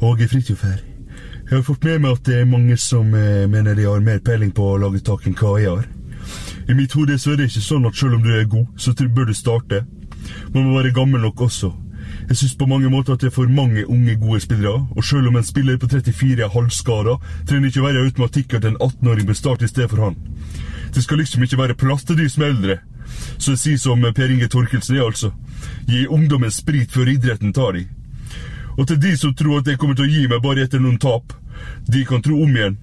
Åge Fridtjof her. Jeg har fått med meg at det er mange som eh, mener de har mer peiling på å lage tak enn hva jeg har. I mitt hode så er det ikke sånn at selv om du er god, så bør du starte. Man må være gammel nok også. Jeg syns på mange måter at det er for mange unge, gode spillere, og selv om en spiller på 34 er halvskada, trenger ikke være automatikk at en 18-åring bør starte i stedet for han. Det skal liksom ikke være plass til de som er eldre. Så jeg sier som Per Inge Torkelsen er, altså. Gi ungdommen sprit før idretten tar de. Og til de som tror at jeg kommer til å gi meg bare etter noen tap, de kan tro om igjen.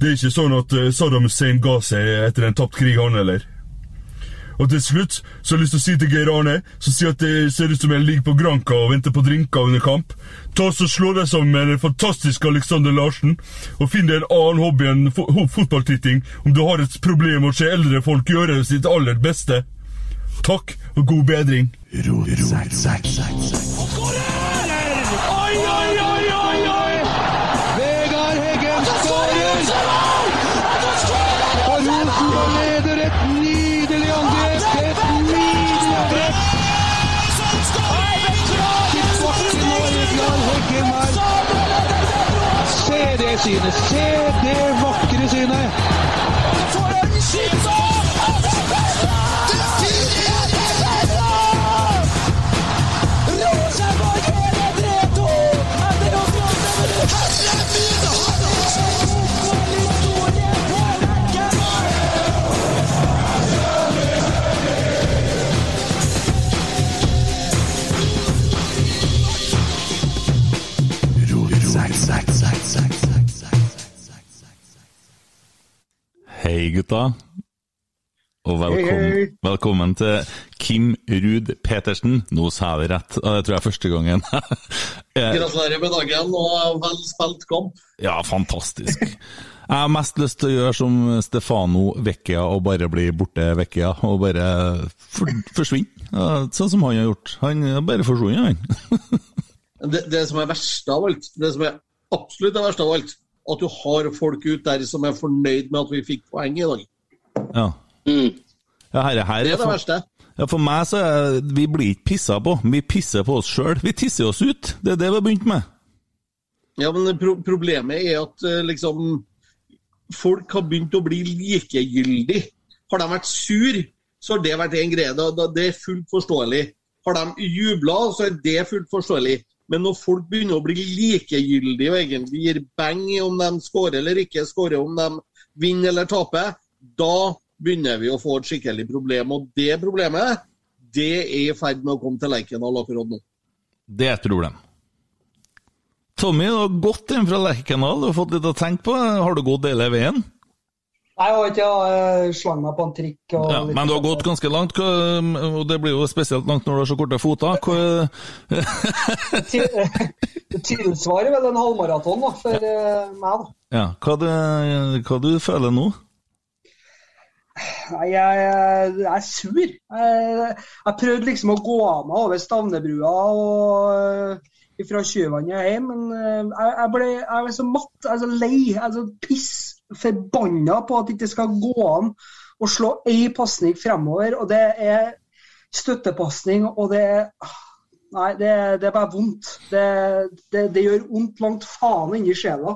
Det er ikke sånn at eh, Saddam Hussein ga seg etter en tapt krig, han heller. Og til slutt så har jeg lyst til å si til Geir Arne, som sier at det ser ut som jeg ligger på Granca og venter på drinker under kamp, ta oss og slå deg sammen med den fantastiske Alexander Larsen, og finn deg en annen hobby enn fo fotballtitting om du har et problem med å se eldre folk gjøre sitt aller beste. Takk, og god bedring. Oi, oi, oi, oi, oi! Vegard Heggen skårer! Og Rosenborg leder et nydelig angrep! Et nydelig angrep! Til bakken og Vegard Heggen her. Se det synet! Se gutta. Og velkommen, velkommen til Kim Ruud Petersen. Nå sa jeg det rett, og det tror jeg er første gangen. Eh, Gratulerer med dagen og vel spilt kamp. ja, fantastisk. Jeg har mest lyst til å gjøre som Stefano Vecchia og bare bli borte Vecchia, og bare for, forsvinne. Ja, Sånn som han har gjort. Han har bare forsvunnet, han. Det, det som er verst av alt, det som er absolutt det verste av alt, at du har folk ut der som er fornøyd med at vi fikk poeng i dag. Ja. Ja, her, her Det er det verste. Ja, For meg så er vi blir ikke pissa på, vi pisser på oss sjøl. Vi tisser oss ut. Det er det vi har begynt med. Ja, men pro Problemet er at eh, liksom folk har begynt å bli likegyldig. Har de vært sur, så har det vært en greie. Da, det er fullt forståelig. Har de jubla, så er det fullt forståelig. Men når folk begynner å bli likegyldige og egentlig gir beng i om de skårer eller ikke skårer, om de vinner eller taper, da begynner vi å få et skikkelig problem. Og det problemet, det er i ferd med å komme til Lerkendal akkurat nå. Det er et problem. Tommy, du har gått inn fra Lerkendal, du fått litt å tenke på. Har du gått hele veien? Nei, jeg har ikke jeg slang meg på en trikk. Og Ja, men du har gått ganske langt, og det blir jo spesielt langt når du har så korte føtter. Tilsvarer vel en halvmaraton da, for ja. meg, da. Ja, hva, det, hva du føler nå? Nei, jeg, jeg er sur. Jeg, jeg prøvde liksom å gå av meg over Stavnebrua og fra Sjøvannet hjem, men eh, jeg, jeg, ble, jeg ble så matt, jeg er så lei, jeg er så piss forbanna på at det ikke skal gå an å slå ei pasning fremover. Og det er støttepasning, og det er Nei, det, det er bare vondt. Det, det, det gjør vondt langt faen inni sjela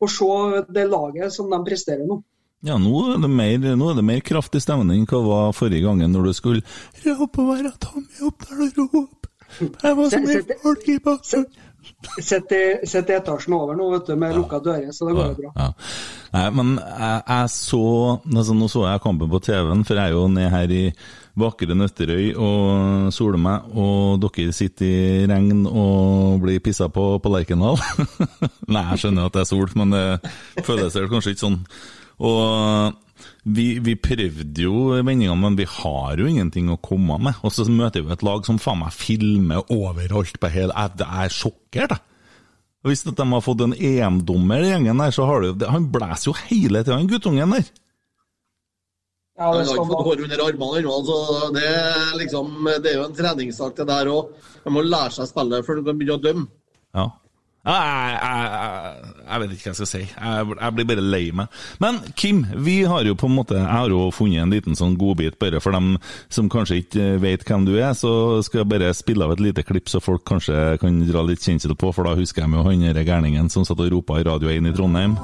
å se det laget som de presterer nå. Ja, nå er det mer, nå er det mer kraftig stemning enn hva det var forrige gangen når du skulle rope og være Tommy Oppdal og rope. Jeg var så mye folk i bakken. Sett i etasjen over nå, vet du, med lukka dører, så det går jo bra. Ja. Nei, men jeg, jeg så altså, Nå så jeg kampen på TV-en, for jeg er jo ned her i vakre Nøtterøy og soler meg, og dere sitter i regn og blir pissa på på Lerkendal. Nei, jeg skjønner at det er sol, men det føles vel kanskje ikke sånn. Og vi, vi prøvde jo vendinga, men vi har jo ingenting å komme med. Og så møter vi et lag som faen meg filmer overalt på hele Jeg er sjokkert, jeg. Hvis de har fått en EM-dommer, gjengen der, så har du Han blåser jo hele tida, han guttungen der. Ja, Han det har skal ikke fått hår under armene ennå. så Det, er liksom, det er jo en treningssak, det der òg. De må lære seg spillet før du kan begynne å dømme. Ja. Jeg, jeg, jeg, vet ikke hva jeg skal si. Jeg, jeg blir bare lei meg. Men Kim, vi har jo på en måte Jeg har jo funnet en liten sånn godbit bare for dem som kanskje ikke vet hvem du er. Så skal jeg bare spille av et lite klipp, så folk kanskje kan dra litt kjensel på, for da husker jeg jo han derre gærningen som satt og ropa i Radio 1 i Trondheim.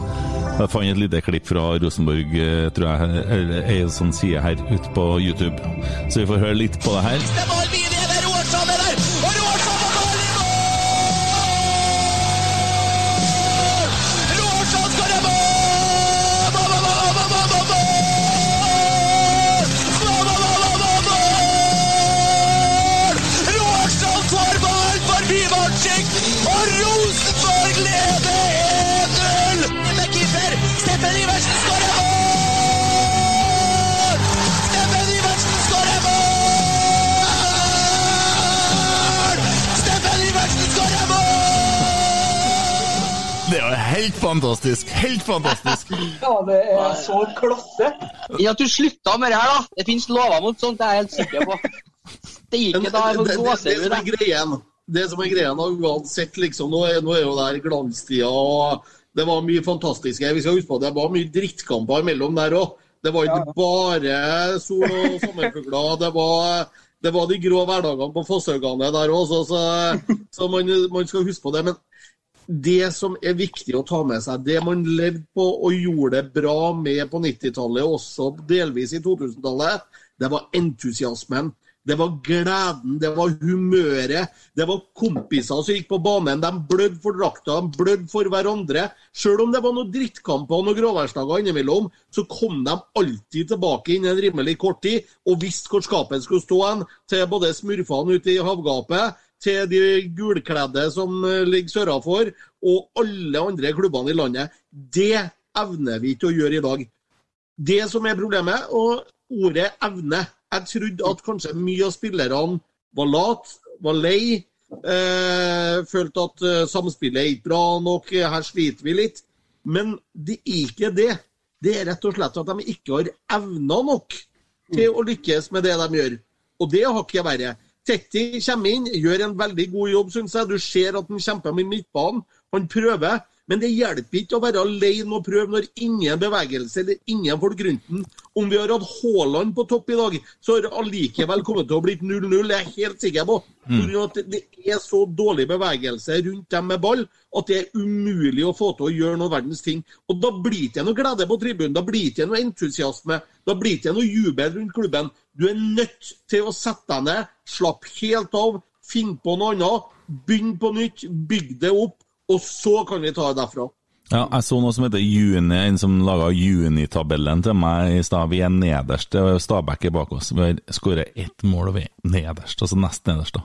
Jeg fant et lite klipp fra Rosenborg, eh, tror jeg, eller ei sånn side her ute på YouTube. Så vi får høre litt på det her. Helt fantastisk! Helt fantastisk! Ja, det er så klasse. I at du slutta med det her, da. Det finnes lover mot sånt, det er jeg helt sikker på. Det gikk ikke da, det, det, det, er greien, det som er greien uansett, liksom, nå er, nå er jo det her glanstida, og det var mye fantastiske. Vi skal huske på, det var mye drittkamper imellom der òg. Det var ikke bare sol og sommerfugler. Det var, det var de grå hverdagene på Fosshaugane der òg, så, så, så man, man skal huske på det. Men det som er viktig å ta med seg, det man levde på og gjorde det bra med på 90-tallet, også delvis i 2000-tallet, det var entusiasmen. Det var gleden, det var humøret. Det var kompiser som gikk på banen. De blødde for drakta, de blødde for hverandre. Selv om det var noen drittkamper og noen gråværsdager innimellom, så kom de alltid tilbake innen rimelig kort tid og visste hvor skapet skulle stå hen, til både smurfene ute i havgapet, til de gulkledde som eh, ligger sørafor, og alle andre klubbene i landet. Det evner vi ikke å gjøre i dag. Det som er problemet, og ordet evne Jeg trodde at kanskje mye av spillerne var lat, var lei. Eh, følte at eh, samspillet er ikke bra nok, her sliter vi litt. Men det er ikke det. Det er rett og slett at de ikke har evna nok til å lykkes med det de gjør. Og det har ikke verre. Tetti kommer inn, gjør en veldig god jobb, syns jeg. Du ser at han kjemper med midtbanen. Han prøver. Men det hjelper ikke å være alene og prøve når ingen bevegelse eller ingen folk rundt den. Om vi har hatt Haaland på topp i dag, så har det allikevel kommet til å bli 0-0. Det er jeg helt sikker på. Mm. Det er så dårlig bevegelse rundt dem med ball at det er umulig å få til å gjøre noen verdens ting. Og Da blir det ikke noe glede på tribunen, da blir det ikke noe entusiasme, da blir det ikke noe jubel rundt klubben. Du er nødt til å sette deg ned, slappe helt av, finne på noe annet, begynne på nytt, bygg det opp, og så kan vi ta det derfra. Ja, jeg så noe som heter Juni, en som laga junitabellen til meg i stad. Vi er nederst. Er Stabæk er bak oss. Vi har skåra ett mål, og vi er nederst. Altså nest nederst, da.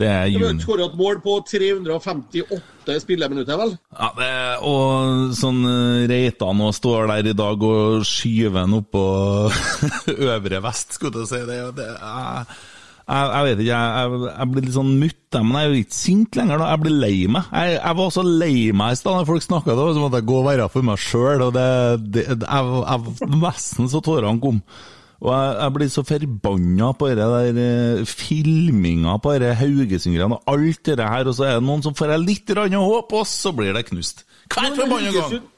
Det er har juni. skåra et mål på 358 spilleminutter, vel? Ja, det, og sånn eh, Reitan og står der i dag og skyver han oppå øvre vest, skulle jeg si. Det, det, jeg, jeg, jeg vet ikke, jeg, jeg, jeg blir litt sånn mutta, men jeg er jo ikke sint lenger. da, Jeg blir lei meg. Jeg, jeg var så lei meg i stad da folk snakka om at jeg gå og være for meg sjøl, jeg, jeg, Nesten så tårene kom. Og jeg, jeg blir så forbanna på det der eh, filminga på dette Haugesund-greiene og alt det her, og så er det noen som får litt håp, og så blir det knust. Hver forbanna gang!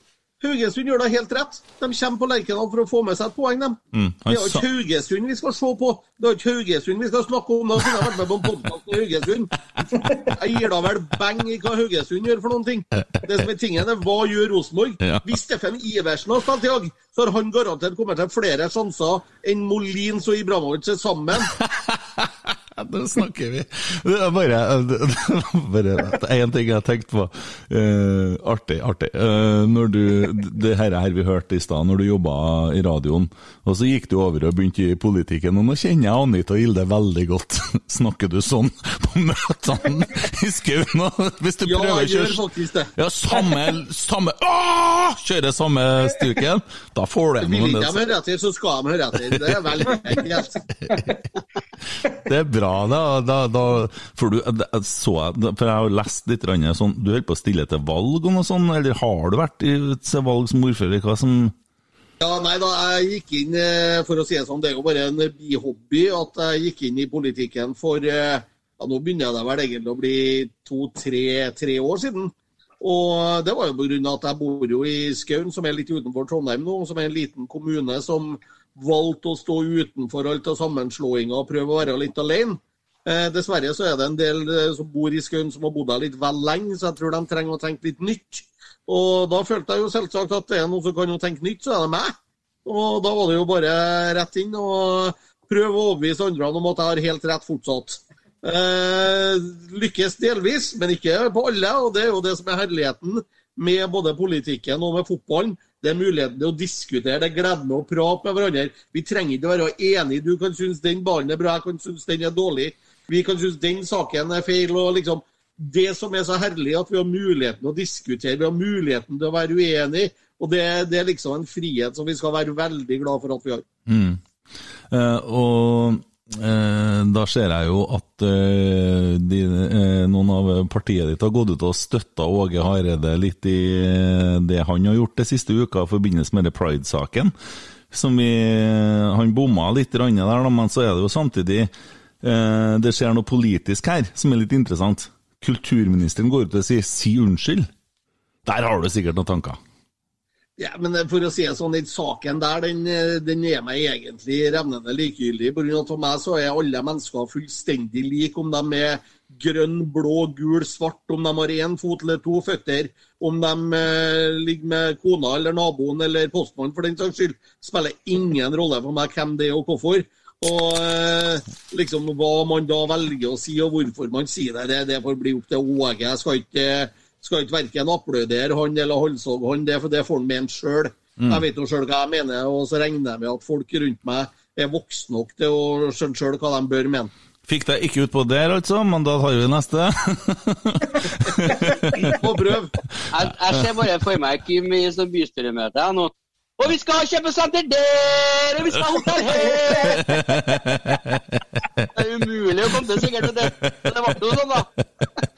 Haugesund, gjør det helt rett. De kommer på Lerkendal for å få med seg et poeng, dem. Mm, Det er jo ikke Haugesund vi skal se på, det er jo ikke Haugesund vi skal snakke om. Da kunne jeg vært med på en podkast med Haugesund. Jeg gir da vel beng i hva Haugesund gjør for noen ting. Det som er tingen, er hva gjør Rosenborg? Ja. Hvis Steffen Iversen har spilt i dag, så har han garantert kommet til flere sjanser enn Molins og Ibramovic sammen. Nå snakker vi. Det er bare, bare én ting jeg tenkte på. Uh, artig, artig. Uh, når du, det her, her vi hørte i stad, når du jobba i radioen, og så gikk du over og begynte i politikken. Og nå kjenner jeg Anita og Gilde veldig godt. Snakker du sånn på møtene i skauen? Hvis du Ja, prøver å kjøre faktisk det. ja, samme, samme Åh! Kjører samme stuken. Da får du en. Vil ikke de høre etter, så skal de høre etter. Det er enkelt. Det er bra, da. da, da for, du, så, jeg- for jeg har lest litt grann sånn Du holder på å stille til valg og noe sånt, eller har du vært til valg som ordfører? Hva som Ja, nei da, jeg gikk inn, eh, for å si det sånn, det er jo bare en bihobby at jeg gikk inn i politikken for eh, ja, Nå begynner det vel egentlig å bli to-tre år siden. Og det var jo pga. at jeg bor jo i Skaun, som er litt utenfor Trondheim nå, som er en liten kommune som valgte å stå utenfor alt av sammenslåinger og prøve å være litt alene. Eh, dessverre så er det en del eh, som bor i Skaun som har bodd der litt vel lenge, så jeg tror de trenger å tenke litt nytt. Og da følte jeg jo selvsagt at det er noen som kan jo tenke nytt, så er det meg. Og da var det jo bare rett inn og prøve å overbevise andre om at jeg har helt rett fortsatt. Eh, lykkes delvis, men ikke på alle. Og det er jo det som er herligheten med både politikken og med fotballen. Det er muligheten til å diskutere, det er gleden å prate med hverandre. Vi trenger ikke å være enige. Du kan synes den ballen er bra, jeg kan synes den er dårlig. Vi kan synes den saken er feil. og liksom Det som er så herlig, at vi har muligheten til å diskutere, vi har muligheten til å være uenige. Og det, det er liksom en frihet som vi skal være veldig glad for at vi har. Mm. Uh, og da ser jeg jo at eh, de, eh, noen av partiet ditt har gått ut og støtta Åge Hareide litt i eh, det han har gjort det siste uka i forbindelse med Pride-saken. Som Han bomma litt der, men så er det jo samtidig eh, Det skjer noe politisk her som er litt interessant. Kulturministeren går ut og sier 'si unnskyld'. Der har du sikkert noen tanker. Ja, men for å si det sånn, den saken der, den, eh, den er meg egentlig revnende likegyldig. På grunn at For meg så er alle mennesker fullstendig like, om de er grønn, blå, gul, svart, om de har én fot eller to føtter, om de eh, ligger med kona eller naboen eller postmannen for den saks skyld. Spiller ingen rolle for meg hvem det er og hvorfor. Og eh, liksom hva man da velger å si og hvorfor man sier det, det, det får bli opp til Åge. Jeg skal ikke skal ikke verken applaudere han eller halshogge han, det, for det får han mene sjøl. Mm. Jeg vet jo sjøl hva jeg mener, og så regner jeg med at folk rundt meg er voksne nok til å skjønne sjøl hva de bør mene. Fikk deg ikke utpå der, altså, men da tar vi neste. På prøv. Jeg, jeg ser bare for meg Kim i sånn bystyremøte nå. Og vi skal ha kjøpesenter der, og vi skal ha hotell her! Det er umulig å komme til sikkert til det. Men det ble jo sånn, da.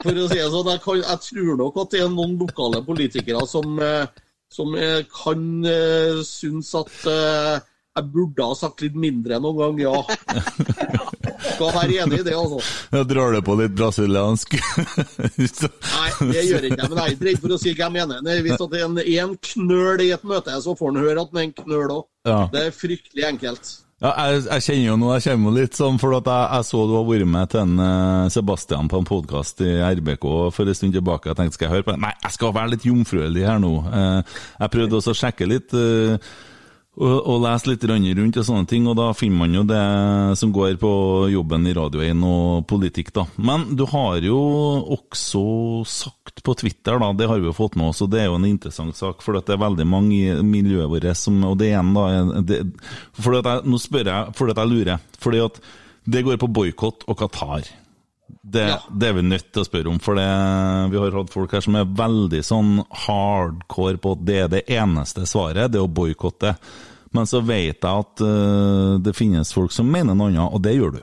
For å si det sånn, jeg, kan, jeg tror nok at det er noen lokale politikere som, eh, som eh, kan uh, synes at eh, jeg burde ha sagt litt mindre noen gang, ja. Skal være enig i det, altså. Jeg drar du på litt brasiliansk. Nei, det gjør ikke jeg. Men jeg er ikke redd for å si hva jeg mener. Nei, Hvis det er en, en knøl i et møte, så får han høre at det er en knøl òg. Ja. Det er fryktelig enkelt. Ja, jeg, jeg kjenner jo nå, jeg kommer litt sånn, for jeg, jeg så du har vært med til en eh, Sebastian på en podkast i RBK for en stund tilbake. Jeg tenkte skal jeg høre på den? Nei, jeg skal være litt jomfruelig her nå. Eh, jeg prøvde også å sjekke litt. Og, og lese litt rundt og sånne ting, og da finner man jo det som går på jobben i Radio 1 og politikk, da. Men du har jo også sagt på Twitter, da, det har vi jo fått med oss, og det er jo en interessant sak, for det er veldig mange i miljøet vårt som Og det igjen, da det, fordi at jeg, Nå spør jeg fordi at jeg lurer. Fordi at det går på boikott og Qatar. Det, det er vi nødt til å spørre om, for det, vi har hatt folk her som er veldig sånn hardcore på at det er det eneste svaret, det er å boikotte. Men så vet jeg at uh, det finnes folk som mener noe annet, og det gjør du.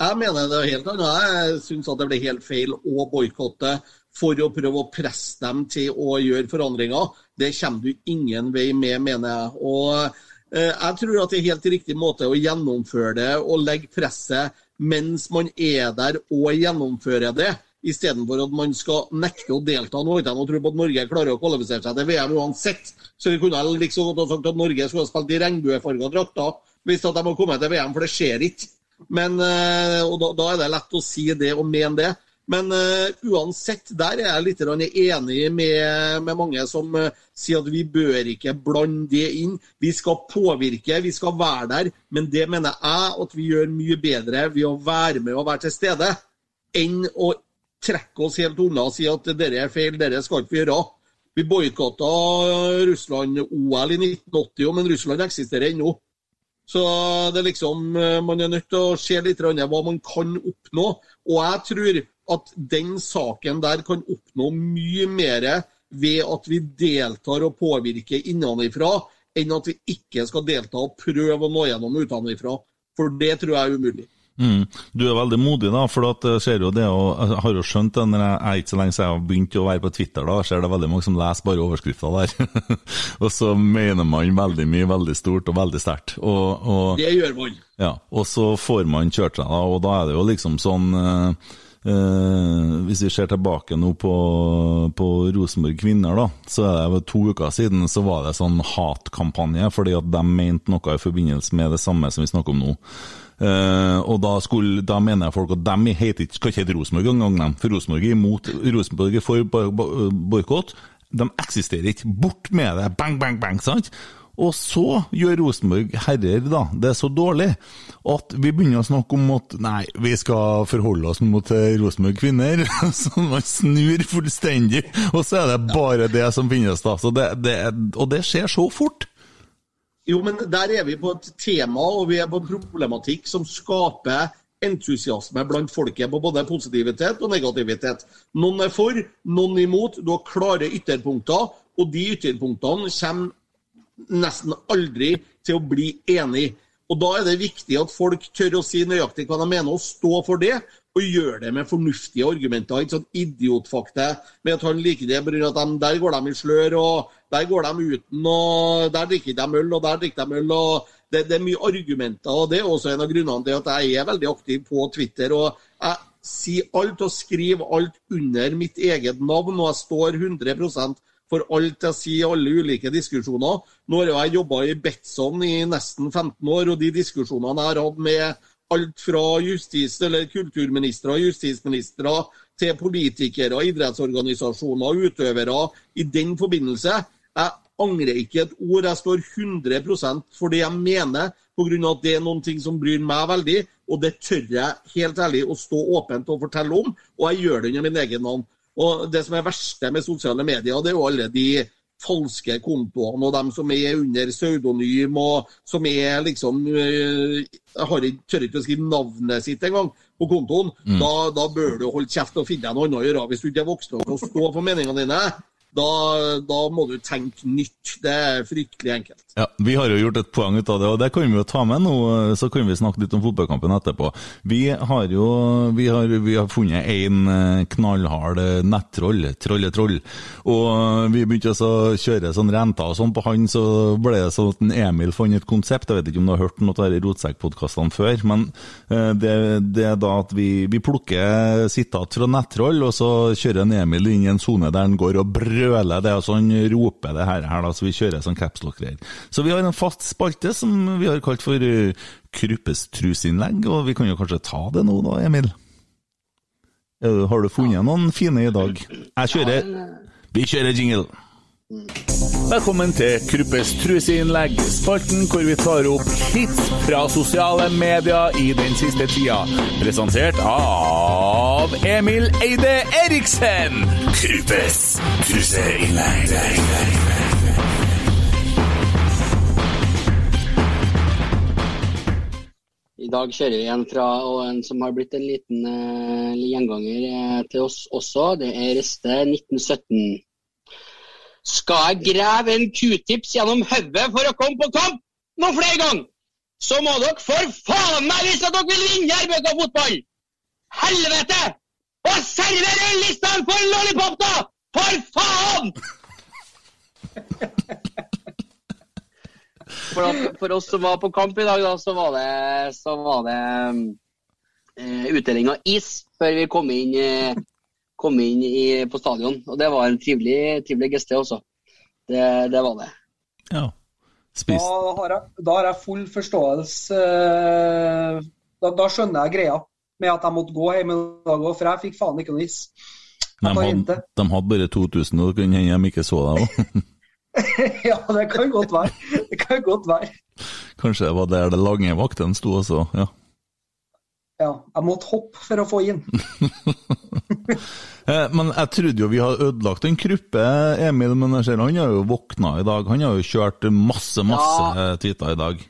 Jeg mener det er helt annet. Jeg syns det blir helt feil å boikotte for å prøve å presse dem til å gjøre forandringer. Det kommer du ingen vei med, mener jeg. Og eh, jeg tror at det er helt riktig måte å gjennomføre det og legge presset mens man er der og gjennomfører det. Istedenfor at man skal nekte å delta. Har ikke jeg tro på at Norge klarer å kvalifisere seg til VM uansett. Så vi kunne liksom godt ha sagt at Norge skulle ha spilt i regnbuefarga drakter hvis de har kommet til VM, for det skjer ikke. Men, eh, og da, da er det lett å si det og mene det. Men uh, uansett, der er jeg litt enig med, med mange som uh, sier at vi bør ikke blande det inn. Vi skal påvirke, vi skal være der. Men det mener jeg at vi gjør mye bedre ved å være med og være til stede, enn å trekke oss helt unna og si at dette er feil, dette skal ikke vi gjøre. Vi boikotta Russland-OL i 1980, men Russland eksisterer ennå. Så det er liksom, man er nødt til å se litt hva man kan oppnå. Og jeg tror at den saken der kan oppnå mye mer ved at vi deltar og påvirker innenfra, enn at vi ikke skal delta og prøve å nå gjennom utenfra. For det tror jeg er umulig. Mm. Du er veldig modig, da, for at jeg ser jo det, og jeg har jo skjønt det når jeg jeg ikke så lenge siden jeg har begynt å være på Twitter, da ser det veldig mange som leser bare overskrifter der. og så mener man veldig mye veldig stort og veldig sterkt. Det gjør man. Ja, og så får man kjørt seg, da, og da er det jo liksom sånn uh, Uh, hvis vi ser tilbake nå på, på Rosenborg kvinner, da, så er det to uker siden så var det sånn hatkampanje fordi at de mente noe i forbindelse med det samme som vi snakker om nå. Uh, og da, skulle, da, mener jeg folk at de heter, skal ikke hete Rosenborg engang, for Rosenborg er imot Rosenborg for boikott. De eksisterer ikke. Bort med det! Bang, bang, bang! sant? Og så gjør Rosenborg herrer da, det er så dårlig at vi begynner å snakke om at nei, vi skal forholde oss mot Rosenborg kvinner. Så man snur fullstendig, og så er det bare det som finnes, da. Det, det, og det skjer så fort. Jo, men der er vi på et tema og vi er på en problematikk som skaper entusiasme blant folket på både positivitet og negativitet. Noen er for, noen imot. Du har klare ytterpunkter, og de ytterpunktene kommer nesten aldri til å bli enig. Og Da er det viktig at folk tør å si nøyaktig hva de mener, og stå for det. Og gjøre det med fornuftige argumenter. Ikke sånn idiotfakta med at han liker det pga. at de, der går de i slør, og der går de uten, og der drikker de øl, og der drikker de øl. og det, det, er mye argumenter, og det er også en av grunnene til at jeg er veldig aktiv på Twitter. og jeg sier alt og skriver alt under mitt eget navn, og jeg står 100 for alt jeg sier i alle ulike diskusjoner. Nå har jeg jobba i Betson i nesten 15 år, og de diskusjonene jeg har hatt med alt fra justis- eller kulturministre og justisministre til politikere, idrettsorganisasjoner, utøvere i den forbindelse. Jeg angrer ikke et ord. Jeg står 100 for det jeg mener, pga. at det er noen ting som bryr meg veldig. Og det tør jeg helt ærlig å stå åpent og fortelle om, og jeg gjør det under min egen navn. Og Det som er verste med sosiale medier, det er jo alle de falske kontoene og dem som er under pseudonym, og som er liksom øh, Jeg har ikke, tør ikke å skrive navnet sitt engang på kontoen. Mm. Da, da, bør du holde kjeft og finne deg noe annet å gjøre hvis du ikke er voksen nok til å stå for meningene dine da, da, må du tenke nytt. Det er fryktelig enkelt. Ja, Vi har jo gjort et poeng ut av det, og det kan vi jo ta med nå. Så kan vi snakke litt om fotballkampen etterpå. Vi har jo vi har, vi har funnet en eh, knallhard eh, nettroll, trolletroll. Og vi begynte å kjøre sånn renter og sånn på han, så ble det sånn at Emil fant et konsept. Jeg vet ikke om du har hørt noe av de rotsekkpodkastene før, men eh, det, det, er da at vi, vi plukker sitat fra nettroll, og så kjører en Emil inn i en sone der han går og brøler det, og sånn roper det her, her da, så vi kjører sånn capslock-greier. Så vi har en fast spalte som vi har kalt for uh, Kruppes trusinnlegg, og vi kan jo kanskje ta det nå da, Emil? Har du funnet noen fine i dag? Jeg kjører Vi kjører jingle. Velkommen til Kruppes truseinnlegg, spalten hvor vi tar opp hits fra sosiale medier i den siste tida. Presentert av Emil Eide Eriksen. Kruppes truseinnlegg. I dag kjører vi en fra en som har blitt en liten uh, gjenganger uh, til oss også. Det er Reste 1917. Skal jeg grave en q-tips gjennom hodet for å komme på kamp noen flere ganger? så må dere for faen meg vise at dere vil vinne RBK fotball! Helvete! Og server Listhaug for lollipop, da! For faen! For, at, for oss som var på kamp i dag, da, så var det, så var det eh, utdeling av is før vi kom inn, eh, kom inn i, på stadion. Og det var en trivelig, trivelig geste også. Det, det var det. Ja. Da Spist. har jeg, da har jeg full forståelse eh, da, da skjønner jeg greia med at jeg måtte gå hjem i dag òg, for jeg fikk faen ikke noe is. De hadde, de hadde bare 2000, og det kunne hende de ikke så deg òg. ja, det kan godt være. Det kan godt være. Kanskje det var der det lange vaktene sto også. Ja. Ja, jeg måtte hoppe for å få inn. Eh, Men jeg trodde jo vi hadde ødelagt en kruppe, Emil, men jeg ser han har jo våkna i dag. Han har jo kjørt masse, masse Ja. tweeter i dag.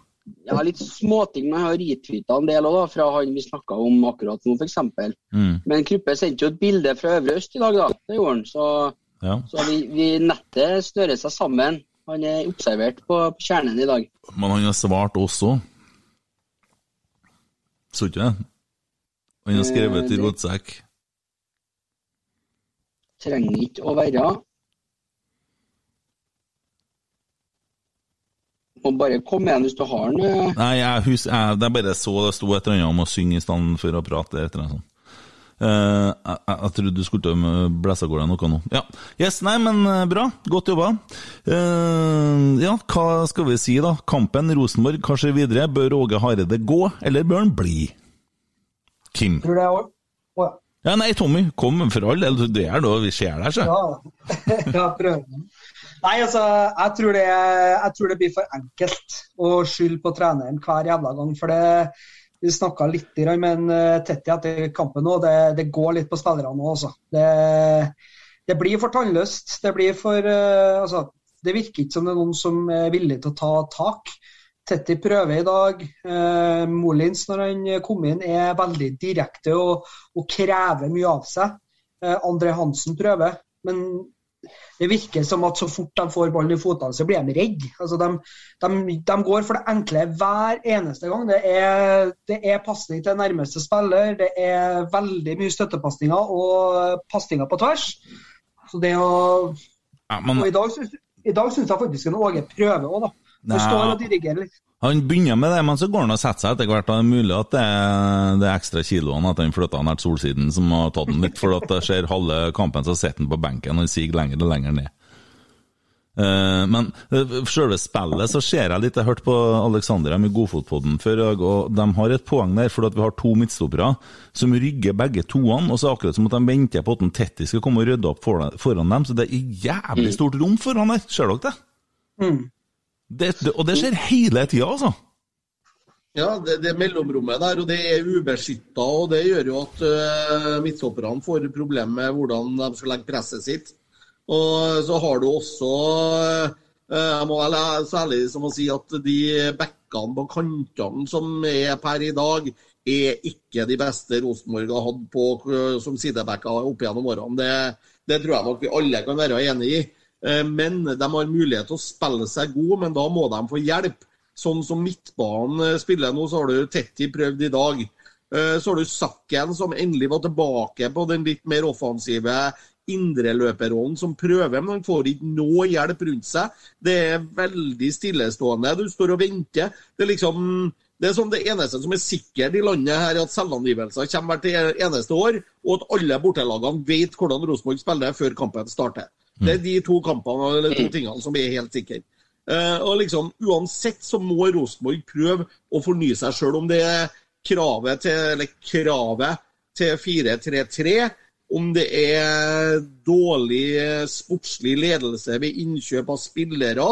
Jeg har litt småting, men jeg har retweeta en del også, da, fra han vi snakka om akkurat nå, f.eks. Mm. Men Kruppe sendte jo et bilde fra Øvre Øst i dag, da. Det gjorde han. Så, Ja. så vi, vi nettet snører seg sammen. Han er observert på, på kjernen i dag. Men han har svart også. Så ikke det? Han har skrevet Eh, i det- rotsekk. Trenger ikke å være Må bare komme igjen hvis du har den. eh. Nei, jeg, husker, jeg, er bare så det sto et eller annet om å synge i stedet for å prate. etter eller annet sånt. Eh, jeg, trodde du skulle til blæse av gårde noe nå. Ja. Yes, nei, men eh, bra. Godt jobba. Uh, ja, hva skal vi si, da? Kampen Rosenborg, hva skjer videre? Bør Åge Hareide gå, eller bør han bli? Kim? Tror det er å- å, ja. Ja, nei, Tommy, kom for all del. Det er da vi ser der, så. Ja, ja prøver. Nei, altså, jeg tror, det, jeg tror det blir for enkelt å skylde på treneren hver jævla gang. For det, vi snakka litt med eh, Tetti etter kampen nå, det, det går litt på spillerne nå, altså. Det, det blir for tannløst. Det blir for uh, Altså, det virker ikke som det er noen som er villig til å ta tak. Tetti prøver i dag. Uh, Molins, når han kom inn, er veldig direkte og, og krever mye av seg. Uh, André Hansen prøver, men det virker som at så fort de får ballen i fotene, så blir de redde. Altså, de, de, de går for det enkle hver eneste gang. Det er, det er pasning til nærmeste spiller, det er veldig mye støttepasninger og pasninger på tvers. Så det å Ja, men, Og i dag, i dag syns jeg faktisk en Åge prøver òg, da. Forstår og dirigerer litt. Han begynner med det, men så går han og setter seg etter hvert. Det er mulig at det er det er ekstra kiloene at han flytta nær solsiden som har tatt den litt. For at det skjer halve kampen, så sitter han på benken og siger lenger og lenger ned. Eh, men uh, selve spillet så ser jeg litt Jeg hørte på Alexander med Godfotpodden før og de har et poeng der, for at vi har to midtstoppere som rygger begge toene. Og så er det akkurat som at de venter på at en Tetti skal komme og rydde opp foran dem. Så det er jævlig stort rom foran der. Ser dere det? Mm. Det, det og det skjer hele tida, altså. Ja, det, det mellomrommet der, og det er ubeskytta. Og det gjør jo at uh, midtstopperne får problemer med hvordan de skal legge presset sitt. Og så har du også uh, Jeg må vel så som å si at de bekkene på kantene som er per i dag, er ikke de beste Rosenborg har hatt på som sidebekker opp gjennom årene. Det, det tror jeg nok vi alle kan være enig i. Eh, Men de har mulighet til å spille seg gode, men da må de få hjelp. Sånn som midtbanen eh, spiller nå, så har du Tetti prøvd i dag. Eh, Så har du Sakken, som endelig var tilbake på den litt mer offensive indreløperrollen, som prøver, men han får ikke noe hjelp rundt seg. Det er veldig stillestående. Du står og venter. Det er liksom det er sånn det eneste som er sikkert i landet her, er at selvangivelser kommer hvert eneste år, og at alle bortelagene vet hvordan Rosenborg spiller før kampen starter. Det er de to kampene, eller to tingene som er helt sikre. Eh, og liksom, Uansett så må Rosenborg prøve å fornye seg sjøl, om det er kravet til, eller kravet til 4-3-3, om det er dårlig eh, sportslig ledelse ved innkjøp av spillere,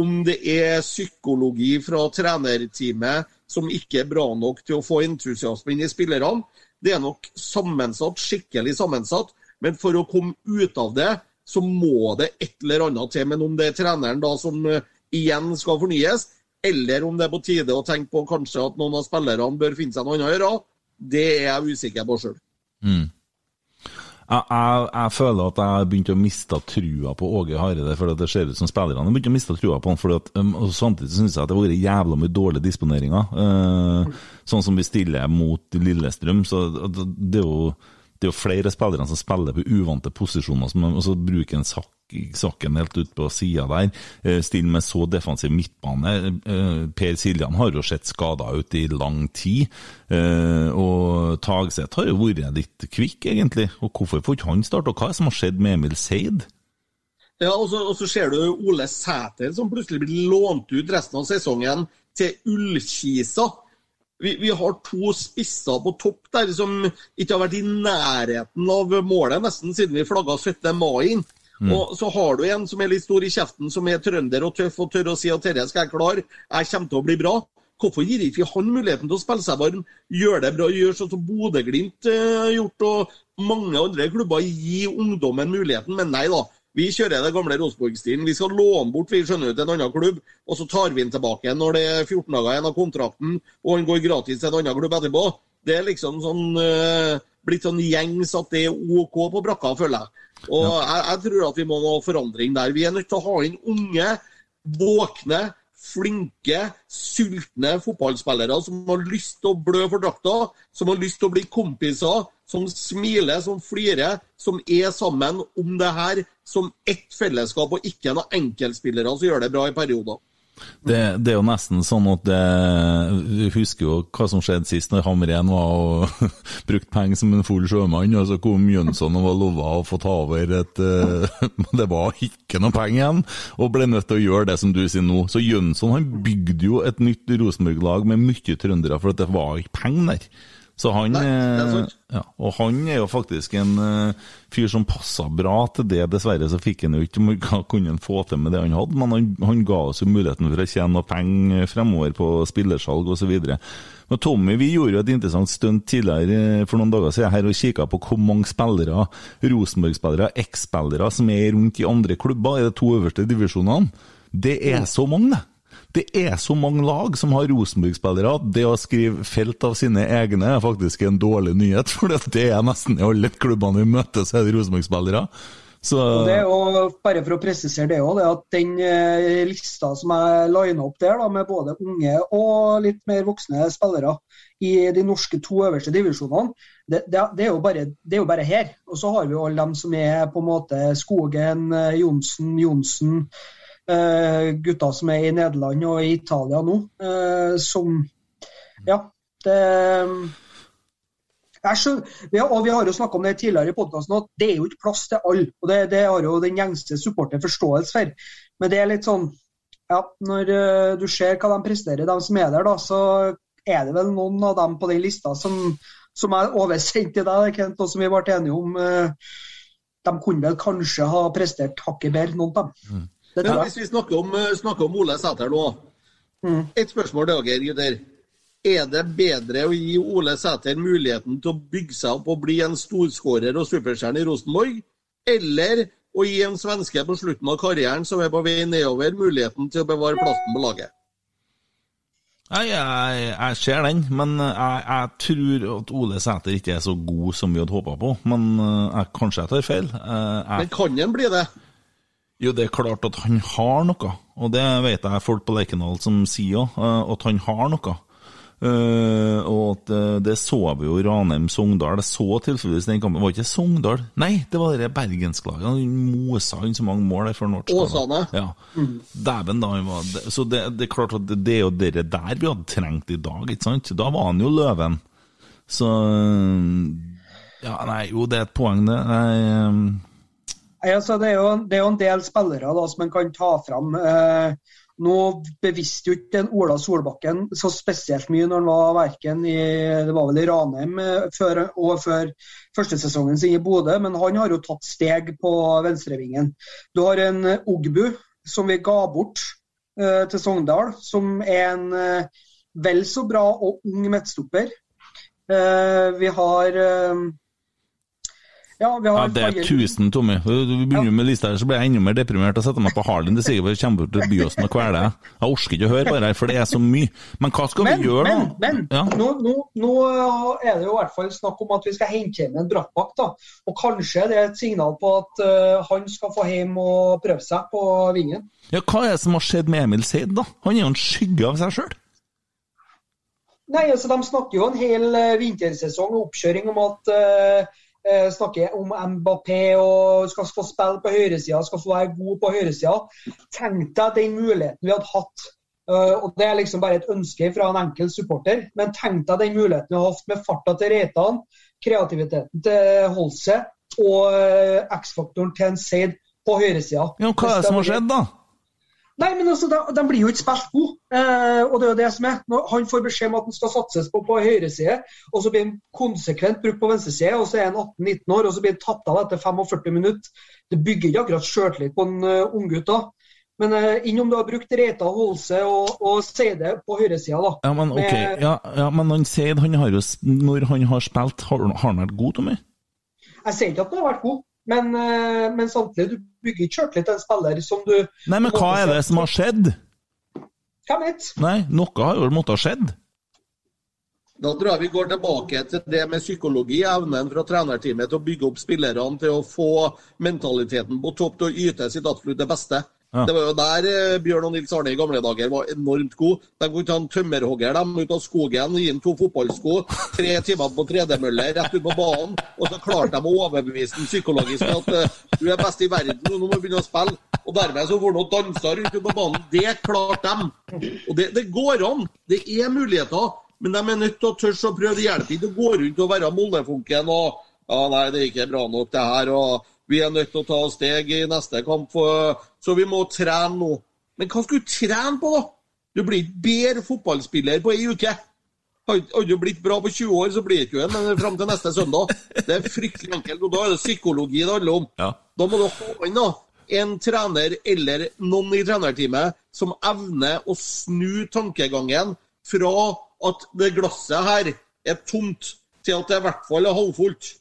om det er psykologi fra trenerteamet som ikke er bra nok til å få entusiasme inn i spillerne. Det er nok sammensatt, skikkelig sammensatt. Men for å komme ut av det, så må det et eller annet til. Men om det er treneren da som eh, igjen skal fornyes, eller om det er på tide å tenke på kanskje at noen av spillerne bør finne seg noe annet å gjøre, det er jeg usikker på sjøl. Mm. Jeg, jeg, jeg føler at jeg har begynt å miste trua på Åge Hareide, for det ser ut som spillerne har begynt å miste trua på han. At, um, og Samtidig syns jeg at det har vært jævla mye dårlige disponeringer. Uh, sånn som vi stiller mot Lillestrøm. så det, det er jo det er jo flere spillere som spiller på uvante posisjoner, og så bruker en sak, saken helt ut på sida der. still med så defensiv midtbane. Eh, Per Siljan har jo sett skada ut i lang tid. Eh, Og Tagseth har jo vært litt kvikk, egentlig. Og hvorfor får ikke han starte? Og hva er det som har skjedd med Emil Seid? Ja, og så, og så ser du Ole Sæter som plutselig blir lånt ut resten av sesongen til Ullkisa. Vi, vi har to spisser på topp der som ikke har vært i nærheten av målet nesten siden vi flagga 17. mai. Og så har du en som er litt stor i kjeften, som er trønder og tøff og tør å si at dette skal jeg klare, jeg kommer til å bli bra. Hvorfor gir ikke han muligheten til å spille seg varm, gjøre det bra, gjøre sånn som Bodø-Glimt eh, har gjort, og mange andre klubber gir ungdommen muligheten, men nei da. Vi kjører det gamle Rosenborg-stilen. Vi skal låne bort vi skjønner ut en annen klubb, og så tar vi den tilbake når det er 14 dager igjen av kontrakten, og han går gratis til en annen klubb etterpå. Det er liksom sånn uh, blitt sånn gjengs at det er OK på brakka, føler jeg. Og jeg, jeg tror at vi må ha forandring der. Vi er nødt til å ha inn unge, våkne, flinke, sultne fotballspillere som har lyst til å blø for drakta, som har lyst til å bli kompiser, som smiler, som flirer, som er sammen om det her som ett fellesskap, og ikke noen enkeltspillere som gjør det bra i perioder. Det, det er jo nesten sånn at det, Vi husker jo hva som skjedde sist, når Hamren var og brukte penger som en full sjømann, og så kom Jønsson og var lova å få ta over et eh, Det var ikke noe penger igjen, og ble nødt til å gjøre det som du sier nå. Så Jønsson han bygde jo et nytt Rosenborg-lag med mye trøndere, for det var ikke penger der. Så han, Nei, eh, ja, og han er jo faktisk en uh, fyr som passa bra til det. Dessverre så fikk han jo ikke hva kunne han få til med det han hadde, men han, han ga oss jo muligheten for å tjene noe penger fremover på spillersalg osv. Men Tommy, vi gjorde jo et interessant stunt tidligere eh, for noen dager siden her og kikka på hvor mange spillere, Rosenborg-spillere, eks-spillere, som er rundt i andre klubber i de to øverste divisjonene. Det er så mange, det! Det er så mange lag som har Rosenborg-spillere at det å skrive felt av sine egne er faktisk en dårlig nyhet, for det er nesten i alle klubbene vi møter, så er det Rosenborg-spillere. Så det er jo, bare for å presisere det òg, at den eh, lista som er lina opp der, da, med både unge og litt mer voksne spillere i de norske to øverste divisjonene, det, det, det, er jo bare, det er jo bare her. Og så har vi jo alle dem som er på en måte Skogen, eh, Johnsen, Johnsen, gutta som er i Nederland og i Italia nå, eh, som Ja, det skjønner, har, og vi har jo snakka om det tidligere i podkasten, at det er jo ikke plass til alle. og Det, det har jo den gjengste supporter forståelse for. Men det er litt sånn ja, Når eh, du ser hva de presterer, de som er der, da, så er det vel noen av dem på den lista som, som er oversendt til deg, Kent, og som vi ble enige om. eh, de kunne vel kanskje ha prestert hakket bedre, noen av dem. Det Men hvis vi snakker om, eh, snakker om Ole Sæter nå. Mm. Et spørsmål til dere, gutter. Er det bedre å gi Ole Sæter muligheten til å bygge seg opp og bli en storskårer og superstjerne i Rosenborg, eller å gi en svenske på slutten av karrieren som er på vei nedover, muligheten til å bevare plassen på laget? Nei, jeg, jeg ser den, men jeg, jeg tror at Ole Sæter ikke er så god som vi hadde håpa på. Men eh, jeg, kanskje jeg tar feil. Eh, Jeg, Men kan han bli det? Jo, det er klart at han har noe, og det vet jeg folk på Lerkendal som sier òg, at han har noe. Uh, og at uh, det så vi jo Ranheim-Sogndal. Det så tilfeldigvis den kampen. Var ikke Sogndal? Nei, det var det bergenslaget. Han mosa inn så mange mål der for. Åsane? Ja. Dæven, da han var Så det, det er klart at det, det er jo det der vi hadde trengt i dag, ikke sant? Da var han jo løven. Så Ja, nei, jo, det er et poeng, det. Jeg, altså, det, er jo, det er jo en del spillere da, som en kan ta fram. Eh, nå bevisste jo ikke Ola Solbakken så spesielt mye når han var verken i det var vel i Ranheim eh, før, og før første sesongen sin i Bodø, men han har jo tatt steg på venstrevingen. Du har en eh, Ogbu som vi ga bort eh, til Sogndal, som er en eh, vel så bra og ung midtstopper. Eh, vi har eh, Ja, vi Ja, det er Fagerli. 1000, Tommy. Vi begynner med lista her, så blir jeg enda mer deprimert og setter meg på Harlin. Det sier jeg kommer bort til Byåsen og kveler deg. Jeg orker ikke å høre på det her, for det er så mye. Men hva skal Men, vi gjøre men, nå? men Ja. nå, nå, nå er det jo i hvert fall snakk om at vi skal hente hjem en Brattbakk. da. Og kanskje det er et signal på at uh, han skal få hjem og prøve seg på vingen. ja, hva er det som har skjedd med Emil Seid, da? Han er jo en skygge av seg sjøl. Nei, altså De snakker jo en hel eh, vintersesong og oppkjøring om at eh, eh, snakker om Mbappé og skal få spille på høyresida, skal få være god på høyresida. Tenk deg den muligheten vi hadde hatt. Uh, og Det er liksom bare et ønske fra en enkel supporter. Men tenk deg den muligheten vi har hatt med farta til Reitan, kreativiteten til Holse og uh, X-faktoren til en Seid på høyresida. Ja, hva er det som har skjedd, da? Nei, men altså, de, blir jo ikke spilt gode. Eh, og det er jo det som er. Når han får beskjed om at han skal satses på på høyreside, og så blir han konsekvent brukt på venstreside, og så er han 18-19 år, og så blir han tatt av etter 45 minutter. Det bygger ikke akkurat sjøltillit på en uh, unggutt da. Men uh, innom du har brukt Reita, Holse og, og Seide på høyresida, da. Ja, men ok, Med- ja, ja, men han Seid, han har jo, når han har spilt, har, har han vært god, Tommy? Jeg sier ikke at han har vært god, men, eh, men samtidig, du bygger ikke sjøltillit til en spiller som du Nei, men hva er det som har skjedd? Hvem vet? Nei, noe har jo måttet ha skjedd. Da tror jeg vi går tilbake til det med psykologi, evnen fra trenerteamet til å bygge opp spillerne til å få mentaliteten på topp til å yte sitt absolutt det beste. Ja. Det var jo der eh, Bjørn og Nils Arne i gamle dager var enormt gode. De kunne ta en tømmerhogger dem ut av skogen, gi ham to fotballsko, tre timer på tredemølle rett ut på banen, og så klarte de å overbevise ham psykologisk at eh, du er best i verden, og nå må du begynne å spille. Og dermed så får han dansa rundt på banen. Det klarte de. Og det, det går an. Det er muligheter. Men de er nødt til å tørre å prøve. Det hjelper ikke å gå rundt og være mollefunken og ja, nei, det er ikke bra nok, det her. og Vi er nødt til å ta steg i neste kamp, så vi må trene nå. Men hva skal du trene på, da? Du blir ikke bedre fotballspiller på ei uke. Har du blitt bra på 20 år, så blir du ikke en fram til neste søndag. Det er fryktelig enkelt. og Da er det psykologi det handler om. Ja. Da må du ha inn da, en trener eller noen i trenerteamet som evner å snu tankegangen fra at det glasset her er tomt, til at det i hvert fall er halvfullt.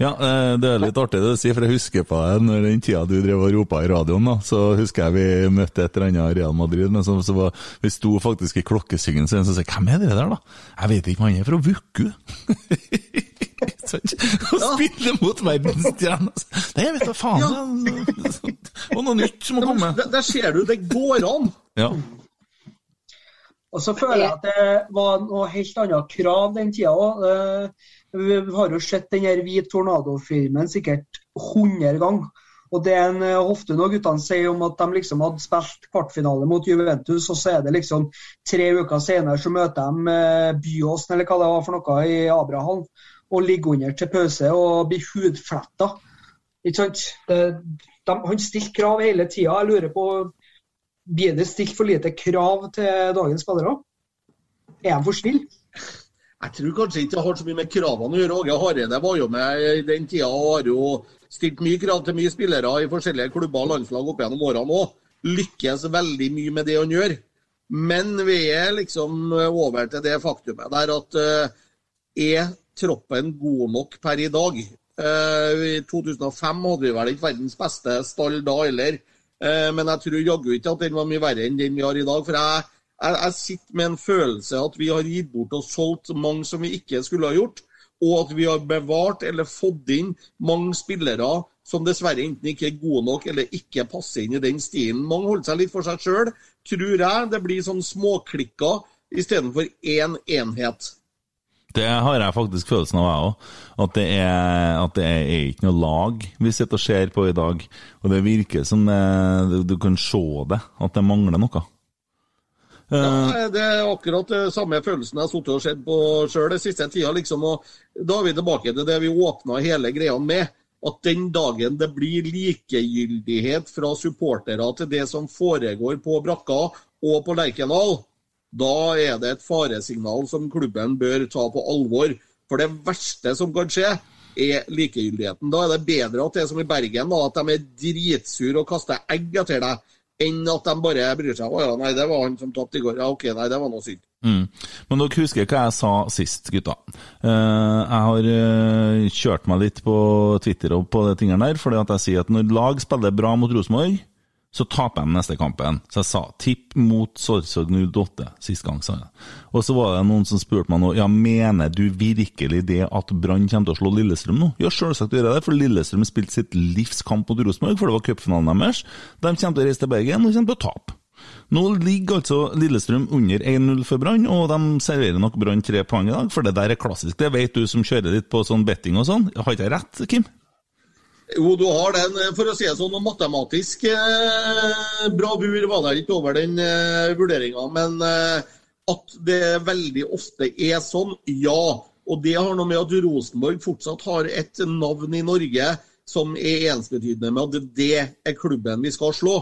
Ja, eh, det er litt artig det du sier, for jeg husker på det når den tida du drev og ropa i radioen, da, så husker jeg vi møtte et eller annet Real Madrid, men så, så var, vi sto faktisk i klokkesyngen, så en jeg sa 'Hvem er det der, da?' 'Jeg vet ikke, han er fra Vuku'. Sant? Og spille mot verdensstjerne. Nei, jeg vet du faen. Ja. Og noe nytt som må komme. Der, der ser du, det går an. Ja. Og så føler jeg at det var noe helt annet krav den tida òg. Vi har jo sett den her Hvit Tornado-filmen sikkert 100 ganger. Og det en eh, ofte når guttene sier om at de liksom hadde spilt kvartfinale mot Juventus, og så er det liksom tre uker senere så møter de eh, Byåsen eller hva det var for noe i Abraham, og ligger under til pause og blir hudfletta. Ikke sant? Det, de, han stilte krav hele tida. Jeg lurer på blir det stilt for lite krav til dagens spillere? Er de for snille? Jeg tror kanskje ikke det har så mye med kravene å gjøre. Åge Hareide var jo med i den tida og har jo stilt mye krav til mye spillere i forskjellige klubber og landslag opp gjennom årene òg. Lykkes veldig mye med det han gjør. Men vi er liksom over til det faktumet der at uh, er troppen god nok per i dag? Uh, I 2005 hadde vi vel ikke verdens beste stall da heller. uh, Men jeg tror jaggu ikke at den var mye verre enn den vi har i dag. For jeg, jeg, jeg sitter med en følelse at vi har gitt bort og solgt mange som vi ikke skulle ha gjort. Og at vi har bevart eller fått inn mange spillere som dessverre enten ikke er gode nok eller ikke passer inn i den stilen. Mange holder seg litt for seg sjøl, tror jeg. Det blir sånn småklikker istedenfor én enhet. Det har jeg faktisk følelsen av, jeg òg. At, det er, at det er ikke noe lag vi sitter og ser på i dag. Og det virker som det, du, du kan se det, at det mangler noe. Eh, Ja, det er akkurat det samme følelsen jeg har sittet og sett på sjøl den siste tida. Liksom, da er vi tilbake til det vi åpna hele greia med. At den dagen det blir likegyldighet fra supportere til det som foregår på brakka og på Lerkendal, da er det et faresignal som klubben bør ta på alvor. For det verste som kan skje, er likegyldigheten. Da er det bedre at det er som i Bergen, da, at de er dritsure og kaster egg etter deg, enn at de bare bryr seg. Å ja, nei, det var han som tapte i går. Ja, OK, nei, det var noe synd. Mm. Men dere husker hva jeg sa sist, gutta. Eh, jeg har eh, kjørt meg litt på Twitter og på de tingene der, fordi at jeg sier at når lag spiller bra mot Rosenborg, så taper de neste kampen. Så jeg sa tipp mot Sorsorg 08 sist gang, sa jeg. Og så var det noen som spurte meg nå, ja, mener du virkelig det at Brann kommer til å slå Lillestrøm nå? Ja, selvsagt gjør jeg det, for Lillestrøm spilte sitt livs kamp mot Rosenborg, for det var cupfinalen deres. De kommer til å reise til Bergen, og kommer til å tape. Nå ligger altså Lillestrøm under 1-0 for Brann, og de serverer nok Brann tre poeng i dag, for det der er klassisk. Det vet du som kjører litt på sånn betting og sånn. Har ikke jeg rett, Kim? Jo, du har den, for å si det sånn, matematisk eh, bravur var det ikke over den eh, vurderinga. Men eh, at det veldig ofte er sånn, ja. Og det har noe med at Rosenborg fortsatt har et navn i Norge som er ensbetydende med at det er klubben vi skal slå.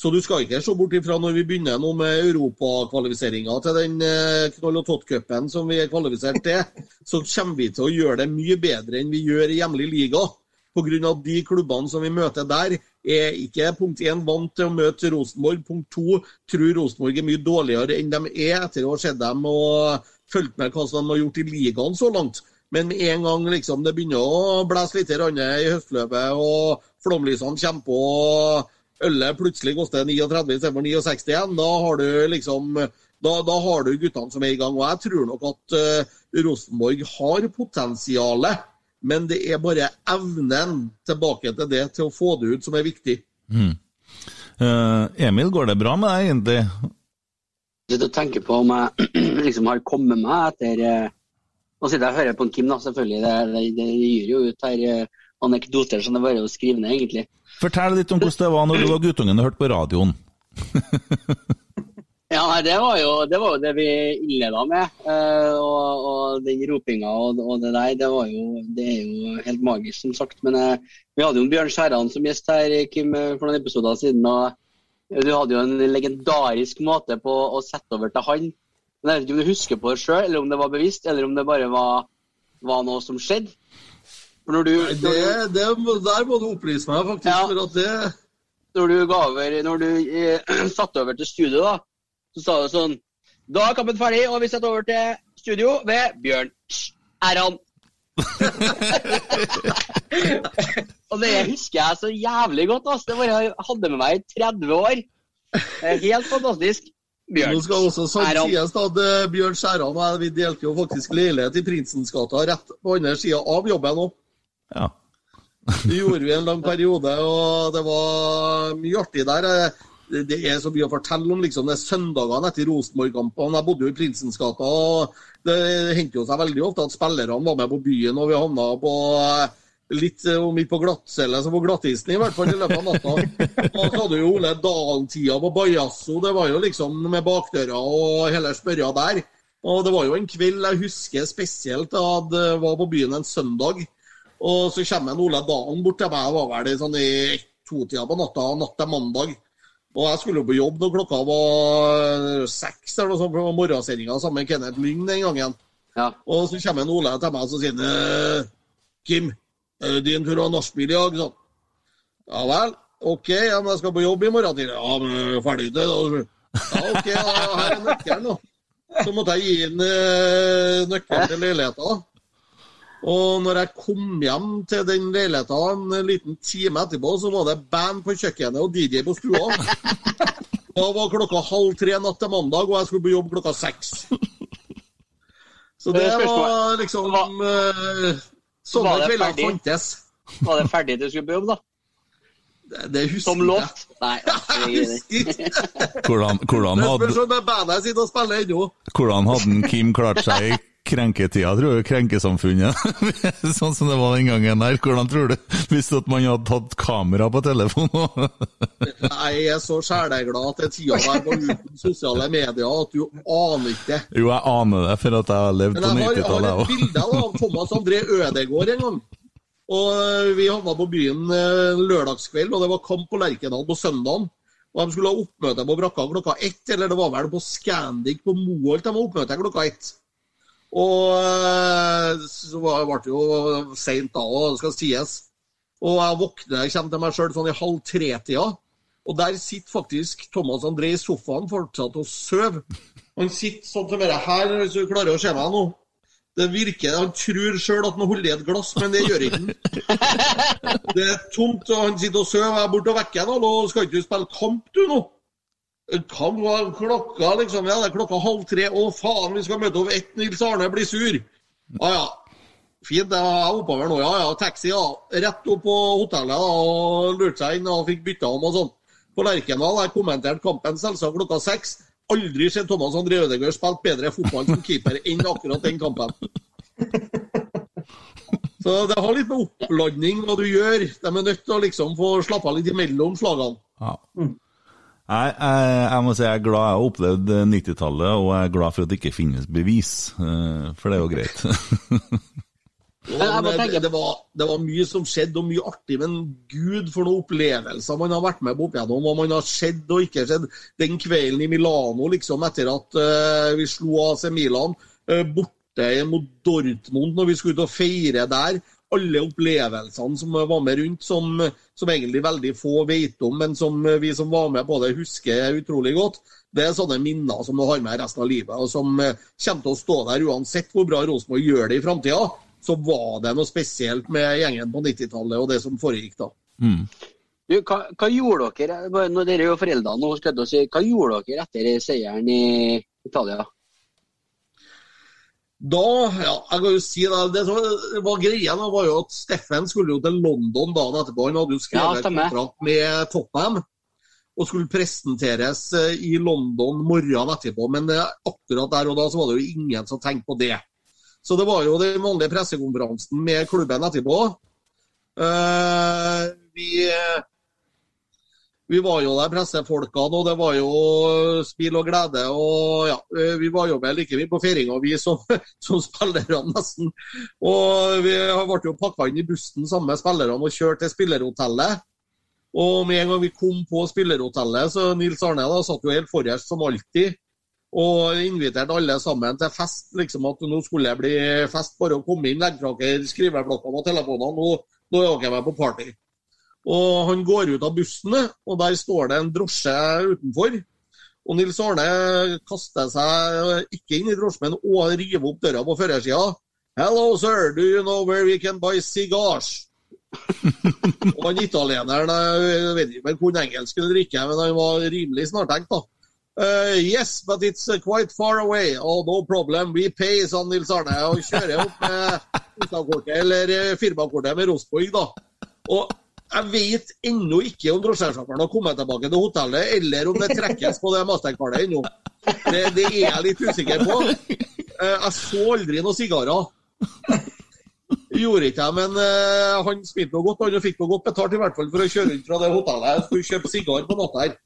Så du skal ikke se bort ifra når vi begynner nå med europakvalifiseringa til den eh, knoll og tott-cupen som vi er kvalifisert til, så kommer vi til å gjøre det mye bedre enn vi gjør i hjemlig liga. Pga. de klubbene som vi møter der, er ikke punkt én vant til å møte Rosenborg. Punkt to tror Rosenborg er mye dårligere enn de er etter å ha sett dem og fulgt med hva som de har gjort i ligaen så langt. Men med en gang liksom, det begynner å blæse litt i høstløpet, og flomlysene kommer på, og ølet plutselig koster 39 istedenfor 69 igjen, da har du liksom da, da har du guttene som er i gang. Og jeg tror nok at uh, Rosenborg har potensialet, men det er bare evnen tilbake til det, til å få det ut, som er viktig. Mm. Uh, Emil, går det bra med deg egentlig? sitter og tenker på om jeg liksom har kommet meg etter eh, Nå sitter jeg og hører på en Kim, da, selvfølgelig. Det, det, det gir jo ut her eh, anekdoter som det bare er å skrive ned, egentlig. Fortell litt om hvordan det var når du var guttungen og hørte på radioen. Ja, nei, det var jo det, var jo det vi innleda med. eh, og, og den ropinga og, og det der, det, var jo, det er jo helt magisk, som sagt. Men eh, vi hadde jo en Bjørn Skjæran som gjest her, Kim, eh, for noen episoder siden. og Du hadde jo en legendarisk måte på å sette over til han. Men Jeg vet ikke om du husker på det sjøl, eller om det var bevisst, eller om det bare var, var noe som skjedde. For når du, Det, det, der må du opplyse meg, faktisk. Ja. for at det... når du over, når du eh, satte over til studio, da, så sa du sånn Da er kampen ferdig, og vi setter over til studio ved Bjørn Erran. og det husker jeg så jævlig godt. ass. Det var jeg hadde med meg i 30 år. Helt fantastisk. Bjørn Nå skal også Æran. sies at eh, Bjørn Skjæran og jeg vi delte jo faktisk leilighet i Prinsens gata rett på andre sida av jobben òg. Ja. Det gjorde vi en lang periode, og det var mye artig der. Det er så mye å fortelle om liksom, det er søndagene etter Rosenborg-kampene. Jeg bodde jo i Prinsens gata, og det hendte jo seg veldig ofte at spillerne var med på byen, og vi havna på eh, litt, eh, om ikke på glattcelle, så på glattisen i hvert fall i løpet av natta. Da hadde jo Ole Dalen-tida på Bajasso, det var jo liksom med bakdøra og hele spørja der. Og det var jo en kveld jeg husker spesielt, jeg var på byen en søndag. Og så kommer Ole Dalen bort til meg, jeg var vel i sånn i to-tida på natta, natt til mandag. Og jeg skulle jo på jobb når klokka var seks eller noe sånt, var morgensendinga sammen med Kenneth Lyng den gangen. Ja. Og så kommer en Ole til meg og sier han, «Eh, Kim, er det din tur å ha nachspiel i dag? Sånn. Ja vel. OK, ja, men jeg skal på jobb i morgen tidlig. Ja, men er ferdig til det? Ja, OK, ja, her er nøkkelen, da. Så måtte jeg gi ham eh, nøkkelen til leiligheta. Og når jeg kom hjem til den leiligheta en liten time etterpå, så var det band på kjøkkenet og DJ på stua. Da var klokka halv tre natt til mandag, og jeg skulle på jobb klokka seks. Så det var liksom eh, Sånne kvelder fantes. Var det ferdig du skulle på jobb, da? Det, det husker Som lovt? Nei. jeg. Husker ikke. Hvordan, hvordan, Det spørs hadde, om det bandet sitter og spiller ennå. hvordan hadde Kim klart seg i krenketida, tror jeg, Krenkesamfunnet? sånn som det var den gangen der. Hvordan tror du? Hvis at man hadde tatt kamera på telefonen? Nei, Jeg er så sjeleglad det tida der var uten sosiale medier at du aner ikke. jo, jeg aner det, for at jeg har levd på jeg har, jeg har et bilde av Thomas André Ødegård en gang. Og eh, Vi havna på byen eh, lørdagskveld, og det var kamp på Lerkendal på søndagen. Og De skulle ha oppmøte på brakka klokka ett, eller det var vel på Scandic på Moholt de hadde oppmøte klokka ett. Og eh, så ble det jo seint da, og det skal sies. Og jeg våkner, jeg kommer til meg sjøl sånn i halv tre-tida. Og der sitter faktisk Thomas André i sofaen fortsatt og sover. Han sitter sånn som dette her, hvis du klarer å se meg nå. Det virker, Han tror sjøl at han holder i et glass, men det gjør ikke han. Det er tomt, og han sitter og sover. Jeg er borte og vekker han. og Skal ikke du spille kamp, du, nå? Kan var klokka, liksom. Ja, det er klokka halv tre. Å, faen, vi skal møte over ett. Nils Arne blir sur. Ja, ja. Fint, jeg er oppover nå. Ja, ja. Taxi, ja. Rett opp på hotellet da, og lurte seg inn og fikk bytta om og sånn. På Lerkendal har kommentert kampen selvsagt klokka seks. Aldri sett Thomas André Ødegaard spilt bedre fotball som keeper enn akkurat den kampen. Så det har litt med oppladning hva du gjør. De er nødt til å liksom få slappe av litt imellom slagene. Ja. Nei, jeg, jeg må si jeg er glad jeg har opplevd 90-tallet, og jeg er glad for at det ikke finnes bevis. eh, For det er jo greit. Det, det, var, det var mye som skjedde, og mye artig. Men gud, for noen opplevelser man har vært med på opp igjennom. Hva man har sett og ikke sett. Den kvelden i Milano, liksom, etter at uh, vi slo AC Milan uh, borte mot Dortmund, når vi skulle ut og feire der. Alle opplevelsene som var med rundt, som, som egentlig veldig få vet om, men som vi som var med på det, husker utrolig godt. Det er sånne minner som du har med resten av livet, og som eh, kommer til å stå der uansett hvor bra Rosenborg gjør det i framtida. Så var det noe spesielt med gjengen på 90-tallet og det som foregikk da. Mm. Du, hva, hva gjorde dere når dere er jo foreldre nå, skal jeg si, hva gjorde dere etter seieren i Italia? Da, ja, jeg kan jo si det, det som var greia da, var jo at Steffen skulle jo til London dagen etterpå. Han hadde jo skrevet ja, kontrakt med Tottenham og skulle presenteres eh, i London morgenen etterpå. Men eh, akkurat der og da så var det jo ingen som tenkte på det. Så det var jo den vanlige pressekonferansen med klubben etterpå. Uh, vi, vi var jo der, pressefolkene, og det var jo smil og glede. og ja, eh, Vi var jo vel like mye på feiringa, vi som, som spillere, nesten. Og vi ble jo pakka inn i bussen sammen med spillerne og kjørt til spillerhotellet. Og med en gang vi kom på spillerhotellet, så Nils Arne da, satt jo helt forrest som alltid. Og inviterte alle sammen til fest. liksom At nå skulle det bli fest. Bare å komme inn, legge fra dere skriveblokkene og telefonene. Nå, nå er dere med på party. Og han går ut av bussen, og der står det en drosje utenfor. Og Nils Arne kaster seg ikke inn i drosjen, men å river opp døra på førersida. Hello, sir. Do you know where we can buy cigars? og han italieneren jeg vet ikke om han kunne engelsk eller ikke, men han var rimelig snartenkt, da. Uh, yes, but it's uh, quite far away. Oh, no problem. We pay, sa Nils Arne. Og kjører opp med kortet, eller eh, firmakortet med Rosenborg, da. Og jeg vet ennå ikke om drosjesjåføren har kommet tilbake til hotellet, eller om det trekkes på det mastercardet ennå. Det, det er jeg litt usikker på. Eh, jeg så aldri noen sigarer. Gjorde ikke jeg, men eh, han spilte noe godt. Han fikk noe godt betalt i hvert fall for å kjøre rundt fra det hotellet. Jeg skulle kjøpe sigar på natta her.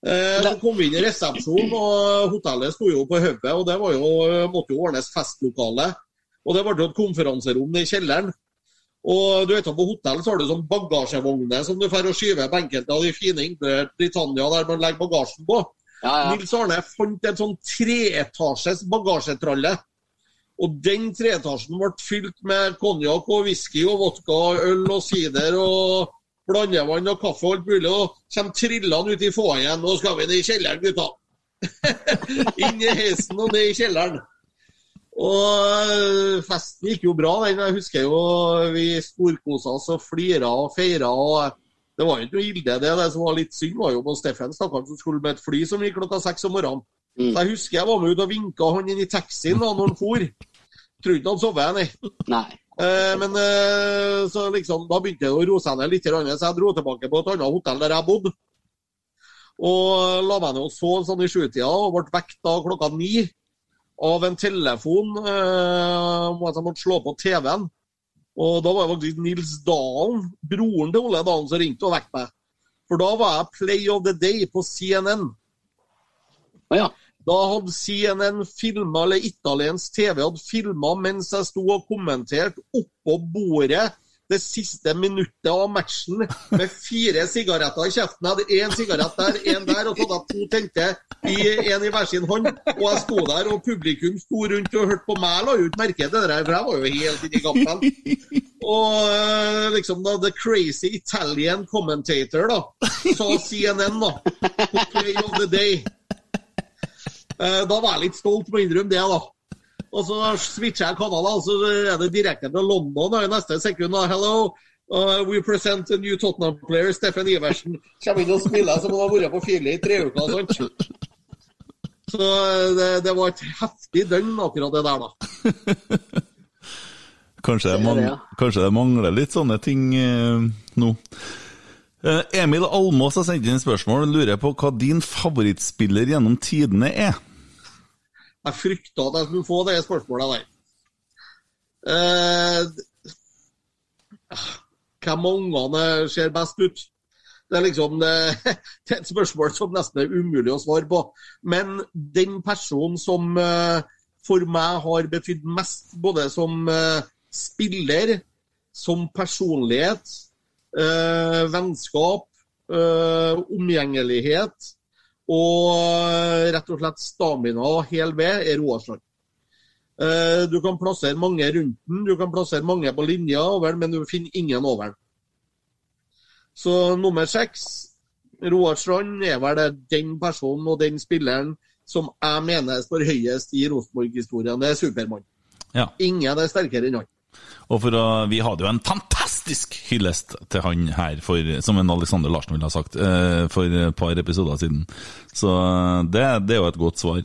Eh, så kom vi inn i resepsjonen, og hotellet sto jo på hodet. Og det jo, måtte jo ordnes festlokale. Og det ble jo et konferanserom i kjelleren. Og du vet at På hotell så har du sånn bagasjevogner som du får å skyve på enkelte av de fine inkludert Britannia, der man legger bagasjen på. Ja, ja. Nils Arne fant en sånn treetasjes bagasjetralle. Og den treetasjen ble fylt med konjakk og whisky og vodka og øl og sider og blandevann og kaffe og alt mulig. Og kommer trillende ut i foajeen. Nå skal vi ned i kjelleren, gutta. Inn i heisen og ned i kjelleren. Og festen gikk jo bra. Jeg husker jo vi storkosa oss og flira og feira. og Det var jo ikke noe ille, det. Det som var litt synd, var jo på Steffen stakkaren som skulle med et fly som gikk klokka seks om morgenen. Mm. Så jeg husker jeg var med ut og vinka han inn i taxien da når han for. Tror ikke han sov, nei. Nei. Eh, men eh, så liksom, da begynte det å roe seg ned litt, så jeg dro tilbake på et annet hotell der jeg bodde. Og la meg ned og sove sånn i sjutida og ble vekket da klokka ni av en telefon. Eh, om at jeg måtte slå på TV-en. Og da var det faktisk Nils Dalen, broren til Ole Dalen, som ringte og vekket meg. For da var jeg Play of the Day på CNN. Ja. Da hadde CNN filma, eller italiensk TV hadde filma mens jeg sto og kommenterte oppå bordet det siste minuttet av matchen med fire sigaretter i kjeften. Jeg hadde én sigarett der, én der, og så hadde jeg to tente, én i hver sin hånd. Og jeg sto der, og publikum sto rundt og hørte på meg. Jeg la jo ikke merke til det der, for jeg var jo helt inni kampen. Og eh, liksom da, The Crazy Italian Commentator, da, sa CNN, da. Play of the Day. Eh, Da var jeg litt stolt, må innrømme det, da. Og så switcher jeg kanaler, og så er det direkte fra London og i neste sekund. Hello, uh, we present a new Tottenham player, Steffen Iversen. Kommer inn og spiller som han har vært på fjellet i tre uker. og sånt. Så eh, det, det var et heftig døgn, akkurat det der, da. Kanskje det, Det er mang det, ja. kanskje det mangler litt sånne ting eh, nå. Eh, Emil Almås har sendt inn spørsmål og lurer på hva din favorittspiller gjennom tidene er. Jeg frykta at jeg skulle få det spørsmålet der. Eh, hvem av ungene ser best ut? Det er liksom det, er et spørsmål som nesten er umulig å svare på. Men den personen som eh, for meg har betydd mest, både som eh, spiller, som personlighet, eh, vennskap, omgjengelighet og eh, rett og slett stamina og hel ved, er Roar Strand. Eh, Du kan plassere mange rundt den, du kan plassere mange på linja over den, men du finner ingen over den. Så nummer seks, Roar Strand, er vel det den personen og den spilleren som jeg mener står høyest i Rosenborg-historien. Det er Supermann. Ja. Ingen er sterkere enn han. Og for å, Vi hadde jo en fantastisk hyllest til han her, for, som en Alexander Larsen ville ha sagt, eh, for et par episoder siden. Så eh, det, det er jo et godt svar.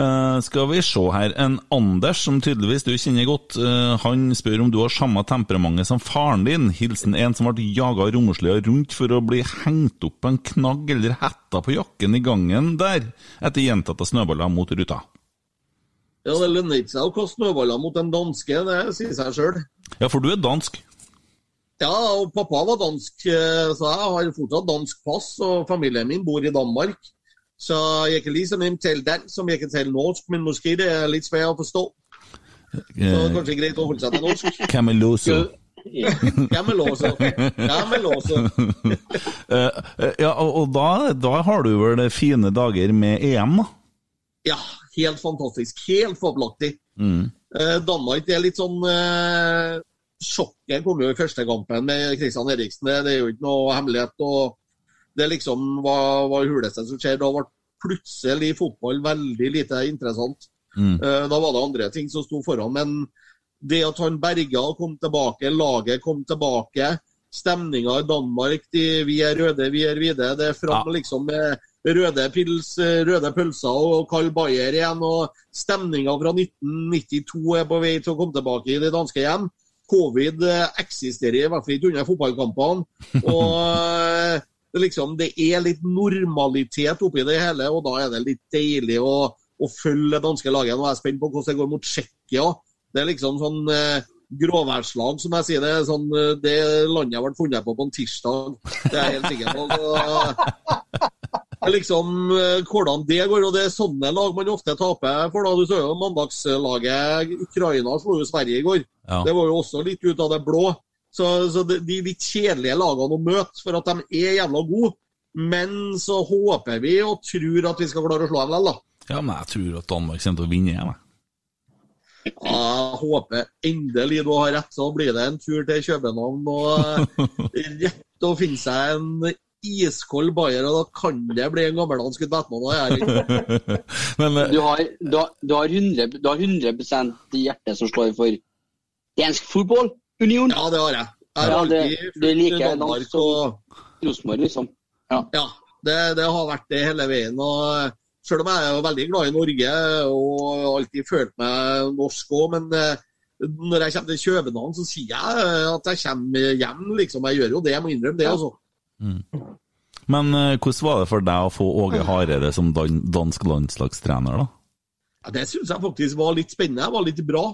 Eh, skal vi se her. En Anders, som tydeligvis du kjenner godt, han spør om du har samme temperamentet som faren din. Hilsen en som ble jaga romslige rundt for å bli hengt opp på en knagg eller hetta på jakken i gangen der, etter gjentatte snøballer mot ruta. Ja, Det lønner ikke seg å kaste snøballer mot en danske, det sier seg sjøl. Ja, for du er dansk. Ja, og pappa var dansk, eh, så jeg har fortsatt dansk pass, og familien min bor i Danmark. Så jeg kan liksom til tale dansk som jeg kan tale norsk, men måske det er litt svært å forstå. Så det er kanskje greit å holde seg til norsk. Cameloso. Cameloso. Cameloso. Eh, eh, ja, og, og da, da har du vel fine dager med EM, da? Ja, helt fantastisk. Helt fabelaktig. Mm. Eh, Danmark det er litt sånn eh, Sjokket kom jo i første kampen med Kristian Eriksen. Det, er jo ikke noe hemmelighet. og Det liksom var, var huleste som skjer. Da ble plutselig fotball veldig lite interessant. Mm. Eh, da var det andre ting som sto foran. Men det at han berga og kom tilbake, laget kom tilbake, stemninga i Danmark de, Vi er røde, vi er hvite. Det er fram Ja. liksom med røde pils, eh, røde pølser og kald bayer igjen. Og stemninga fra 1992 er på vei til å komme tilbake i det danske hjem. Covid eh, eksisterer i hvert fall ikke under fotballkampene. Og eh, det, liksom, det er litt normalitet oppi det hele, og da er det litt deilig å, å følge det danske laget. Nå er jeg spent på hvordan det går mot Tsjekkia. Det er liksom sånn eh, gråværslag, som jeg sier. Det sånn, det landet ble funnet på på en tirsdag. Det er jeg helt sikker på. Så, liksom eh, hvordan det går, og det er sånne lag man ofte taper for. da. Du så jo mandagslaget Ukraina slo jo Sverige i går. Ja. Det var jo også litt ut av det blå. Så, så det, de litt kjedelige lagene å møte, for at de er jævla gode. Men så håper vi og tror at vi skal klare å slå dem likevel, da. Ja, men jeg tror at Danmark kommer til å vinne igjen, jeg. Jeg håper endelig du har rett, så blir det en tur til København og eh, rett å finne seg en iskold bayer, og da kan det bli en gammeldansk Batman jeg. Men eh, Du har, du har, du har 100, du har 100 hjerte som slår for dansk fotballunion. Ja, det har jeg. Jeg har Ja, det- alltid det er like fulgt Danmark dansk og Rosenborg, liksom. Ja. Ja, det, det har vært det hele veien. og Selv om jeg er veldig glad i Norge og alltid følt meg norsk òg, men eh, når jeg kommer til København, så sier jeg at jeg kommer hjem. liksom. Jeg gjør jo det, jeg må innrømme det. altså. Men eh, hvordan var det for deg å få Åge Hareide som dansk landslagstrener, da? Ja, det syns jeg faktisk var litt spennende. Det var litt bra.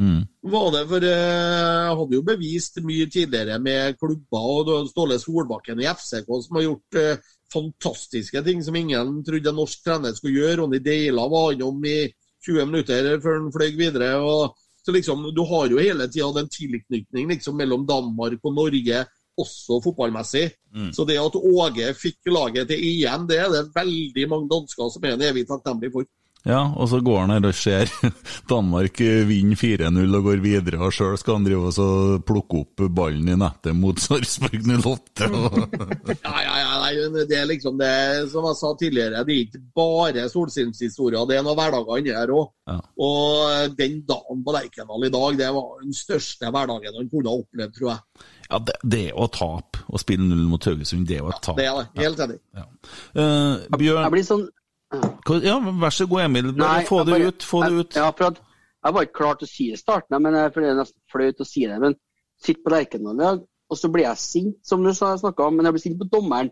Mm. Var det, for eh, Jeg hadde jo bevist mye tidligere med klubber og Ståle Solbakken i FCK som har gjort eh, fantastiske ting som ingen trodde en norsk trener skulle gjøre. Ronny Deila var innom i 20 minutter før han fløy videre. og så liksom, Du har jo hele tida den tilknytning liksom, mellom Danmark og Norge, også fotballmessig. Mm. Så det at Åge fikk laget til EM, det er det veldig mange dansker som er en evig takknemlig for. Ja, og så går han her og ser Danmark vinne 4-0 og går videre, og sjøl skal han drive og så plukke opp ballen i nettet mot Sarpsborg 08. Og... Ja, ja, ja, nei, det er liksom det som jeg sa tidligere, det er ikke bare solskinnshistorier, det er noen hverdager inni her òg. Ja. Og den dagen på Lerkendal i dag, det var den største hverdagen han kunne ha opplevd, tror jeg. Ja, det, det er et tap å spille 0 mot Haugesund, det er opp. Ja, Det er det. Helt enig. Ja. Uh, Bjørn Jeg blir sånn Ja, vær så god, Emil. Bare Nei, få det bare- ut. Få det jeg- ut. Ja, for at jeg var ikke klar til å si det i starten, men jeg, for det er nesten flaut å si det. Men sitt på Lerkendal i dag, og så blir jeg sint, som du snakka snakket om, men jeg blir sint på dommeren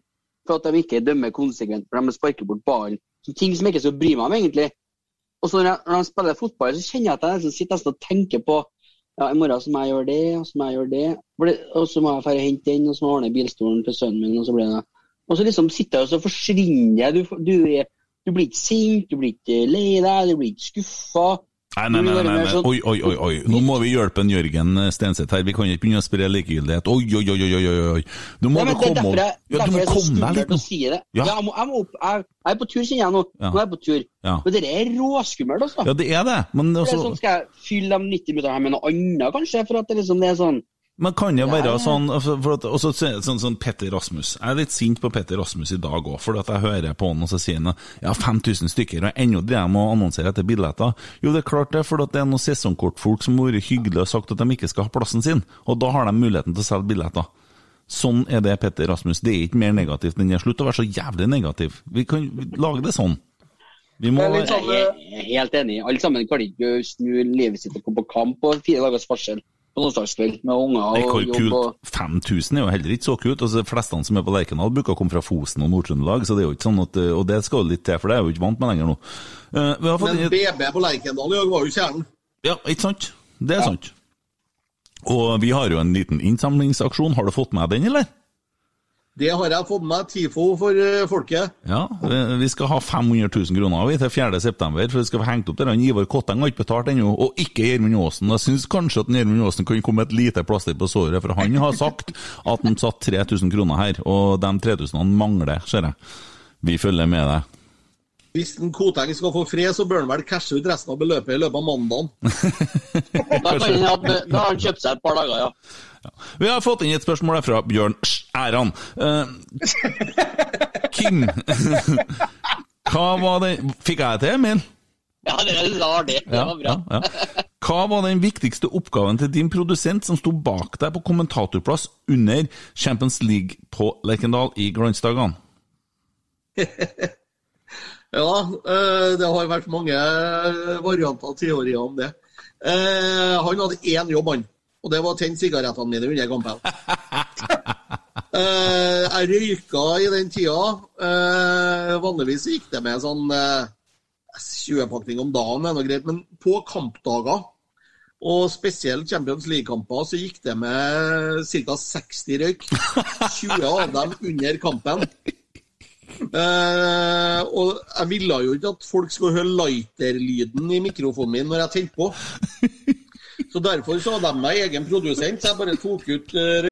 for at de ikke dømmer konsekvent, for de sparker bort ballen. Ting som jeg ikke skal bry meg om, egentlig. Og så når, jeg, når de spiller fotball, så kjenner jeg at jeg nesten sitter nesten og tenker på ja, i morgen så må jeg gjøre det, og så må jeg gjøre det, og så må jeg dra og hente den, og så må jeg ordne bilstolen til sønnen min, og så blir det Og så liksom sitter jeg og så forsvinner jeg. Du, du, du blir ikke sint, du blir ikke lei deg, du blir ikke skuffa. Nei, nei, nei, nei, nei. sånn- Oi, oi, oi, oi. Nå må vi hjelpe en Jørgen Stenseth her. Vi kan ikke begynne å spre likegyldighet. Oi, oi, oi, oi, oi, oi. Du må det er komme opp Ja, du må er det komme deg litt nå. det. Ja. jeg, må, jeg, må opp, jeg, jeg er på tur, kjenner jeg nå. Nå er jeg på tur. Ja. Men det er råskummelt, altså. Ja, det er det. Men, det er altså, sånn, skal jeg fylle de 90 minuttene her med noe annet, kanskje? For at det, liksom, det er sånn men kan det være Ja. sånn for, for at, også, sånn, sånn Petter Rasmus. Jeg er litt sint på Petter Rasmus i dag òg, for at jeg hører på han og så sier han ja, 5000 stykker, og ennå driver de og annonserer etter billetter. Jo, det er klart det, for at det er noen sesongkortfolk som har vært hyggelige og sagt at de ikke skal ha plassen sin, og da har de muligheten til å selge billetter. Sånn er det, Petter Rasmus. Det er ikke mer negativt enn det. Slutt å være så jævlig negativ. Vi kan lage det sånn. Vi må er litt Jeg sånn, er helt enig. Alle sammen kan ikke snu livet sitt og komme på kamp på fire dagers varsel på onsdagskveld med unger og jobb. Og... 5000 er jo heller ikke så kult. Altså, de fleste som er på Lerkendal, bruker å komme fra Fosen og Nord-Trøndelag, så det er jo ikke sånn at, og det skal jo litt til, for det er jo ikke vant med lenger nå. Uh, fått Men BB på Lerkendal i dag var jo kjernen. Ja, ikke sant? Det er sant. Og vi har jo en liten innsamlingsaksjon. Har du fått med den, eller? Det har jeg fått med TIFO for eh, folket. Ja, vi- skal ha 500 000 kroner vi til 4. september, for vi skal få hengt opp det. Han Ivar Kotteng har ikke betalt ennå, og ikke Gjermund Aasen. Jeg syns kanskje at Gjermund Aasen kan komme et lite plaster på såret, for han har sagt at han satt 3000 kroner her, og de 3000 han mangler, ser jeg. Vi følger med deg. Hvis en Koteng skal få fred, så bør han vel cashe ut resten av beløpet i løpet av mandagen. Da, kan han, da har han kjøpt seg et par dager, ja. Vi har fått inn et spørsmål fra Bjørn Æran. Uh, Kim Hva var det Fikk jeg det til, Emil? Ja, det er det. Det var bra. ja, ja. Hva var den viktigste oppgaven til din produsent som sto bak deg på kommentatorplass under Champions League på Lerkendal i glansdagene? Ja, eh, det har vært mange varianter og teorier om det. Eh, Han hadde én jobb, han. Og det var å tenne sigarettene mine under kampen. uh, Jeg røyka i den tida. Uh, Vanligvis gikk det med sånn uh, 20-pakning om dagen, er noe greit. Men på kampdager, og spesielt Champions League-kamper, så gikk det med ca. 60 røyk. 20 av dem under kampen. Uh, og jeg ville jo ikke at folk skulle høre lighter-lyden i mikrofonen min når jeg tente på. Så derfor så hadde de meg egen produsent, så jeg bare tok ut eh,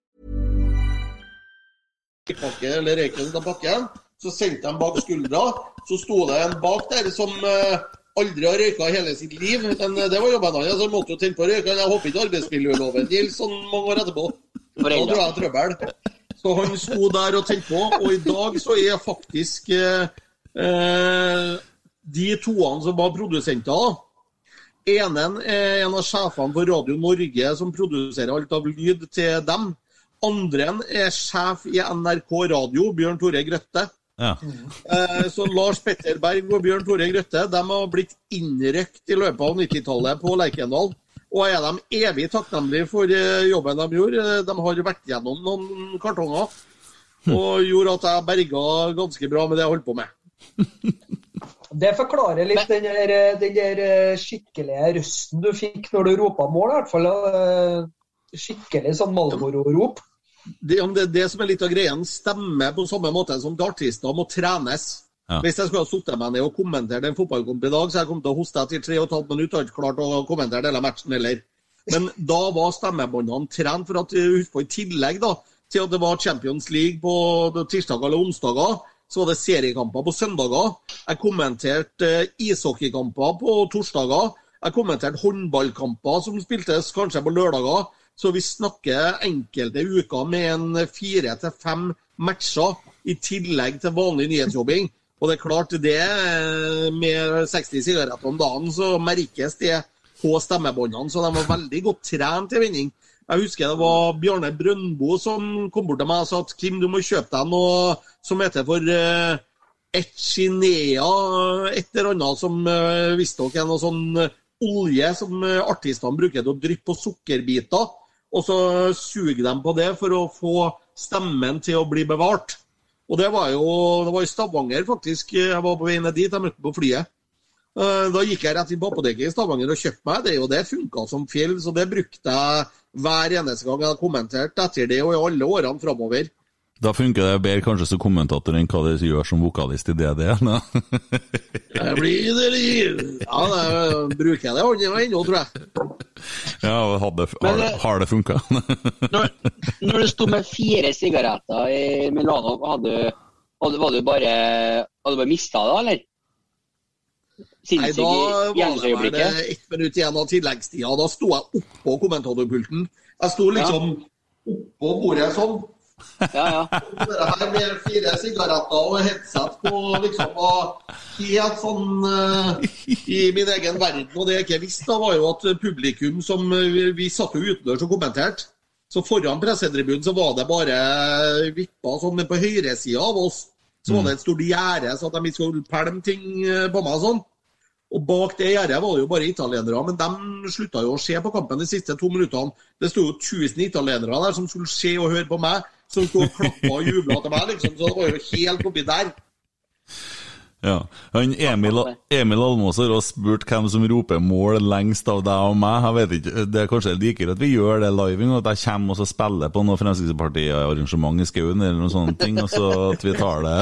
Pakke, eller røyken ut av pakken. Så sendte de bak skuldra. Så sto det en bak der som eh, aldri har røyka i hele sitt liv. Men eh, det var jobben hans, så han måtte jo tenne på røyken. Jeg håper ikke arbeidsmiljøloven gjelder sånn mange år etterpå. Da tror jeg trøbbel. Så han sto der og tente på, og i dag så er faktisk eh, eh, de toene som var produsenter Enen er en av sjefene for Radio Norge som produserer alt av lyd til dem. Andre er sjef i NRK Radio, Bjørn Tore Grøtte. Ja. Eh, Så Lars Petter Berg og Bjørn Tore Grøtte de har blitt innrøkt i løpet av 90-tallet på Lerkendal. Og er de evig takknemlige for eh, jobben de gjorde. Eh, De har vært gjennom noen kartonger og gjorde at jeg berga ganske bra med det jeg holdt på med. Det forklarer litt den der, den der skikkelige røsten du fikk når du ropa mål, i hvert fall. Skikkelig sånn Malboro-rop. Det, om det det som er litt av greia. Stemmer på samme måte som dartister må trenes. Ja. Hvis jeg skulle ha satt meg ned og kommentert en fotballkamp i dag, så jeg kom til å hoste etter tre og et halvt minutt. hadde ikke klart å kommentere hele matchen heller. Men da var stemmebåndene trent. For at, husk på, i tillegg da, til at det var Champions League på tirsdager eller onsdager, så var det seriekamper på søndager. Jeg kommenterte eh, ishockeykamper på torsdager. Jeg kommenterte håndballkamper som spiltes kanskje på lørdager. Så vi snakker enkelte uker med en fire til fem matcher i tillegg til vanlig nyhetsjobbing. Og det er klart, det eh, med 60 sigaretter om dagen, så merkes det på stemmebåndene. Så de var veldig godt trent til vinning. Jeg husker det var Bjarne Brøndbo som kom bort til meg og sa at Kim, du må kjøpe deg noe som heter for uh, Echinea, et eller annet som uh, visstnok er noe sånn eh, olje som eh, artistene bruker til å dryppe på sukkerbiter. Og så suger de på det for å få stemmen til å bli bevart. Og det var jo det var i Stavanger, faktisk. Jeg var på vei ned dit, jeg møtte på flyet. Eh, Da gikk jeg rett inn på apoteket i Stavanger og kjøpte meg det, og det funka som fjell. Så det brukte jeg hver eneste gang jeg kommenterte etter det, og i alle årene framover. Da funker det bedre kanskje som kommentator enn hva det gjør som vokalist i DD. Jeg blir det Ja, det bruker jeg det ennå, tror jeg. ja, hadde, har, det, har det funka? Når du sto med fire sigaretter i Milano, hadde, hadde, var du bare, hadde bare mista det, eller? Nei, da var det bare ett minutt igjen av tilleggstida. Da sto jeg oppå kommentatorpulten. Jeg sto liksom oppå bordet sånn. Ja, ja. Her med fire sigaretter og headset på liksom Og helt sånn uh, i min egen verden. Og det jeg ikke visste, da var jo at publikum som Vi, Vi satt jo utendørs og kommenterte. Så foran pressetribunen så var det bare vippa sånn, men på høyresida av oss så var det et stort gjerde, så at de ikke skulle pælme ting eh, på meg og sånn. Og bak det gjerdet var det jo bare italienere, men de slutta jo å se på kampen de siste to minuttene. Det sto jo 1000 italienere der som skulle se og høre på meg, som sto og klappa og jubla til meg, liksom. Så det var jo helt oppi der. Ja. Han Emil, Emil Almås har også spurt hvem som roper mål lengst av deg og meg. Jeg vet ikke, Det er kanskje likere at vi gjør det live, og at jeg kommer og spiller på noe Fremskrittsparti-arrangement i skauen, eller noen sånne ting, og så at vi tar det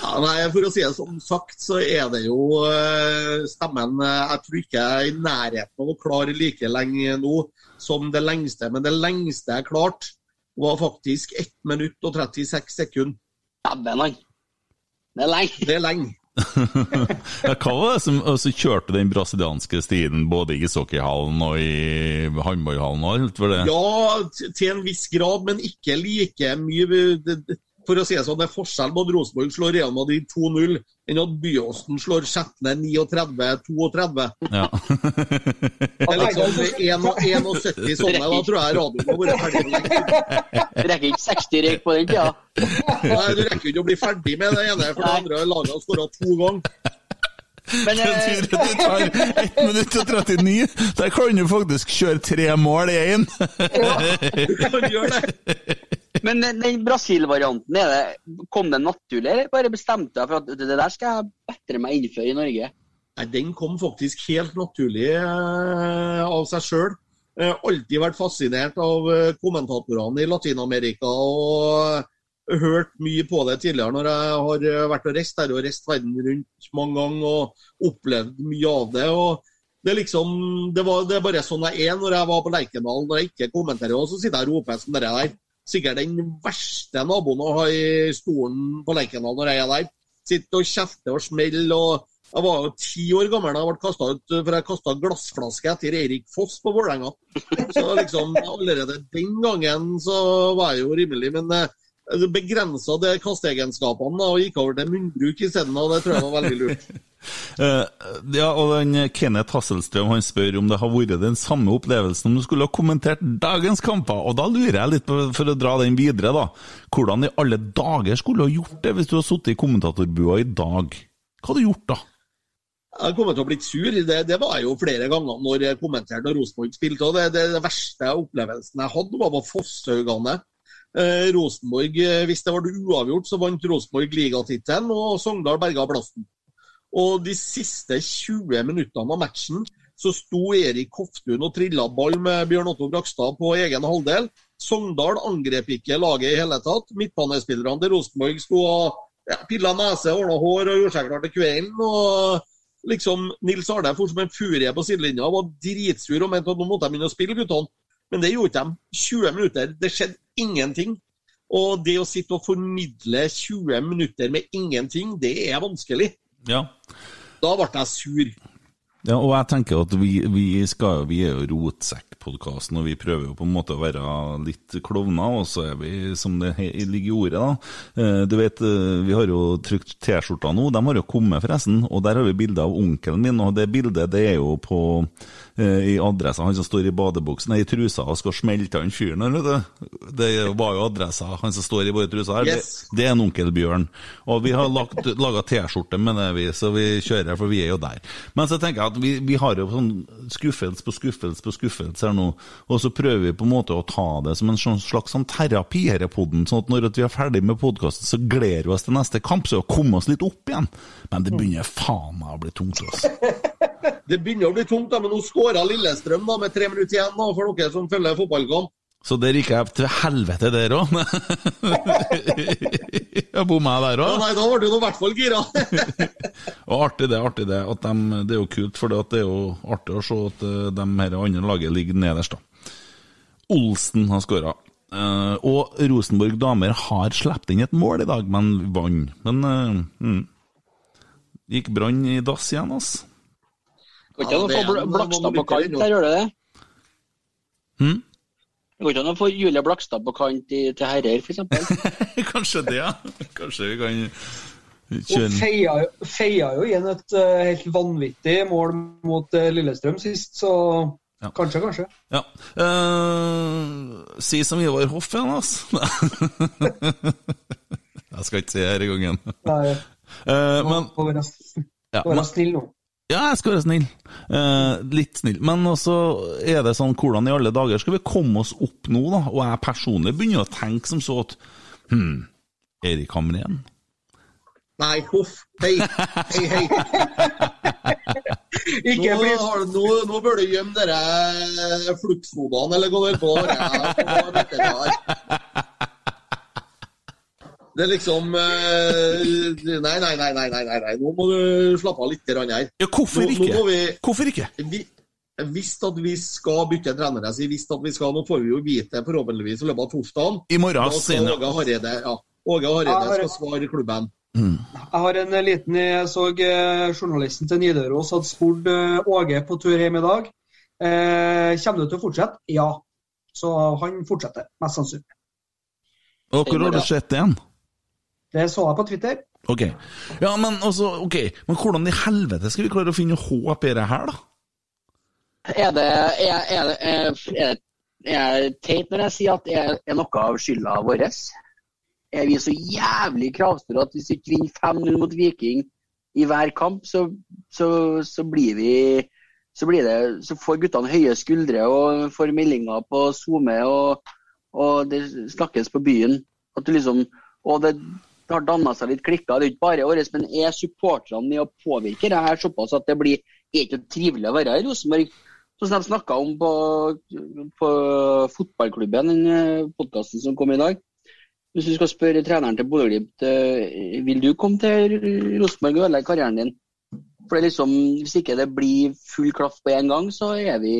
Ja, nei, For å si det som sagt, så er det jo eh, stemmen eh, Jeg tror ikke jeg er i nærheten av å klare like lenge nå som det lengste. Men det lengste jeg klarte, var faktisk 1 minutt og 36 sekunder. Dæven, han. Det er lenge. Det er lenge. ja, Hva var det som altså, kjørte den brasilianske stien både i ishockeyhallen og i håndballhallen? og alt for det? Ja, til en viss grad, men ikke like mye. Det- det- For å si det sånn, det er forskjell på at Rosenborg slår Real Madrid 2-0 enn at Byåsen slår Skjetne 39-32. Ja. Det er liksom 71 sånne. Da tror jeg radioen må være ferdig rekker ikke 60 røyk på den tida. Nei, du rekker ikke å bli ferdig med det ene, for det andre laget har skåra to ganger. Men Det eh, betyr at du tar 1 minutt og 39. Der kan du faktisk kjøre tre mål i én! Du. Men den, Brasil-varianten, kom den naturlig, eller bare bestemte jeg for at det der skal jeg bedre meg innføre i Norge? Nei, Den kom faktisk helt naturlig eh, av seg sjøl. Eh, alltid vært fascinert av kommentatorene i Latin-Amerika. og hørt mye på det tidligere når jeg har eh, vært og reist der og reist verden rundt mange ganger og opplevd mye av det. og det er liksom, det, var, det er bare sånn jeg er når jeg var på Lerkendal, når jeg ikke kommenterer. Og så sitter jeg og roper som dere der. Sikkert den verste naboen å ha i stolen på Lerkendal når jeg er der. Sitter og kjefter og smeller. og Jeg var jo ti år gammel da jeg ble kastet ut for jeg kasta glassflaske etter Eirik Foss på Vålerenga. Så liksom, allerede den gangen så var jeg jo rimelig. Men eh, begrensa de kasteegenskapene og gikk over til munnbruk isteden. Det tror jeg var veldig lurt. Eh, ja, og den Kenneth Hasselstrøm han spør om det har vært den samme opplevelsen om du skulle ha kommentert dagens kamper. Og da lurer jeg litt på, for å dra den videre, da. Hvordan i alle dager skulle du ha gjort det hvis du hadde sittet i kommentatorbua i dag? Hva hadde du gjort da? Jeg kommer til å bli sur. Det, det var jeg jo flere ganger når jeg kommenterte når Rosenborg spilte. og det, det, det verste opplevelsen jeg hadde, var på Fosshaugane. Eh, Rosenborg, eh, Hvis det ble uavgjort, så vant Rosenborg ligatittelen, og Sogndal berga plassen. Og de siste 20 minuttene av matchen så sto Erik Hoftun og trilla ball med Bjørn Otto Brakstad på egen halvdel. Sogndal angrep ikke laget i hele tatt. Midtbanespillerne til Rosenborg sto og ja, pilla nese, ordna hår og gjorde seg klar til kvelden. og liksom Nils Arne for som en furie på sidelinja var dritsur og mente at nå måtte de begynne å spille, guttene. Men det gjorde de. 20 minutter. Det skjedde ingenting. Og det å sitte og formidle 20 minutter med ingenting, det er vanskelig. Ja. Da ble jeg sur. Ja, og jeg tenker at vi, vi, skal, vi er jo Rotsekkpodkasten, og vi prøver jo på en måte å være litt klovner, og så er vi, som det ligger i ordet, da. Eh, Du vet, eh, vi har jo trykt T-skjorter nå, de har jo kommet forresten, og der har vi bilde av onkelen min, og det bildet det er jo på i adressa, han som står i badebuksen, i trusa og skal smelte han fyren her. Det var jo adressa, han som står i både trusa her, Yes. det, det er en onkel Bjørn. Og vi har laga T-skjorte med det, vi, så vi kjører, for vi er jo der. Men så tenker jeg at vi, vi har jo sånn skuffelse på skuffelse på skuffelse her nå, og så prøver vi på en måte å ta det som en sånn slags sånn terapi her i podden, sånn at når vi er ferdig med podkasten, så gleder vi oss til neste kamp, så komme oss litt opp igjen. Men det begynner faen meg å bli tungt, altså. Det begynner å bli tungt, da, men nå skåra Lillestrøm da, med tre minutter igjen da, for dere som følger fotballkamp. Så der gikk jeg til helvete der òg. jeg bomma der Ja, òg. nei, da var du i hvert fall gira. Og artig det, artig det. At dem- det er jo kult, for det er jo artig å se at eh, de her andre laget ligger nederst. da. Olsen har skåra. og Rosenborg damer har sluppet inn et mål i dag, men vant. Men uh, mm. gikk Brann i dass igjen, altså. Går ikke an å få Blakstad på kant der, gjør det det? Hmm? Det går ikke an å få Julie Blakstad på kant i, til herrer, f.eks. Kanskje det, ja. Kanskje vi kan kjøre feia, feia jo igjen et uh, helt vanvittig mål mot uh, Lillestrøm sist, så kanskje, kanskje. Ja. Uh, si som Ivar Hoff igjen, altså. Jeg skal ikke si det her i gangen. Nei, Uh, men Ja, men- snill nå. Ja, jeg skal være snill. Eh, litt snill. Men også er det sånn, hvordan i alle dager skal vi komme oss opp nå, da? Og jeg personlig begynner å tenke som så at Hm, Erik Hamren? Nei, huff. Hei. Hei, hei. Ikke nå, har, du- nå, nå bør du gjemme dere fluktfodene, eller hva du holder på. Det er Det er liksom eh, Nei, nei, nei, nei, nei, nei, nei. Nå må du slappe av litt her. Ja, hvorfor Nå- ikke? Nå vi, Hvorfor ikke? vi, hvis at vi skal bytte trenere, så hvis at vi skal, nå får vi jo vite det forhåpentligvis i løpet av torsdagen. I morgen, Da skal. Åge Hareide ja, Åge Hareide skal svare klubben. Jeg har en liten Jeg så eh, journalisten til Nidaros hadde spurt eh, Åge på tur hjem i dag. Eh, kommer du til å fortsette? Ja. Så han fortsetter, mest sannsynlig. Og hvor har du sett det igjen? Det så jeg på Twitter. Ok. Ja, men også, okay. Men hvordan i helvete skal vi klare å finne håp i det her, da? Er det, er, er, er, er, teit når jeg sier at det er, er noe av skylda vår? Er vi så jævlig kravstore at hvis vi ikke vinner 5-0 mot Viking i hver kamp, så, så, så blir vi så, blir det, så får guttene høye skuldre og får meldinger på SoMe, og, og det snakkes på byen. At du liksom, og det har danna seg litt klikker. Det er ikke bare årets men er supporterne med å påvirke det her såpass at det blir ikke trivelig å være i Rosenborg? Sånn som de snakka om på, på fotballklubben, den podkasten som kom i dag. Hvis du skal spørre treneren til Bodø-Glimt eh, vil du komme til Rosenborg og ødelegge karrieren din. For det er liksom, Hvis ikke det blir full klaff på en gang, så er vi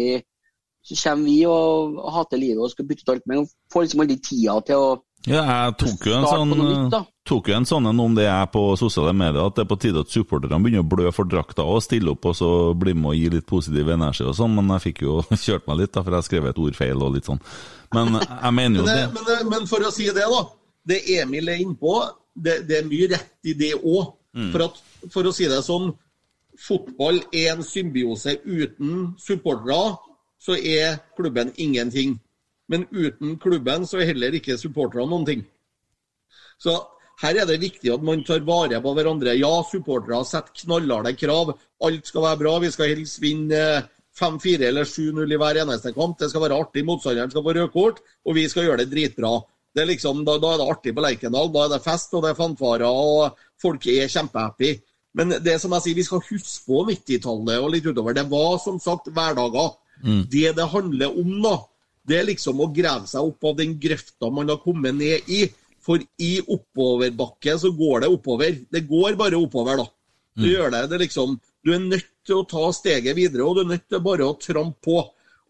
så kommer vi og hater livet og skal bytte ut alt. Men får liksom aldri tida til å Ja, jeg tok jo en sånn, nytt. Tok jo en sånn en om det er på sosiale medier, at det er på tide at supporterne begynner å blø for drakta og stille opp og så bli med og gi litt positiv energi og sånn, men jeg fikk jo kjørt meg litt, da, for jeg skrev et ord feil og litt sånn. Men jeg mener jo det. Men, men, men for å si det, da. Det Emil er innpå, det, det er mye rett i det òg. Mm. For, at- for å si det sånn, fotball er en symbiose. Uten supportere så er klubben ingenting. Men uten klubben så er heller ikke supporterne noen ting. Så her er det viktig at man tar vare på hverandre. Ja, supportere setter knallharde krav. Alt skal være bra. Vi skal helst vinne eh, 5-4 eller 7-0 i hver eneste kamp. Det skal være artig. Motstanderen skal få rødt kort, og vi skal gjøre det dritbra. Det er liksom, da, da er det artig på Lerkendal. Da er det fest, og det er fanfarer, og folk er kjempehappy. Men det som jeg sier, vi skal huske på 90-tallet og litt utover. Det var som sagt hverdager. Det det handler om, da, det er liksom å grave seg opp av den grøfta man har kommet ned i. For i oppoverbakke så går det oppover. Det går bare oppover, da. Du gjør det. det liksom, du er nødt til å ta steget videre, og du er nødt til bare å trampe på.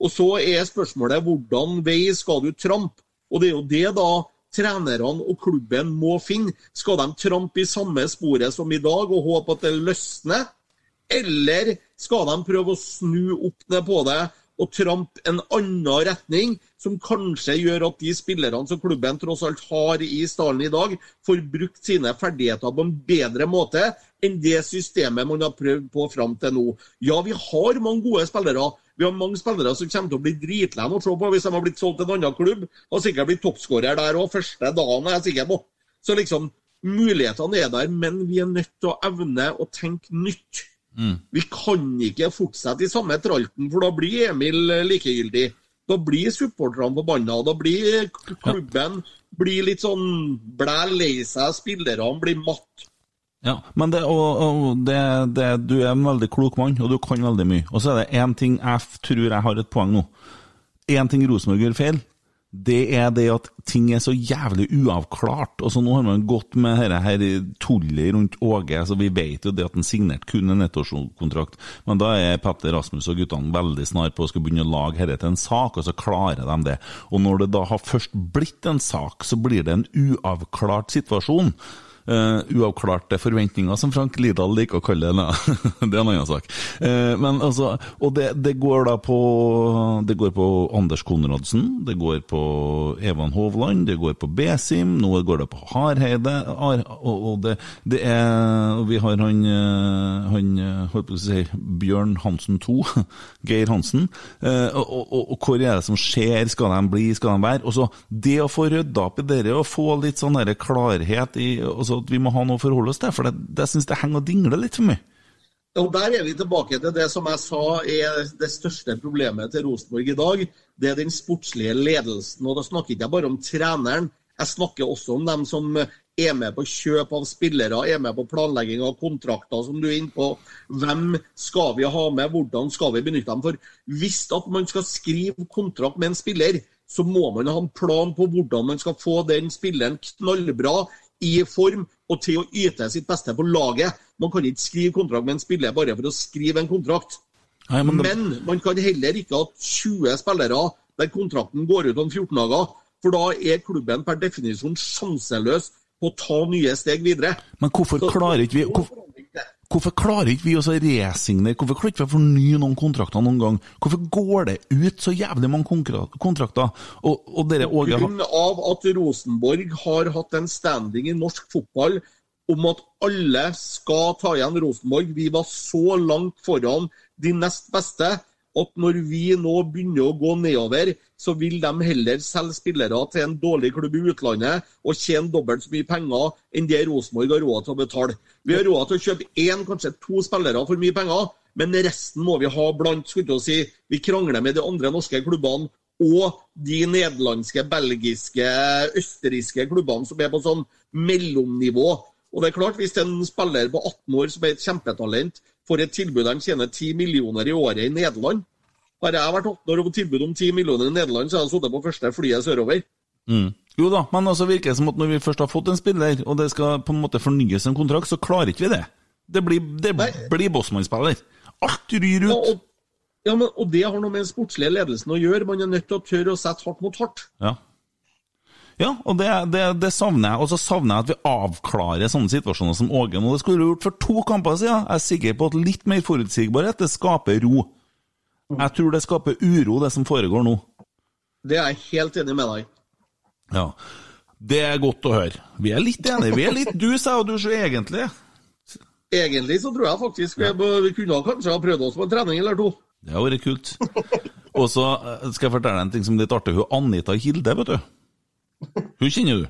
Og så er spørsmålet hvordan vei skal du trampe? Og det er jo det da trenerne og klubben må finne. Skal de trampe i samme sporet som i dag og håpe at det løsner? Eller skal de prøve å snu opp ned på det og trampe en annen retning, som kanskje gjør at de spillerne som klubben tross alt har i stallen i dag, får brukt sine ferdigheter på en bedre måte enn det systemet man har prøvd på fram til nå. Ja, vi har mange gode spillere. Vi har mange spillere som kommer til å bli dritlei å se på hvis de har blitt solgt til en annen klubb. Og sikkert blitt toppskårer der òg, første dagen er jeg sikker på. Så liksom, mulighetene er der, men vi er nødt til å evne å tenke nytt. Vi kan ikke fortsette i samme tralten, for da blir Emil eh, likegyldig. Da blir supporterne forbanna. Da blir klubben klubben blir litt sånn blæ lei seg, spillerne blir matt. Ja, men det, og, og det, det, du er en veldig klok mann, og du kan veldig mye. Og så er det én ting jeg tror jeg har et poeng nå. Én ting Rosenborg gjør feil, det er det at ting er så jævlig uavklart. Og så Nå har man gått med dette her tullet rundt Åge, så vi vet jo det at han signerte kun en ettårskontrakt. Men da er Petter Rasmus og guttene veldig snar på å skal begynne å lage dette til en sak, og så klarer de det. Og når det da har først blitt en sak, så blir det en uavklart situasjon. Uh, uavklarte forventninger, som Frank Lidahl liker å kalle det. det er en annen sak. Uh, men altså, og det, det går da på Det går på Anders Konradsen, det går på Evan Hovland, det går på Besim, nå går det på Hareide. Ar, og, og det, det er og Vi har han, eh, han holdt på å si Bjørn Hansen 2, Geir Hansen. Uh, og, og, og, og hvor er det som skjer? Skal de bli, skal de være? Og så Det å få rydda opp i det, og få litt sånn klarhet i altså at vi må ha noe å forholde oss til, for det, det syns jeg henger og dingler litt for mye. Og Der er vi tilbake til det som jeg sa er det største problemet til Rosenborg i dag. Det er den sportslige ledelsen. Og Da snakker ikke jeg bare om treneren, jeg snakker også om dem som er med på kjøp av spillere, er med på planlegging av kontrakter, som du er inne på. Hvem skal vi ha med, hvordan skal vi benytte dem? For hvis at man skal skrive kontrakt med en spiller, så må man ha en plan på hvordan man skal få den spilleren knallbra i form og til å yte sitt beste på laget. Man kan ikke skrive kontrakt med en spiller bare for å skrive en kontrakt. Nei, men men, man kan heller ikke ha 20 spillere der kontrakten går ut om 14 dager. For da er klubben per definisjon sjanseløs på å ta nye steg videre. Men hvorfor klarer ikke vi hvorfor, hvorfor klarer ikke vi å resignere? Hvorfor klarer ikke vi å fornye noen kontrakter noen gang? Hvorfor går det ut så jævlig mange kontrakter? Og, og dere Åge av at Rosenborg har hatt en standing i norsk fotball om at alle skal ta igjen Rosenborg. Vi var så langt foran de nest beste at når vi nå begynner å gå nedover, så vil de heller selge spillere til en dårlig klubb i utlandet og tjene dobbelt så mye penger enn det Rosenborg har råd til å betale. Vi har råd til å kjøpe én, kanskje to spillere for mye penger, men resten må vi ha blant skulle jeg si, Vi krangler med de andre norske klubbene og de nederlandske, belgiske, østerrikske klubbene som er på sånn mellomnivå. Og det er klart, Hvis en spiller på 18 år som er et kjempetalent, får et tilbud de tjener 10 millioner i året i Nederland, Bare jeg vært 18 år og fått tilbud om 10 millioner i Nederland, så hadde jeg sittet på første flyet sørover. Mm. Jo da, men altså virker det som at når vi først har fått en spiller, og det skal på en måte fornyes en kontrakt, så klarer ikke vi det. Det blir, det blir bossmannsspiller. Alt ryr ut. Og, ja, men, og det har noe med den sportslige ledelsen å gjøre. Man er nødt til å tørre å sette hardt mot hardt. Ja. Ja, og det, det, det savner jeg. Og så savner jeg at vi avklarer sånne situasjoner som Åge nå. Det skulle du gjort for to kamper siden. Jeg er sikker på at litt mer forutsigbarhet, det skaper ro. Jeg tror det skaper uro, det som foregår nå. Det er jeg helt enig med deg i. Ja. Det er godt å høre. Vi er litt enige. Vi er litt du, sa og du, så egentlig. Egentlig så tror jeg faktisk vi, vi kunne kanskje ha prøvd oss på en trening eller to. Det har vært kult. Og så eh, skal jeg fortelle en ting som er litt artig. Hun Anita Hilde, vet du. Hun kjenner du?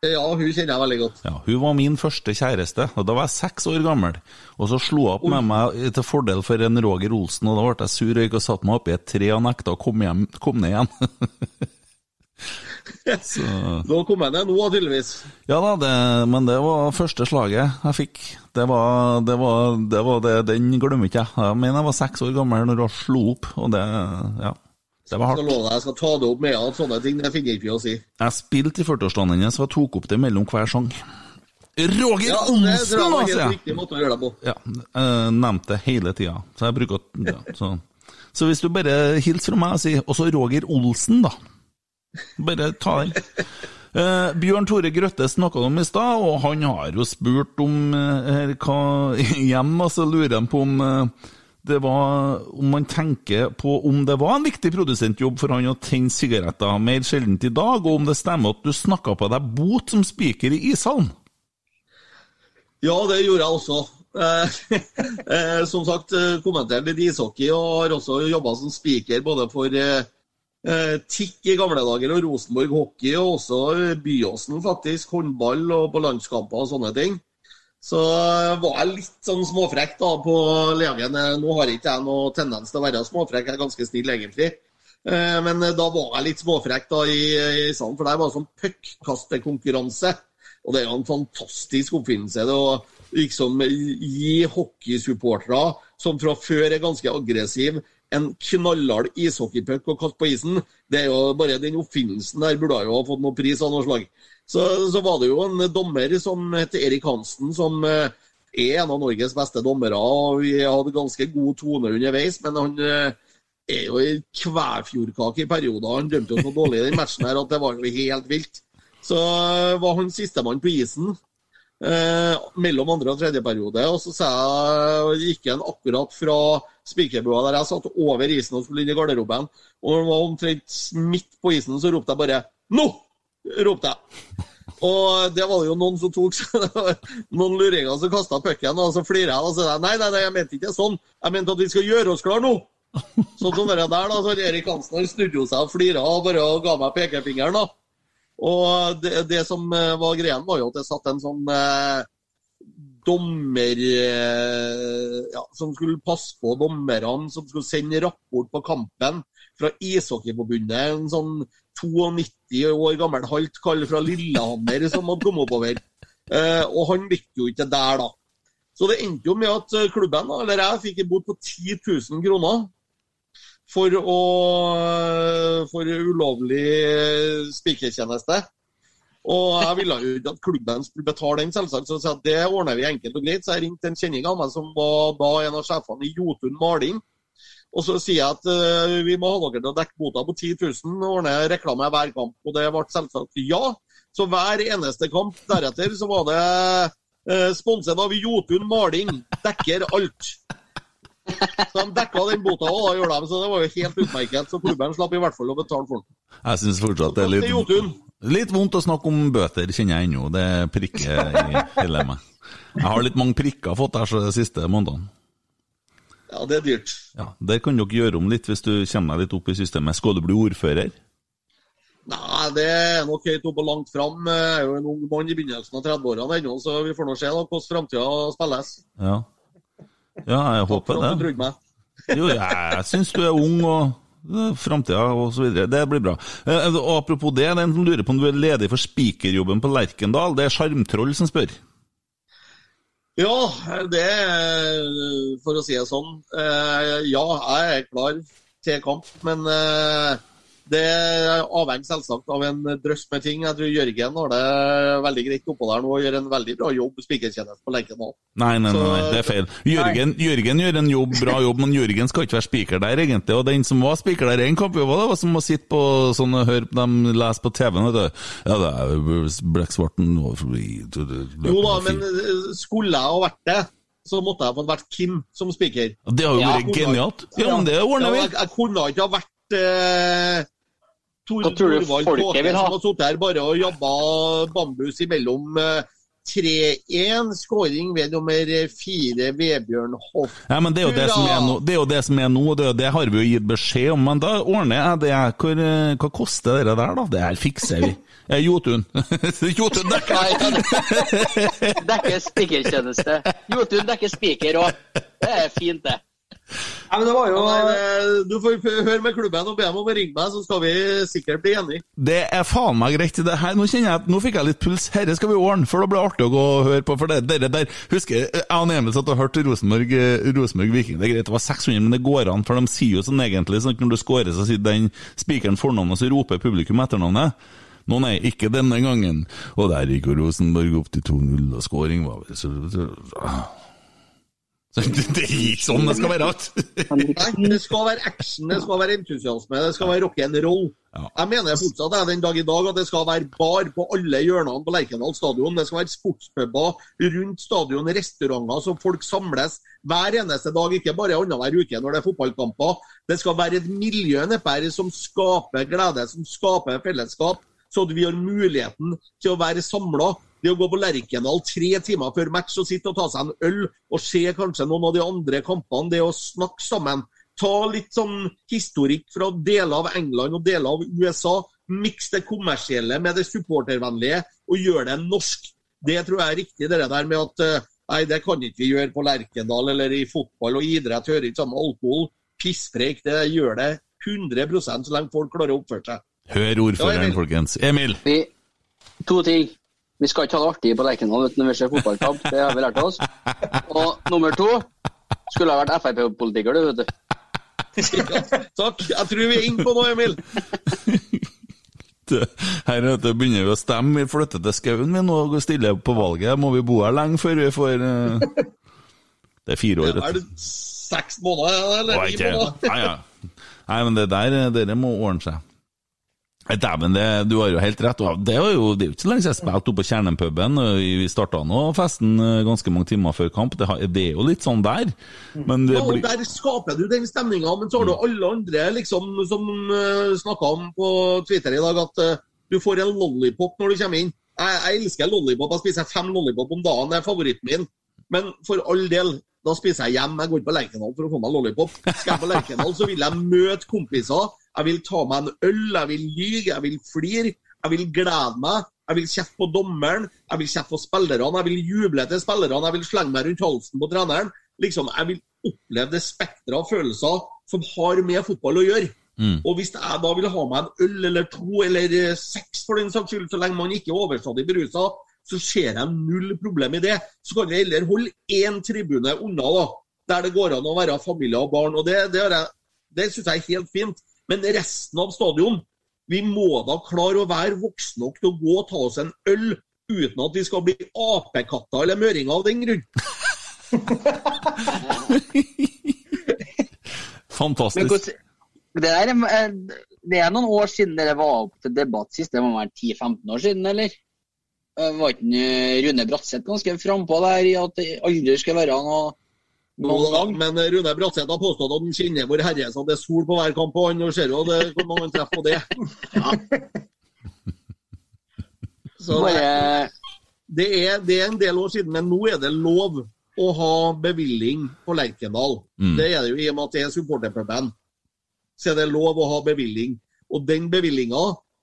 Ja, hun kjenner jeg veldig godt. Ja, Hun var min første kjæreste, og da var jeg seks år gammel. Og så slo hun opp med meg til fordel for en Roger Olsen, og da ble jeg sur og gikk og satte meg oppi et tre og nekta å komme, hjem, komme ned igjen. så... Nå kom jeg ned nå, tydeligvis. Ja da, det, men det var første slaget jeg fikk. Det var, det var, det var det, Den glemmer ikke jeg. Jeg mener jeg var seks år gammel når hun slo opp, og det Ja. Det var hardt. Jeg skal love deg, jeg skal ta det opp med at sånne ting det finner ikke vi å si. Jeg spilte i 40-årsdagen hennes, og tok opp det mellom hver sang. Roger Ja, Olsen, jeg! riktig måte å gjøre det på. Ja, jeg nevnte det hele tida, så jeg bruker ja, så. så hvis du bare hilser fra meg og sier også Roger Olsen, da. Bare ta den. Eh, Bjørn Tore Grøtte snakka om i stad, og han har jo spurt om eh, hva hjem, og så lurer han på om eh, det var om man tenker på om det var en viktig produsentjobb for han å tenne sigaretter mer sjeldent i dag, og om det stemmer at du snakka på deg bot som spiker i ishallen? Ja, det gjorde jeg også. Eh, eh, som sagt, kommenterte litt ishockey og har også jobba som spiker både for eh, eh, TIK i gamle dager og Rosenborg hockey, og også eh, Byåsen, faktisk. Håndball og på landskamper og sånne ting. Så var jeg litt sånn småfrekk da på legen. Nå har ikke jeg noe tendens til å være småfrekk, jeg er ganske snill egentlig. Eh, Men da var jeg litt småfrekk da i, i salen, for det var sånn puckkastekonkurranse. Og det er jo en fantastisk oppfinnelse. det å liksom gi hockeysupportere, som fra før er ganske aggressive, en knallhard ishockeypuck å kaste på isen. Det er jo bare Den oppfinnelsen der burde jo ha fått noen pris av noe slag. Så, så var det jo en dommer som het Erik Hansen, som eh, er en av Norges beste dommere. og Vi hadde ganske god tone underveis, men han eh, er jo i kvæfjordkake i perioder. Han dømte jo så dårlig i den matchen her at det var jo helt vilt. Så eh, var han sistemann på isen eh, mellom andre og tredje periode. Og så jeg, gikk han akkurat fra spikerbua der jeg satt, over isen og skulle inn i garderoben. Og han var omtrent midt på isen, så ropte jeg bare 'Nå!' Ropte jeg. Og det var det jo noen som tok noen luringer som kasta pucken, og så flirer jeg og sier nei, nei, nei, jeg mente ikke sånn. Jeg mente at vi skal gjøre oss klar nå. Sånn som det der, da, så Erik Hansen han snudde seg og flira og bare ga meg pekefingeren. da. Og det, det som eh, var greien, var jo at det satt en sånn eh, dommer eh, ja, som skulle passe på dommerne, som skulle sende rapport på kampen fra Ishockeyforbundet. En sånn 92 år gammel halvt kall fra Lillehammer som hadde kommet oppover. Eh, og han likte jo ikke det der, da. Så det endte jo med at eh, klubben, eller jeg, fikk en bot på 10 000 kroner for, å, for ulovlig eh, spikertjeneste. Og jeg ville jo ikke at klubben skulle betale den, selvsagt, så jeg sa at det ordner vi enkelt og greit. Så jeg ringte en kjenning av meg som var da en av sjefene i Jotun Maling. Og så sier jeg at uh, vi må ha dere til å dekke bota på 10 000, ordne reklame hver kamp. Og det ble selvsagt ja. Så hver eneste kamp deretter så var det uh, sponset av Jotun Maling. Dekker alt. Så de dekka den bota òg, da gjorde de. Så det var jo helt utmerket. Så klubben slapp i hvert fall å betale for den. Jeg syns fortsatt det er litt, litt vondt å snakke om bøter, kjenner jeg ennå. Det prikker i hele meg. Jeg har litt mange prikker fått her så de siste månedene. Ja, det er dyrt. Ja, Det kan dere gjøre om litt hvis du kommer deg litt opp i systemet. Skal du bli ordfører? Nei, det er nok høyt oppe og langt fram. Jeg er jo en ung mann i begynnelsen av 30-årene ennå, så vi får nå se da hvordan framtida spilles. Ja. Ja, jeg håper For at du det. trodde meg. Jo, jeg syns du er ung og framtida og så videre. Det blir bra. Eh, og apropos det, det er en som lurer på om du er ledig for spikerjobben på Lerkendal. Det er Sjarmtroll som spør. Ja, det For å si det sånn. eh, Ja, jeg er klar til kamp. Men eh, det avhenger selvsagt av en drøss med ting. Jeg tror Jørgen har det veldig greit oppå der nå og gjør en veldig bra jobb spikertjeneste på Lerkendal. Nei, nei, nei, nei, det er feil. Jørgen, Jørgen gjør en jobb, bra jobb, men Jørgen skal ikke være spiker der, egentlig. Og den som var spiker der i en kamp, det var som å sitte på sånn og høre dem lese på TV-en. Ja, det er og Jo da, men eh, skulle jeg ha vært det, så måtte jeg fått vært Kim som spiker. Det har jo vært genialt. Ja, men det ordner vi. Jeg, jeg kunne ikke ha vært eh, Tor Hva tror du Torvald folket vil ha? som har sittet her bare og jobba bambus imellom eh, 3-1, skåring ved nummer 4, Vebjørn Hoff. Ja, men det er jo det som er er jo det, som er nå, og det, det har vi jo gitt beskjed om. Men da ordner jeg det. Hvor, eh, hva koster det der, da? Det her fikser vi. Eh, Jotun. Jotun dekker Dekker spikertjeneste. Jotun dekker spiker òg. Det er fint, det. Nei, men det var jo nei, du får høre med klubben og be dem om å ringe meg, så skal vi sikkert bli enige. Det er faen meg greit. Det her, nå kjenner jeg at nå fikk jeg litt puls. Herre skal vi ordne, for det blir artig å gå og høre på. For det, dere der, husker jeg og Emil satt og hørte Rosenborg, eh, Rosenborg Viking. Det er greit, det var 600, men det går an, for de sier jo sånn egentlig sånn at når du scorer, så sier den spikeren fornavnet, så roper publikum etternavnet. Nå nei, ikke denne gangen. Og der gikk jo Rosenborg opp til 2-0, og scoring var vel så, så, så Det er ikke sånn det skal være. Nei, det skal være action, det skal være entusiasme, det skal være rock'n'roll. Jeg mener fortsatt det er den dag i dag at det skal være bar på alle hjørnene på Lerkendal stadion. Det skal være sportspuber rundt stadion, restauranter, som folk samles hver eneste dag, ikke bare annenhver uke når det er fotballkamper. Det skal være et miljø nedpå som skaper glede, som skaper fellesskap, så at vi har muligheten til å være samla. Det å gå på Lerkendal tre timer før match og sitte og ta seg en øl og se kanskje noen av de andre kampene, det å snakke sammen. Ta litt sånn historikk fra deler av England og deler av USA. Miks det kommersielle med det supportervennlige og gjør det norsk. Det tror jeg er riktig, det der med at eh, nei, det kan ikke vi gjøre på Lerkendal eller i fotball og idrett. Hører ikke sammen med alkohol. Pisspreik, det gjør det 100% så lenge folk klarer å oppføre seg. Hør ordføreren, folkens. Emil. To ting. Vi skal ikke ha det artig på Lerkendal når vi ser fotballkamp. Det har vi lært oss. Og nummer to skulle ha vært Frp-politiker, du, vet du. Takk. Jeg tror vi er inne på noe, Emil. Her vet du, begynner vi å stemme. Vi flytter til skauen vi nå og stiller på valget. Må vi bo her lenge før vi får eh, Det er fire år. Er vet du. det seks måneder eller ni måneder? Nei, ja. Nei, men det der dere må ordne seg. Dæven, du har jo helt rett. Det er jo, det er jo ikke så lenge siden jeg spilte oppe på Kjernen-puben. Vi starta nå festen eh, ganske mange timer før kamp. Det, er jo litt sånn der. Men det Ja, og Der skaper du den stemninga, men så har du alle andre liksom, som uh, snakka om på Twitter i dag, at eh, du får en lollipop når du kommer inn. Jeg, jeg elsker lollipop. Jeg spiser fem lollipop om dagen, det er favoritten min. Men for all del, da spiser jeg hjem. Jeg går ikke på Lerkendal for å få meg lollipop. Skal jeg på Lerkendal, så vil jeg møte kompiser. Jeg vil ta meg en øl, jeg vil lyge, jeg vil flire. Jeg vil glede meg. Jeg vil kjefte på dommeren, jeg vil kjefte på spillerne, jeg vil juble til spillerne, jeg vil slenge meg rundt halsen på treneren. Liksom, Jeg vil oppleve det spekteret av følelser som har med fotball å gjøre. Mm. Og hvis jeg da vil ha meg en øl eller to eller eh, seks for den saks skyld, så lenge man ikke er overstadig berusa, så ser jeg null problem i det. Så kan vi heller holde én tribune unna, da, der det går an å være familie og barn. og Det, det, det syns jeg er helt fint. Men resten av stadion, vi må da klare å være voksne nok til å gå og ta oss en øl uten at vi skal bli apekatter eller møringer av den grunn. fantastisk. Men det, der, er- er- det er noen år siden dere var opp til debatt sist. Det må være 10-15 år siden, eller? Eh, Var ikke eh, Rune Bratseth ganske frampå der i at det aldri skal være noe noen gang? Men eh, Rune Bratseth har påstått at han kjenner Vår Herre, så det er sol på hver kamp, og han ser jo det, hvor mange han treffer på det. Så det, det er, det er en del år siden, men nå er det lov å ha bevilling på Lerkendal. Mm. Det er det jo i og med at det er supporterpuben. Så er det lov å ha bevilling. Og den bevillinga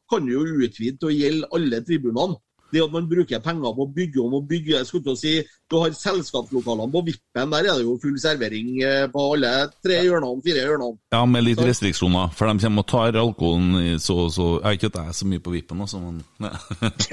kan jo utvide til å gjelde alle tribunene. Det at man bruker penger på å bygge om og bygge jeg skulle til å si, Du har selskapslokalene på Vippen, der er det jo full servering eh, på alle tre hjørnene, fire hjørnene. Ja, med litt restriksjoner, for de kommer og tar alkoholen så så Jeg er ikke at jeg er så mye på vippen, altså, men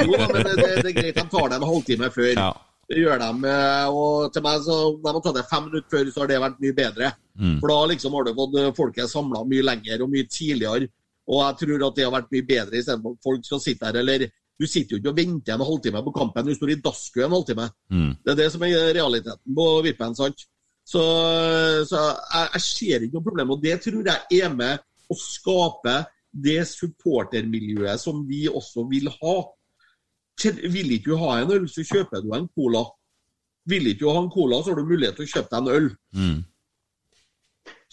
Jo da, men det, det, det er greit, de tar det en halvtime før. Ja. Det gjør de. eh, Og til meg, så de har tatt det fem minutter før, så har det vært mye bedre. Mm. For da liksom har du fått eh, folket samla mye lenger og mye tidligere. Og jeg tror at det har vært mye bedre istedenfor at folk skal sitte her eller Du sitter jo ikke og venter en halvtime på kampen, du står i dasskø en halvtime. Mm. Det er det som er realiteten på vippen. sant? Så, så jeg, jeg ser ikke noe problem. Og det tror jeg er med å skape det supportermiljøet som vi også vil ha. Vil ikke du ha en øl, så kjøper du en cola. Vil ikke du ha en cola, så har du mulighet til å kjøpe deg en øl. Mm.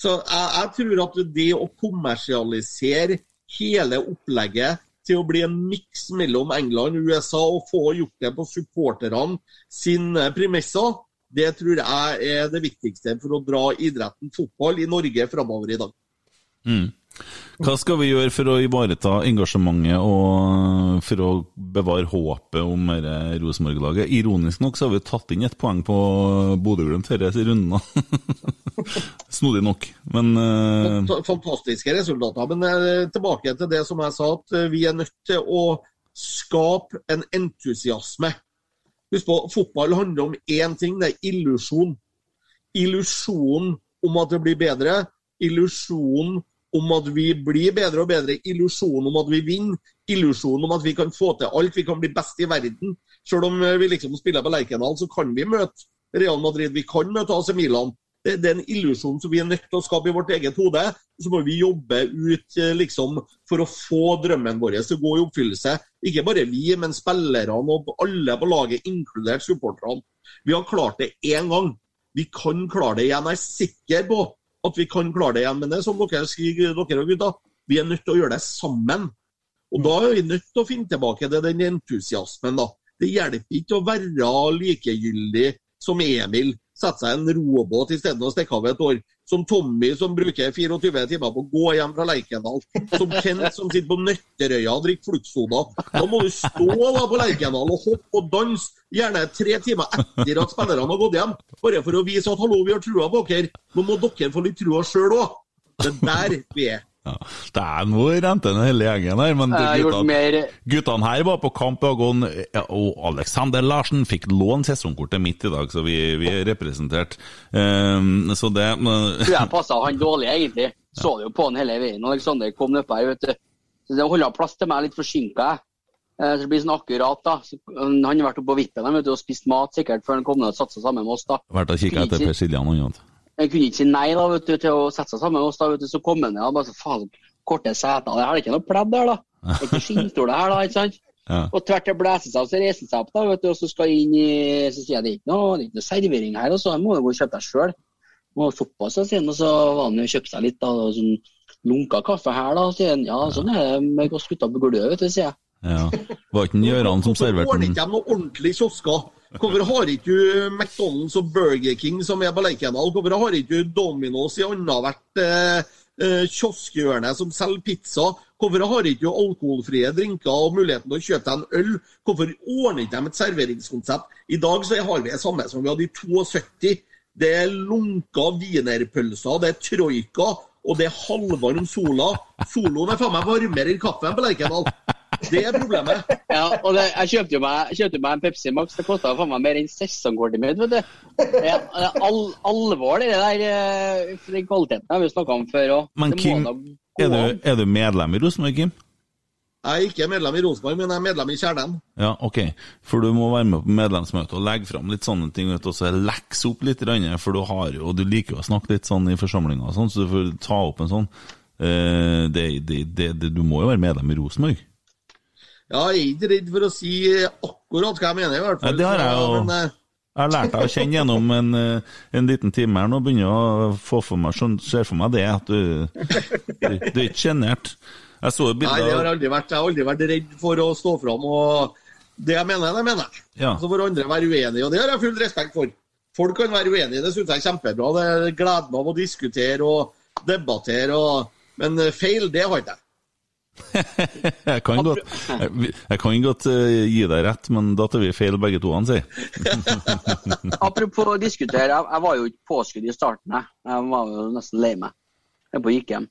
Så jeg, jeg tror at det å kommersialisere hele opplegget til å bli en miks mellom England og USA og få gjort det på supporterne sine premisser, det tror jeg er det viktigste for å dra idretten fotball i Norge framover i dag. Mm. Hva skal vi gjøre for å ivareta engasjementet og for å bevare håpet om Rosenborg-laget? Ironisk nok så har vi tatt inn et poeng på Bodø-Glimt disse rundene. Snodig nok, men uh... Fantastiske resultater. Men eh, tilbake til det som jeg sa, at eh, vi er nødt til å skape en entusiasme. Husk på, fotball handler om én ting, det er illusjon. Illusjonen om at det blir bedre. Illusjonen om at vi blir bedre og bedre. Illusjonen om at vi vinner. Illusjonen om at vi kan få til alt. Vi kan bli best i verden. Selv om eh, vi liksom spiller på Lerkendal, så kan vi møte Real Madrid. Vi kan møte AC Milan. Det, det er en illusjon som vi er nødt til å skape i vårt eget hode. Så må vi jobbe ut eh, liksom, for å få drømmen vår til å gå i oppfyllelse. Ikke bare vi, men spillerne og alle på laget, inkludert supporterne. Vi har klart det én gang. Vi kan klare det igjen. Jeg er sikker på at vi kan klare det igjen. Men det er som dere sier, dere og gutta, vi er nødt til å gjøre det sammen. Og da er vi nødt til å finne tilbake til den entusiasmen. da. Det hjelper ikke å være likegyldig som Emil, sette seg en robåt stedet å stikke av et år. Som Tommy, som bruker 24 timer på å gå hjem fra Lerkendal. Som Kent, som sitter på Nøtterøya og drikker fluktsoda. Da må du stå da på Lerkendal og hoppe og danse, gjerne tre timer etter at spillerne har gått hjem. Bare for å vise at hallo, vi har trua på dere. Nå må dere få litt trua sjøl òg. Det er der vi er. Ja, det er noe rentende hele gjengen her. Men guttene, guttene her var på kamp, og, Alexander Larsen fikk låne sesongkortet mitt i dag, så vi, vi er representert. Um, så det jeg passa han dårlig, egentlig. Så det jo på han hele veien. Alexander kom nedpå her, vet du. Så det holdt plass til meg litt forsinka, jeg. Eh, Så det blir sånn akkurat, da. Så, um, han har vært oppe på vippen vet du, og spist mat sikkert før han kom ned og satte seg sammen med oss. da. Vært og kikka etter Per Siljan og annet. Jeg kunne ikke si nei da, vet du, til å sette seg sammen med oss. da, vet du, Så kom han ned og bare så faen, korte seter. Det er ikke noe pledd der, da. Det er ikke skinnstol her, da. ikke sant? Ja. Og tvert det blåser seg, og så reiser han seg opp, da, vet du, og så skal inn i Så sier jeg det er ikke noe, det er ikke noe servering her, og så må du gå og kjøpe deg sjøl. Såpass, så sier han, og så var han jo kjøpte seg litt, da. og sånn Lunka kaffe her, da, sier han. Ja, sånn er det med oss gutta på gulvet, vet du, sier jeg. Ja. Var ikke Gøran som serverte Så den? ordner ikke de noe ordentlig kiosker? Hvorfor har ikke du McDonald's og Burger King som er på Lerkendal? Hvorfor har ikke du Domino's i annethvert eh, eh, kioskhjørne som selger pizza? Hvorfor har ikke du alkoholfrie drinker og muligheten til å kjøpe deg en øl? Hvorfor ordner ikke de et serveringskonsept? I dag så har vi det samme som vi hadde i 72. Det er lunka wienerpølser, det er troika, og det er halvvarm sola. Soloen er faen meg varmere enn kaffen på Lerkendal. Det er problemet. Ja, og det, jeg kjøpte jo meg, jeg kjøpte meg en Pepsi Max. Det kosta faen meg mer enn sesongkortet mitt. vet du. Det er, det all, alvor, det der. eh, Den kvaliteten har vi snakka om før òg. Men Kim, er du, er du medlem i Rosenborg, Kim? Jeg er ikke medlem i Rosenborg, men jeg er medlem i Kjernen. Ja, ok. For du må være med på medlemsmøte og legge fram litt sånne ting. vet Og så lekse opp litt, for du har jo, og du liker jo å snakke litt sånn i forsamlinger, og sånn, så du får ta opp en sånn. Eh, det, det, det, det, du må jo være medlem i Rosenborg. Ja, jeg er ikke redd for å si akkurat hva jeg mener, i hvert Ja, fall. det har jeg jo. men, eh, Jeg har lært deg å kjenne gjennom en, eh, en liten time her nå. Begynner å få for meg, sånn, ser for meg det, at du, du, du er ikke sjenert. Jeg så et Nei, det har jeg aldri vært. Jeg har aldri vært redd for å stå fram. og Det jeg mener, det mener jeg. Ja. Så får andre være uenige, og det har jeg full respekt for. Folk kan være uenige, det syns jeg er kjempebra. Det er gleden av å diskutere og debattere. Og... Men eh, feil, det har ikke jeg. Jeg kan godt, jeg, jeg kan godt eh, gi deg rett, men da tar vi feil begge to, han sier. Apropos å diskutere, jeg, jeg var jo ikke påskudd i starten. Jeg, jeg var jo nesten lei meg. Jeg bare gikk hjem.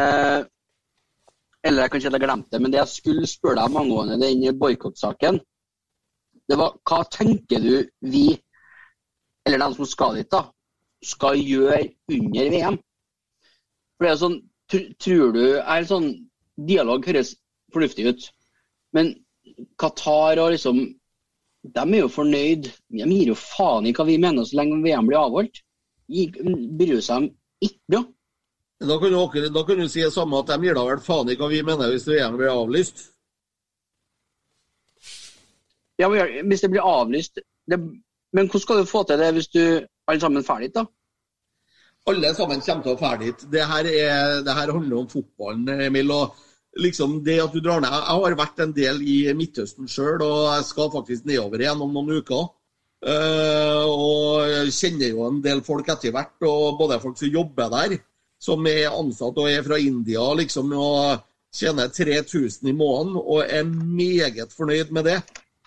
Eh, eller jeg kanskje hadde glemt det, men det jeg skulle spørre deg om angående den boikottsaken Det var hva tenker du vi, eller de som skal dit, da, skal gjøre under VM? For det er jo sånn, tr- tror du er sånn Dialog høres fornuftig ut, men Qatar og liksom De er jo fornøyd. De gir jo faen i hva vi mener så lenge VM blir avholdt. De bryr seg om ikke noe. Da kan, du, da kan du si det samme at de gir da vel faen i hva vi mener hvis VM blir avlyst. Ja, men Hvis det blir avlyst det, Men hvordan skal du få til det hvis du alle sammen drar dit, da? Alle sammen kommer til å dra dit. Det det her handler om fotballen, Emil. og liksom det at du drar ned. Jeg har vært en del i Midtøsten sjøl, og jeg skal faktisk nedover igjen om noen uker. Eh, og kjenner jo en del folk etter hvert, og både folk som jobber der, som er ansatt og er fra India liksom, og tjener 3000 i måneden og er meget fornøyd med det.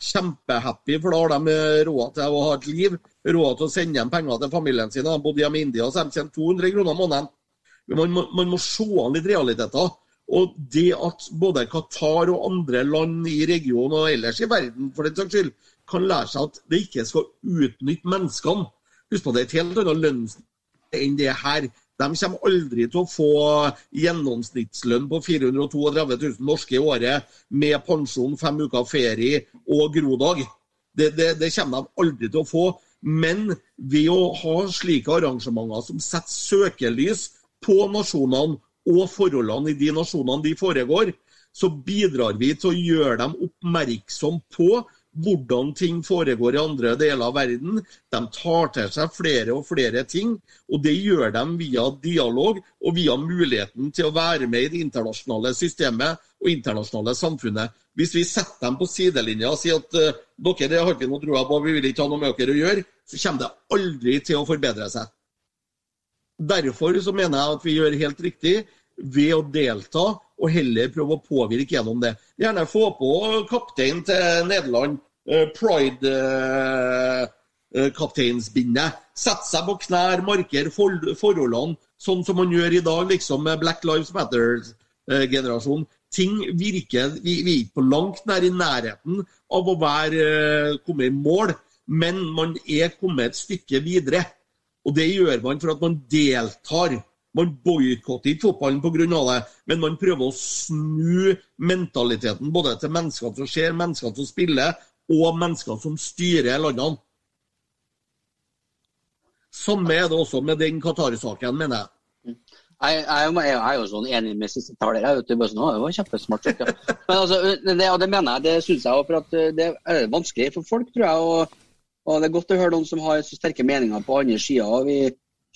Kjempehappy, for da har de råd til å ha et liv, råd til å sende hjem penger til familien sin. De bodde hjemme i India, så de tjener 200 kroner måneden. Man, man må se an litt realiteter. Og det at både Qatar og andre land i regionen og ellers i verden for den saks skyld, kan lære seg at det ikke skal utnytte menneskene. Husk på det er et helt annet lønnsnivå enn det her. De kommer aldri til å få gjennomsnittslønn på 432 000 norske i året med pensjon, fem uker ferie og grodag. Det, det, det kommer de aldri til å få. Men ved å ha slike arrangementer som setter søkelys på nasjonene og forholdene i de nasjonene de foregår, så bidrar vi til å gjøre dem oppmerksom på hvordan ting foregår i andre deler av verden. De tar til seg flere og flere ting, og det gjør de via dialog og via muligheten til å være med i det internasjonale systemet og internasjonale samfunnet. Hvis vi setter dem på sidelinja og sier at eh, dere har ikke noe tro på, vi vil ikke ha noe med dere å gjøre, så kommer det aldri til å forbedre seg. Derfor så mener jeg at vi gjør helt riktig ved å delta og heller prøve å påvirke gjennom det. Gjerne få på kaptein til Nederland, eh, Pride-kapteinsbindet. Sette seg på knær, markere for- forholdene, sånn som man gjør i dag liksom med Black Lives Matter-generasjonen. Ting virker Vi er ikke på langt nær i nærheten av å være eh, kommet i mål, men man er kommet et stykke videre. Og det gjør man for at man deltar. Man boikotter ikke fotballen pga. det, men man prøver å snu mentaliteten både til menneskene som ser, menneskene som spiller, og menneskene som styrer landene. Samme er det også med den Qatar-saken, mener jeg. Jeg, jeg, jeg er jo sånn enig med siste taler. Jeg vet, du, bare sånn, «Å, det var kjempesmart. Men altså, det, og det mener jeg, det syns jeg òg. For eh, det er vanskelig for folk, tror jeg. Og, det er godt å høre noen som har så sterke meninger på andre sida. Vi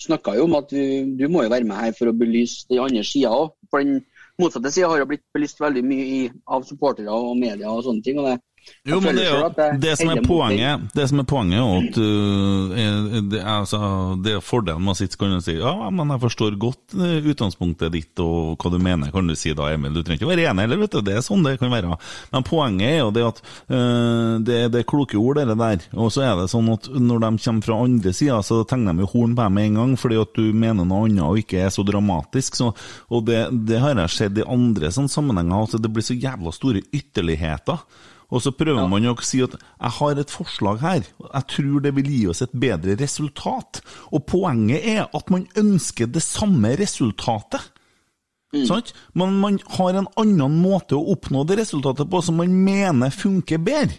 snakka jo om at du, du må jo være med her for å belyse den andre sida òg. For den motsatte sida har jo blitt belyst veldig mye i, av supportere og media og sånne ting. og det Jo, men det, er jo, det, som er poenget, det som er poenget er at uh, det, er, altså, det er fordelen med å sitte kan du si ja, men jeg forstår godt uh, utgangspunktet ditt og hva du mener, kan du si da, Emil. Du trenger ikke være enig, heller, vet du, det er sånn det kan være. Men poenget er jo det at uh, det, det er kloke ord, det der. Og så er det sånn at når de kommer fra andre sida, så tegner de jo horn på deg med en gang, fordi at du mener noe annet og ikke er så dramatisk. Så, og det, det har jeg sett i andre sånne sammenhenger, at det blir så jævla store ytterligheter. Og så prøver man jo å si at jeg har et forslag her, jeg tror det vil gi oss et bedre resultat. Og poenget er at man ønsker det samme resultatet. Sant? Men man har en annen måte å oppnå det resultatet på som man mener funker bedre.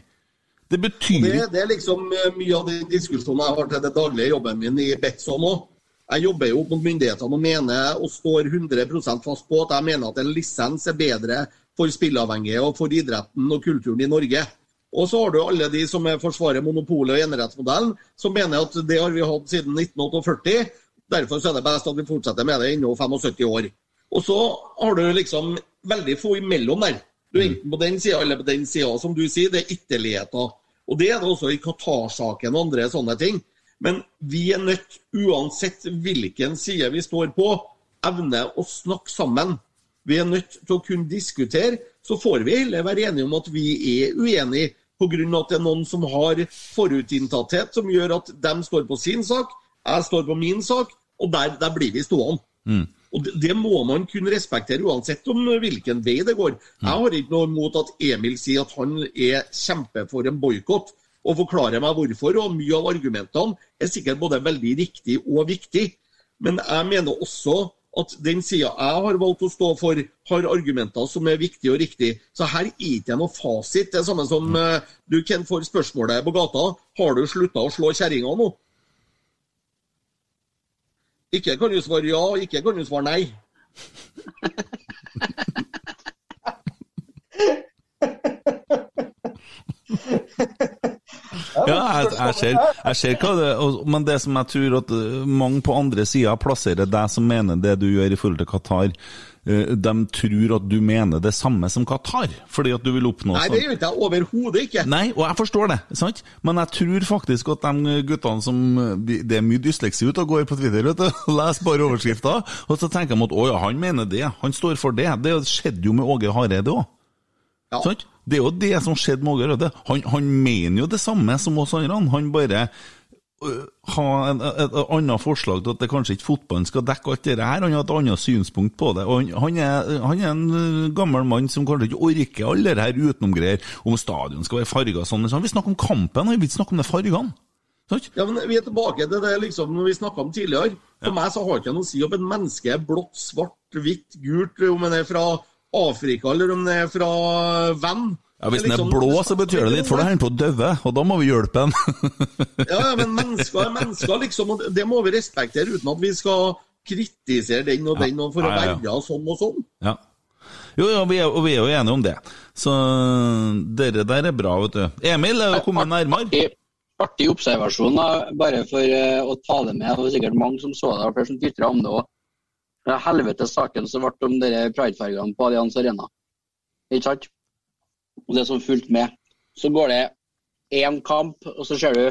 Det betyr det, det er liksom eh, mye av de diskusjonen jeg har til det daglige jobben min i Betson òg. Jeg jobber jo opp mot myndighetene og mener og står 100 fast på at jeg mener at en lisens er bedre for spilleavhengige og for idretten og kulturen i Norge. Og så har du alle de som er forsvarer monopolet og enerettsmodellen, som mener at det har vi hatt siden 1948. Derfor så er det best at vi fortsetter med det ennå 75 år. Og så har du liksom veldig få imellom der. Du er enten på den sida eller på den sida. Som du sier, det er ytterligheter. Og det er det også i Qatar-saken og andre sånne ting. Men vi er nødt, uansett hvilken side vi står på, evne å snakke sammen. Vi er nødt til å kunne diskutere. Så får vi heller være enige om at vi er uenige pga. at det er noen som har forutinntatthet, som gjør at de står på sin sak, jeg står på min sak, og der, der blir vi stående. Mm. Og det, det må man kunne respektere uansett om hvilken vei det går. Jeg har ikke noe imot at Emil sier at han er kjempe for en boikott. og forklarer meg hvorfor. Og mye av argumentene er sikkert både veldig riktig og viktig. Men jeg mener også at den sida jeg har valgt å stå for, har argumenter som er viktige og riktige. Så her er ikke noe fasit. Det er samme som eh, du Ken får spørsmålet på gata har du slutta å slå kjerringa nå. Ikke kan du svare ja, ikke kan du svare nei. Ja, jeg, jeg, ser, jeg ser hva det er, Men det som jeg tror at eh, mange på andre sida plasserer deg som mener det du gjør i forhold til Qatar, eh, de tror at du mener det samme som Qatar, fordi at du vil oppnå Nei, det gjør ikke jeg overhodet ikke. Nei, og jeg forstår det, sant? men jeg tror faktisk at de guttene som Det er mye dysleksi ute og går på Twitter, vet du. og leser bare overskrifter, og så tenker de at å ja, han mener det, han står for det. Det skjedde jo med Åge Hareide òg. Sant? Det er jo det som skjedde med Åge Røde. Han, han mener jo det samme som oss andre. Han bare øh, har et, et annet forslag til at det kanskje ikke fotballen skal dekke alt det her. Han har et annet synspunkt på det. Og han, han, er, han er en øh, gammel mann som kanskje ikke orker alle det her utenomgreier om stadion skal være farga sånn. og sånn. Vi snakker om kampen, han vil ikke snakke om de fargene. Ja, men Vi er tilbake til det liksom, når vi snakka om tidligere. For meg så har det ikke noe å si om et menneske er blått, svart, hvitt, gult, om en er fra Afrika eller om det er fra Venn. Ja, Hvis den er liksom- blå, så betyr det litt, for da er den på å dø, og da må vi hjelpe den. Ja, ja, men mennesker er mennesker, liksom. Og det må vi respektere uten at vi skal kritisere den og den og for å være sånn og sånn. Ja. Jo, ja, vi er, og vi er jo enige om det. Så dere der er bra, vet du. Emil er jo kommet nærmere. Artig observasjon, da, bare for eh, å ta det med. Det var sikkert mange som så det, og flere som tvitra om det òg. Helvetes saken som ble om dere pridefargene på Allianz Arena. Ikke sant? Og det som fulgte med. Så går det én kamp, og så ser du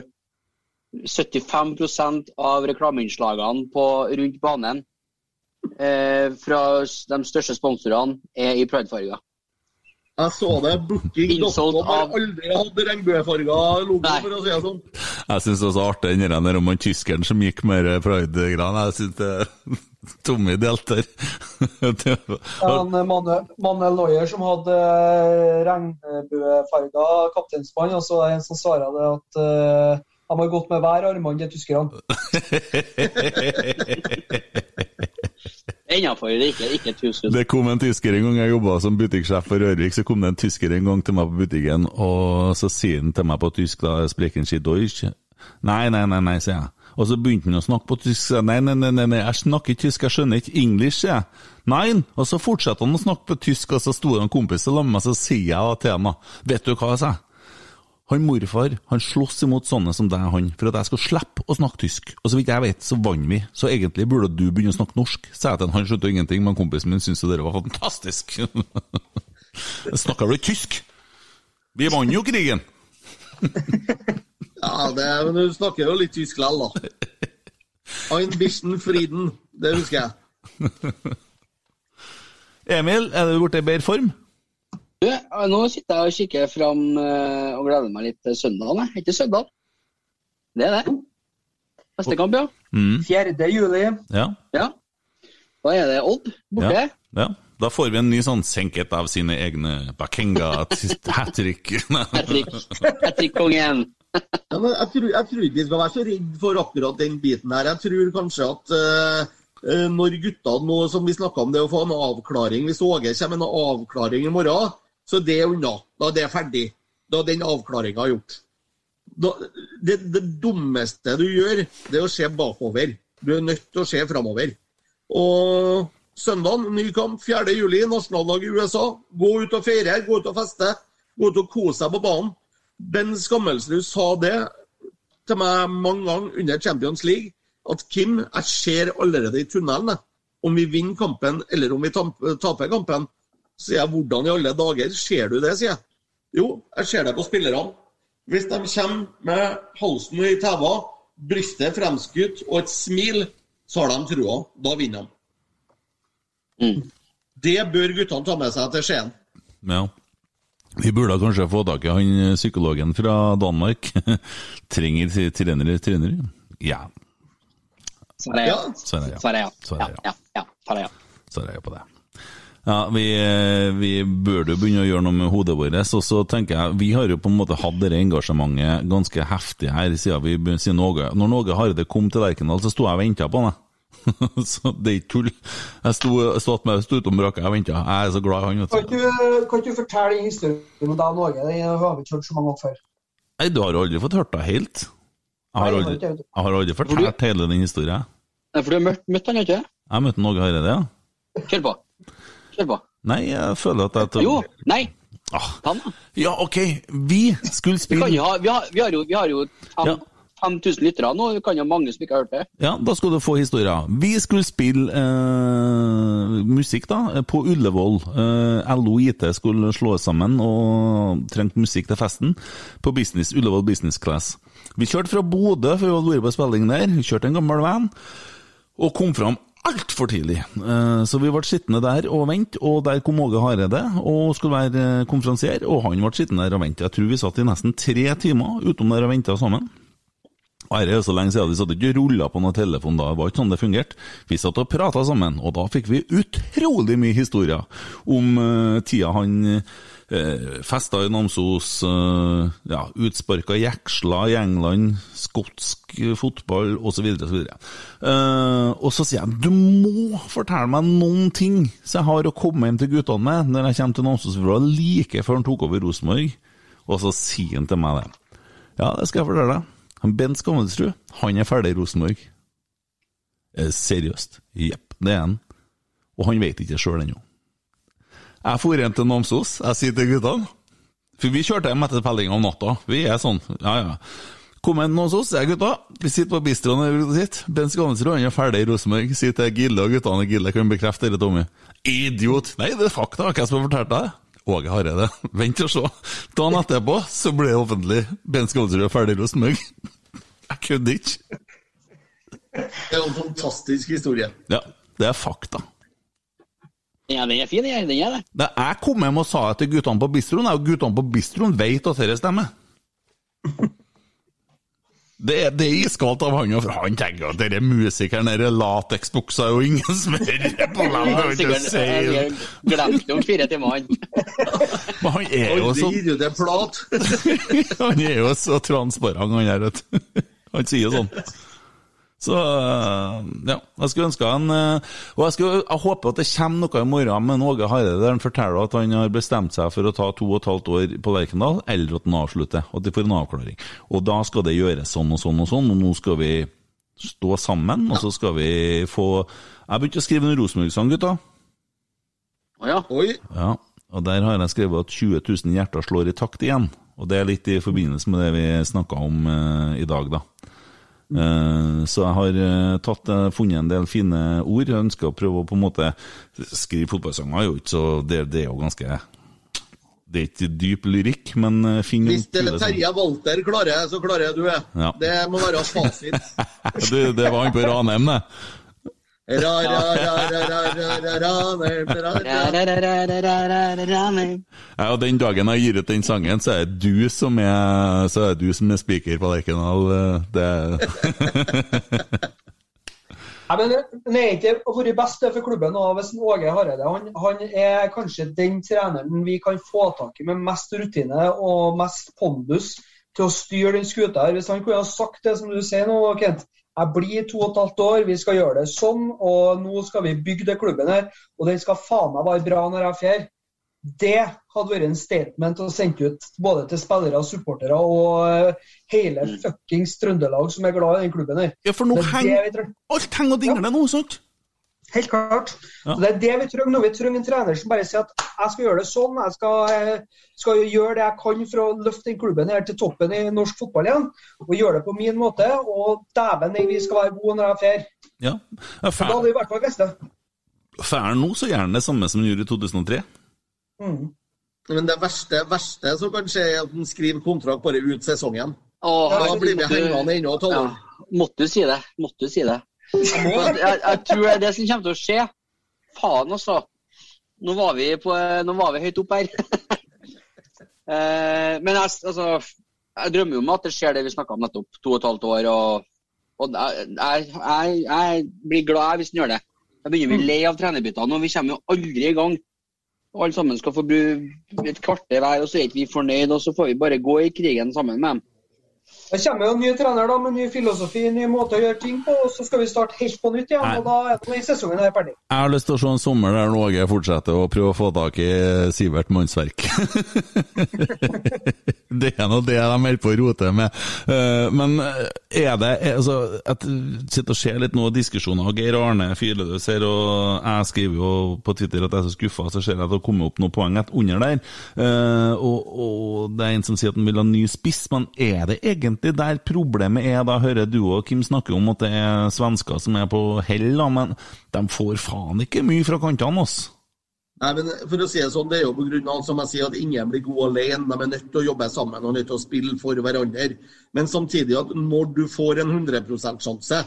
75% av reklameinnslagene rundt banen eh, fra de største sponsorene er i pridefarger. Jeg så det. Booking.com har aldri hatt regnbuefarga logo, for å si det sånn. Jeg syns det var så artig den der om han tyskeren som gikk med pride-greiene. Jeg syns det Tommy delte der. Han Manuel, Noyer som hadde eh, regnbuefarga kapteinsbånd, og så er det en som svarer det at uh, de har gått med hver armbånd, de tyskerne. Innafor, ikke, ikke hus. Det kom en tysker en gang jeg jobba som butikksjef for Rørvik, så kom det en tysker en gang til meg på butikken, og så sier han til meg på tysk da, 'Sprechen Sie Deutsch?' Nei, nei, nei, nei, sier jeg. Og så begynte han å snakke på tysk. Nei, nei, nei, nei, jeg snakker ikke tysk, jeg skjønner ikke engelsk, sier jeg. Nei, og så fortsatte han å snakke på tysk, og så sto det en kompis sammen med meg, så sier jeg til ham, vet du hva, sa jeg. Han morfar han slåss imot sånne som deg, han, for at jeg skal slippe å snakke tysk. Og så vidt jeg vet, så vant vi. Så egentlig burde du begynne å snakke norsk. Sa jeg til han, han skjønte ingenting, men kompisen min syntes det var fantastisk. Snakker du tysk? Vi vant jo krigen! Ja, det, men du snakker jo litt tysk likevel, da. Ein bisschen Frieden, det husker jeg. Emil, er du blitt i bedre form? Du, eh, nå sitter jeg og kikker fram eh, og gleder meg litt til søndagen. jeg. Er ikke søndag? Det er det. Neste kamp, ja. Mm. 4. juli. Ja. ja. Da er det Odd borte. Ja. ja. Da får vi en ny sånn senket av sine egne Bakenga hat trick. Hattrick-kongen. Ja, men jeg, tror, jeg tror ikke vi skal være så redd for akkurat den biten her. Jeg tror kanskje at eh, eh, når guttene nå, som vi snakka om, det å få en avklaring Hvis Åge kommer med en avklaring i morgen, så det er unna. Da er det ferdig. Da er den avklaringa gjort. Da, det, det dummeste du gjør, det er å se bakover. Du er nødt til å se framover. Og søndag, ny kamp, 4. juli, nasjonaldag i USA. Gå ut og feire, gå ut og feste. Gå ut og kose deg på banen. Ben Skammelsrud sa det til meg mange ganger under Champions League, at Kim, jeg ser allerede i tunnelen om vi vinner kampen eller om vi taper kampen. Så sier jeg, hvordan i alle dager ser du det, sier jeg. Jo, jeg ser det på spillerne. Hvis de kommer med halsen i tæva, brystet fremskutt og et smil, så har de trua. Da vinner de. Det bør guttene ta med seg til Skien. Ja. Vi burde kanskje få tak i han eh, psykologen fra Danmark. Trenger trenere, trenere? Ja. Svaret er ja. Svaret er ja. Svaret er ja. Svaret er Ja, ja, ja. Svaret er ja. Svaret er ja på det. Ja, vi, eh, vi burde jo begynne å gjøre noe med hodet vårt. Og så tenker jeg, Vi har jo på en måte hatt det engasjementet ganske heftig her siden vi begynte siden Åge. Når Åge Hareide kom til Lerkendal, så sto jeg og venta på han. jeg. så det er ikke tull. Jeg sto, stått med sto utom brakka og venta. Jeg er så glad i han. Kan du. ikke du, kan du fortelle en historien om deg og Norge? Den har vi ikke hørt så mange ganger før. Nei, du har aldri fått hørt det helt. Jeg har jeg har aldri, jeg har aldri fortalt hele den historien. Nei, for du har møtt, møtt han, ikke Jeg møtte Åge Hareide, ja. Kjør på. Kjør på. Nei, jeg føler at jeg Jo, nei. Ah. Ta den, da. Ja, OK. Vi skulle Vi, kan spille jo ha, vi, har, vi har jo, vi har jo fem, 5000 lyttere nå. Vi kan jo mange som ikke har hørt det. Ja, da skal du få historier. Vi skulle spille eh, musikk da, på Ullevål. Eh, LO IT skulle slå sammen og trengte musikk til festen på business, Ullevål Business Class. Vi kjørte fra Bodø, for vi hadde vært på spilling der. Vi kjørte en gammel van og kom fram altfor tidlig. Eh, Så vi ble sittende der og vente, og der kom Åge Hareide og skulle være eh, konferansier, og han ble sittende der og vente. Jeg tror vi satt i nesten tre timer utom der og venta sammen. Og Dette er jo så lenge siden, vi satt ikke og rulla på noen telefon da, det var ikke sånn det fungerte. Vi satt og prata sammen, og da fikk vi utrolig mye historier om eh, tida han uh, festa i Namsos, eh, ja, utsparka jeksler i England, skotsk fotball osv. så videre og så sier jeg du må fortelle meg noen ting så jeg har å komme hjem til guttene med når jeg kommer til Namsos, for det var like før han tok over Rosenborg. Og så sier han til meg det. Ja, det skal jeg fortelle deg. Bent Skammelsrud, han er ferdig i Rosenborg. Eh, seriøst. Jepp, det er han. Og han vet ikke sjøl ennå. Jeg for hjem til Namsos. Jeg sier til guttene For vi kjørte hjem etter spillinga om natta. Vi er sånn, ja ja. Kom inn til Namsos, jeg gutta. Vi sitter på bistroen og sitter. Bent Skammelsrud han er ferdig i Rosenborg. Sier til Gille og guttene Gille kan bekrefte dette, Tommy. Idiot! Nei, det er fakta. Hvem som har fortalt deg det? Åge Hareide. Vent og se. Dagen etterpå så ble det offentlig. Ben Skammelsrud er ferdig i Rosenborg. Jeg kødder ikke. Det er en fantastisk historie. Ja, det er fakta. Ja, den er fin, er den er det. Da jeg kom hjem og sa det til guttene på bistroen, og guttene på bistroen vet at dette stemmer. Det er, det er iskaldt av han, for han tenker at denne musikeren, er lateksbuksa, og ingen smør på dem. Glemte om fire timer, han. Men han er jo så. Han er jo så transparent, han der, vet du. Han sier jo sånn. Så øh, ja, jeg skulle ønske han øh, Og jeg, skulle, jeg håper at det kommer noe i morgen med Åge Hareide der han forteller at han har bestemt seg for å ta to og et halvt år på Lerkendal, eller at han avslutter. At de får en avklaring. Og da skal det gjøres sånn og sånn og sånn, og nå skal vi stå sammen, og så skal vi få Jeg begynte å skrive en Rosenborg-sang, gutta. Å ja. Oi. Ja, og der har jeg skrevet at 20 000 hjerter slår i takt igjen. Og det er litt i forbindelse med det vi snakka om eh, i dag, da. Eh, så jeg har eh, tatt, eh, funnet en del fine ord. Jeg ønsker å prøve å på en måte skrive fotballsanger. er jo ikke så det, det er jo ganske Det er ikke dyp lyrikk, men finn Hvis det er Terje Walter klarer, så klarer jeg du. Ja. Det må være fasit. det, det var han på Ranheim, det. Ja, og Den dagen jeg gir ut den sangen, så er det du som er, så er, det du som er speaker på Lerkendal. eh, Det Nei, men Det er ikke vært best for klubben og hvis Åge Hareide han, han er kanskje den treneren vi kan få tak i med mest rutine og mest pondus til å styre den skuta. her. Hvis han kunne ha sagt det som du sier nå, Kent. Jeg blir to og et halvt år, vi skal gjøre det sånn, og nå skal vi bygge det klubben her. Og den skal faen meg være bra når jeg drar. Det hadde vært en statement å sende ut både til spillere, supportere og eh, hele fuckings Trøndelag som er glad i den klubben her. Ja, for nå er henger-. Alt henger og dingler nå, sant? Helt klart. Ja. Så Det er det vi trenger nå. Vi trenger en trener som bare sier at jeg skal gjøre det sånn, jeg skal, eh, skal gjøre det jeg kan for å løfte den klubben her til toppen i norsk fotball igjen. Og gjøre det på min måte. Og dæven, vi skal være gode når jeg drar. Ja. ja Da hadde vi i hvert fall visst det. Fær nå, så gjerne det samme som han gjorde i 2003. Mm. Men det verste, verste som kan skje, er at han skriver kontrakt bare ut sesongen. Åh, Da blir vi hengende ennå et halvår. Måtte du si det. Måtte du si det. At Jeg, jeg tror det er det som kommer til å skje. Faen, altså. Nå var vi, på, nå var vi høyt opp her. eh, men jeg, altså, jeg drømmer jo om at det skjer det vi snakka om nettopp. To og et halvt år. Og, og jeg, jeg, jeg, jeg blir glad hvis den gjør det. Jeg begynner å bli lei av trenerbyttene, og vi kommer jo aldri i gang. Og alle sammen skal få bruke et kvarter hver, og så er ikke vi fornøyd, og så får vi bare gå i krigen sammen med dem. Det kommer jo en ny trener da, med ny filosofi, ny måte å gjøre ting på, og så skal vi starte helt på nytt igjen. Nei. og Da er det sesongen her ferdig. Jeg har lyst til å se en sommer der Åge fortsetter å prøve å få tak i Sivert Mannsverk. det er nå det de holder på å rote med. Eh, Men er det er- altså, Jeg sitter og ser litt nå diskusjoner. og Geir Arne Fyledøs her, og jeg skriver jo på Twitter at jeg er så skuffa, så ser jeg at det har kommet opp noen poeng under der. Eh, Og, og det er en som sier at han vil ha ny spiss, men er det egentlig der problemet er? Da hører du og Kim snakke om at det er svensker som er på hell, men de får faen ikke mye fra kantene, ass. Nei, men for å si det sånn, det er jo av som jeg sier, at ingen blir gode alene. De er nødt til å jobbe sammen og nødt til å spille for hverandre. Men samtidig at når du får en 100% sjanse,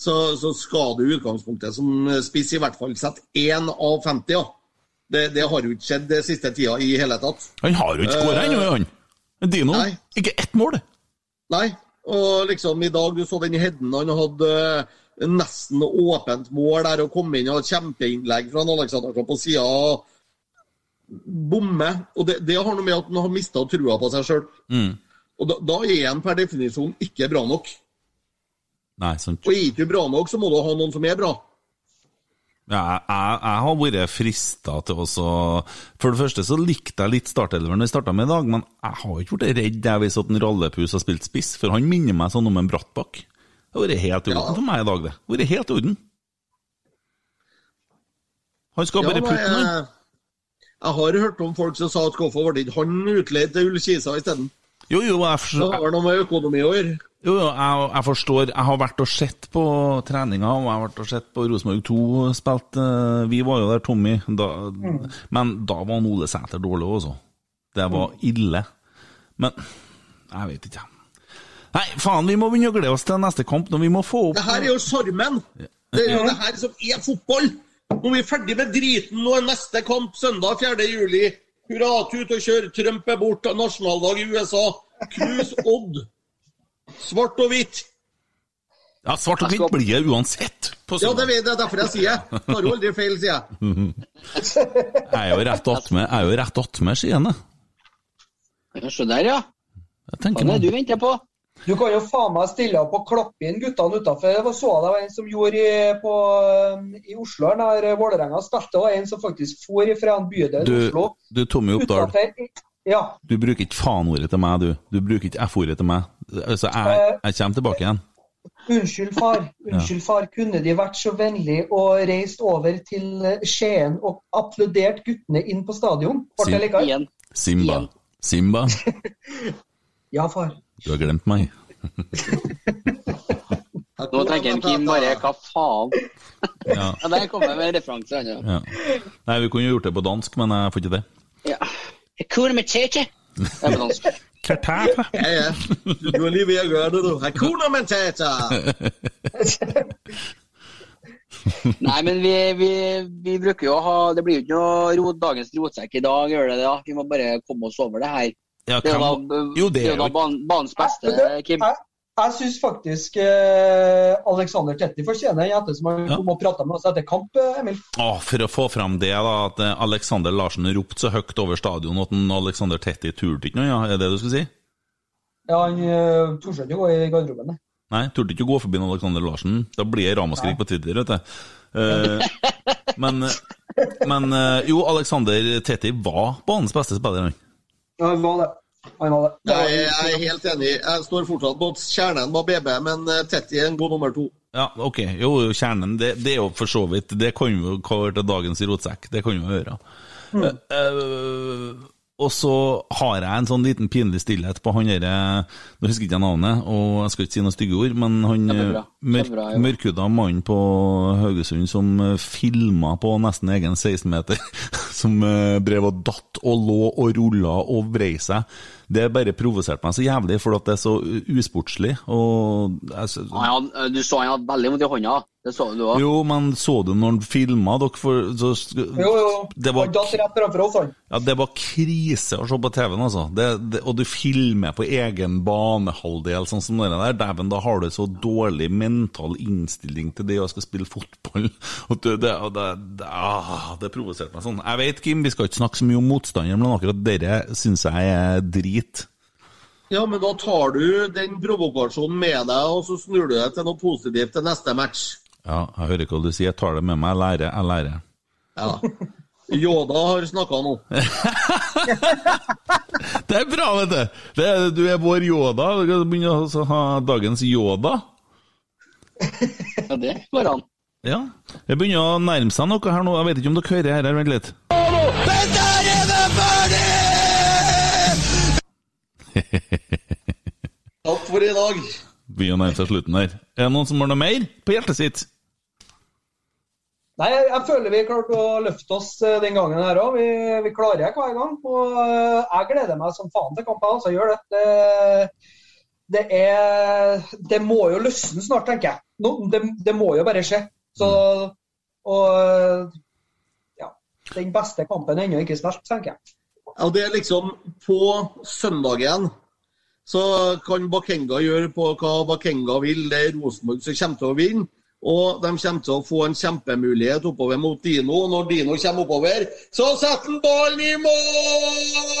så, så skal du i utgangspunktet som spiss i hvert fall sette én av 50. Ja. Det, det har jo ikke skjedd det siste tida i hele tatt. Han har jo ikke skåra ennå, han. Dino. Nei. Ikke ett mål. Nei, og liksom i dag, du så den Hedden, han hadde nesten åpent mål der og kom inn og kjempeinnlegg fra Aleksandersson på sida. Bomme. Og det, det har noe med at han har mista trua på seg sjøl. Mm. Og da, da er han per definisjon ikke bra nok. Nei, sant. Og er du bra nok, så må du ha noen som er bra. Ja, jeg, jeg, jeg har vært frista til å For det første så likte jeg litt startelveren vi starta med i dag, men jeg har ikke vært redd jeg hvis at en Rallepus har spilt spiss, for han minner meg sånn om en Brattbakk. Det har vært helt i orden for meg i dag, det. Det har vært helt i orden. Han skal bare Ja, putte den, han. jeg, jeg har hørt om folk som sa at hvorfor ble ikke han utleid til Ullkisa isteden? Jo, jo, jeg Det forstår, har noe med økonomi å gjøre. jo, jo, jeg, jeg forstår. Jeg har vært og sett på treninga, og jeg har vært og sett på Rosenborg 2 spilt eh, Vi var jo der, Tommy, da, men da var Ole Sæter dårlig også. Det var ille. Men jeg vet ikke. Nei, faen, vi må begynne å glede oss til neste kamp. Når vi må få opp Det her er jo sjarmen! Det er jo det her som er fotball! Nå er vi ferdig med driten. Nå er neste kamp søndag 4. juli. Hurra, tut og kjør. Trump er borte. Nasjonaldag i USA. Knus Odd. Svart og hvitt. Ja, svart og hvitt blir det uansett. På Ja, det vet jeg. Derfor jeg sier. det. Tar jo aldri feil, sier jeg. Jeg er jo rett attmed Jeg er. Ja, Se der, ja. Jeg Hva er det du venter på? Du kan jo faen meg stille opp og klappe inn guttene utafor. Det var så det var en som gjorde i, på, i Oslo, der Vålerenga spilte. Var en som faktisk for fra en bydel i Du, Oslo. du Tommy Oppdal, Ja. du bruker ikke faen-ordet til meg, du. Du bruker ikke F-ordet til meg. Altså, jeg, jeg kommer tilbake igjen. Unnskyld, far. Unnskyld, far. Kunne De vært så vennlig og reist over til eh, Skien og applaudert guttene inn på stadion? Sim. Simba. Simba, Ja, far. Du har glemt meg. Nå tenker en Kim bare hva faen? Ja. Ja, Der kom jeg med en referanse. Ja. Ja. Nei, vi kunne gjort det på dansk, men jeg får ikke det. Ja. Hakuna Matata. Det er på dansk. Kartaffe. Ja, ja. Du, er lige ved at gøre det, du. Hakuna Matata! Nei, men vi, vi, vi bruker jo å ha Det blir jo ikke noe rot, dagens rotsekk i dag, gjør det det? da? Vi må bare komme oss over det her. Ja, Det er jo det da jo- ban, banens beste, Kim. Jeg, jeg syns faktisk eh, Alexander Tetti fortjener en jente som har Ja. kommet og prata med oss etter kamp, eh, Emil. Å, for å få fram det, da, at eh, Alexander Larsen ropte så høyt over stadion at en Alexander Tetti turte ikke noe, ja? Er det det du skulle si? Ja, han uh, torde ikke å gå i garderoben. nei. Nei, turte ikke å gå forbi Alexander Larsen. Da blir det ramaskrik på Twitter, vet du. Uh, men, men eh, jo, Alexander Tetti var banens beste spiller, han. Ja, han var det. Han var det. det var, Jeg, jeg er helt enig. Jeg står fortsatt på at kjernen var BB, men Tetty Tetti er en god nummer to. Ja, ok. Jo, kjernen, det, det er jo for så vidt Det kan jo være til dagens rotsekk. Det kan jo høre. Mm. Uh, eh, og så har jeg en sånn liten pinlig stillhet på han derre Nå husker ikke jeg navnet, og jeg skal ikke si noen stygge ord, men han Kjempebra. eh, mørk, mørkhuda mannen på Haugesund som eh, filma på nesten egen 16-meter, som eh, drev og datt og lå og rulla og vrei seg. Det bare provoserte meg så jævlig, for at det er så usportslig. Og altså, ja, ja, du så han hadde veldig vondt i hånda. Det så du òg. Jo, men så du når han filma dere? For, så, Jo, jo. Det var, ja, det var krise å se på TV-en, altså. Det, det, og du filmer på egen banehalvdel, sånn som det der. Dæven, da har du så dårlig mental innstilling til det å skal spille fotball. Og det, det, det, det, ah, det provoserte meg sånn. Jeg vet, Kim, vi skal ikke snakke så mye om motstanderen, men akkurat dere syns jeg er drit. Ja, men da tar du den provokasjonen med deg, og så snur du deg til noe positivt til neste match. Ja, jeg hører hva du sier. Jeg tar det med meg. Jeg lærer, jeg lærer. Ja. Yoda har snakka nå. Det er bra, vet du! Det er, du er vår Yoda. Du kan begynne å ha dagens Yoda. Ja, det går an. Ja. Det begynner å nærme seg noe her nå. Jeg vet ikke om dere hører her. Vent litt. Takk for i dag. Begynner å nærme seg slutten her. Er det noen som har noe mer på hjertet sitt? Nei, jeg, jeg føler vi klarte å løfte oss eh, den gangen her òg. Vi, vi klarer det hver gang. Og eh, jeg gleder meg som faen til kampen. Altså, gjør det. det. Det er Det må jo løsne snart, tenker jeg. No, det, det må jo bare skje. Så Og ja. Den beste kampen er ennå ikke spilt, tenker jeg. Ja, det er liksom På søndagen så kan Bakenga gjøre på hva Bakenga vil. Det er Rosenborg som kommer til å vinne. Og de kommer til å få en kjempemulighet oppover mot Dino. Og når Dino kommer oppover, så setter han ballen i mål!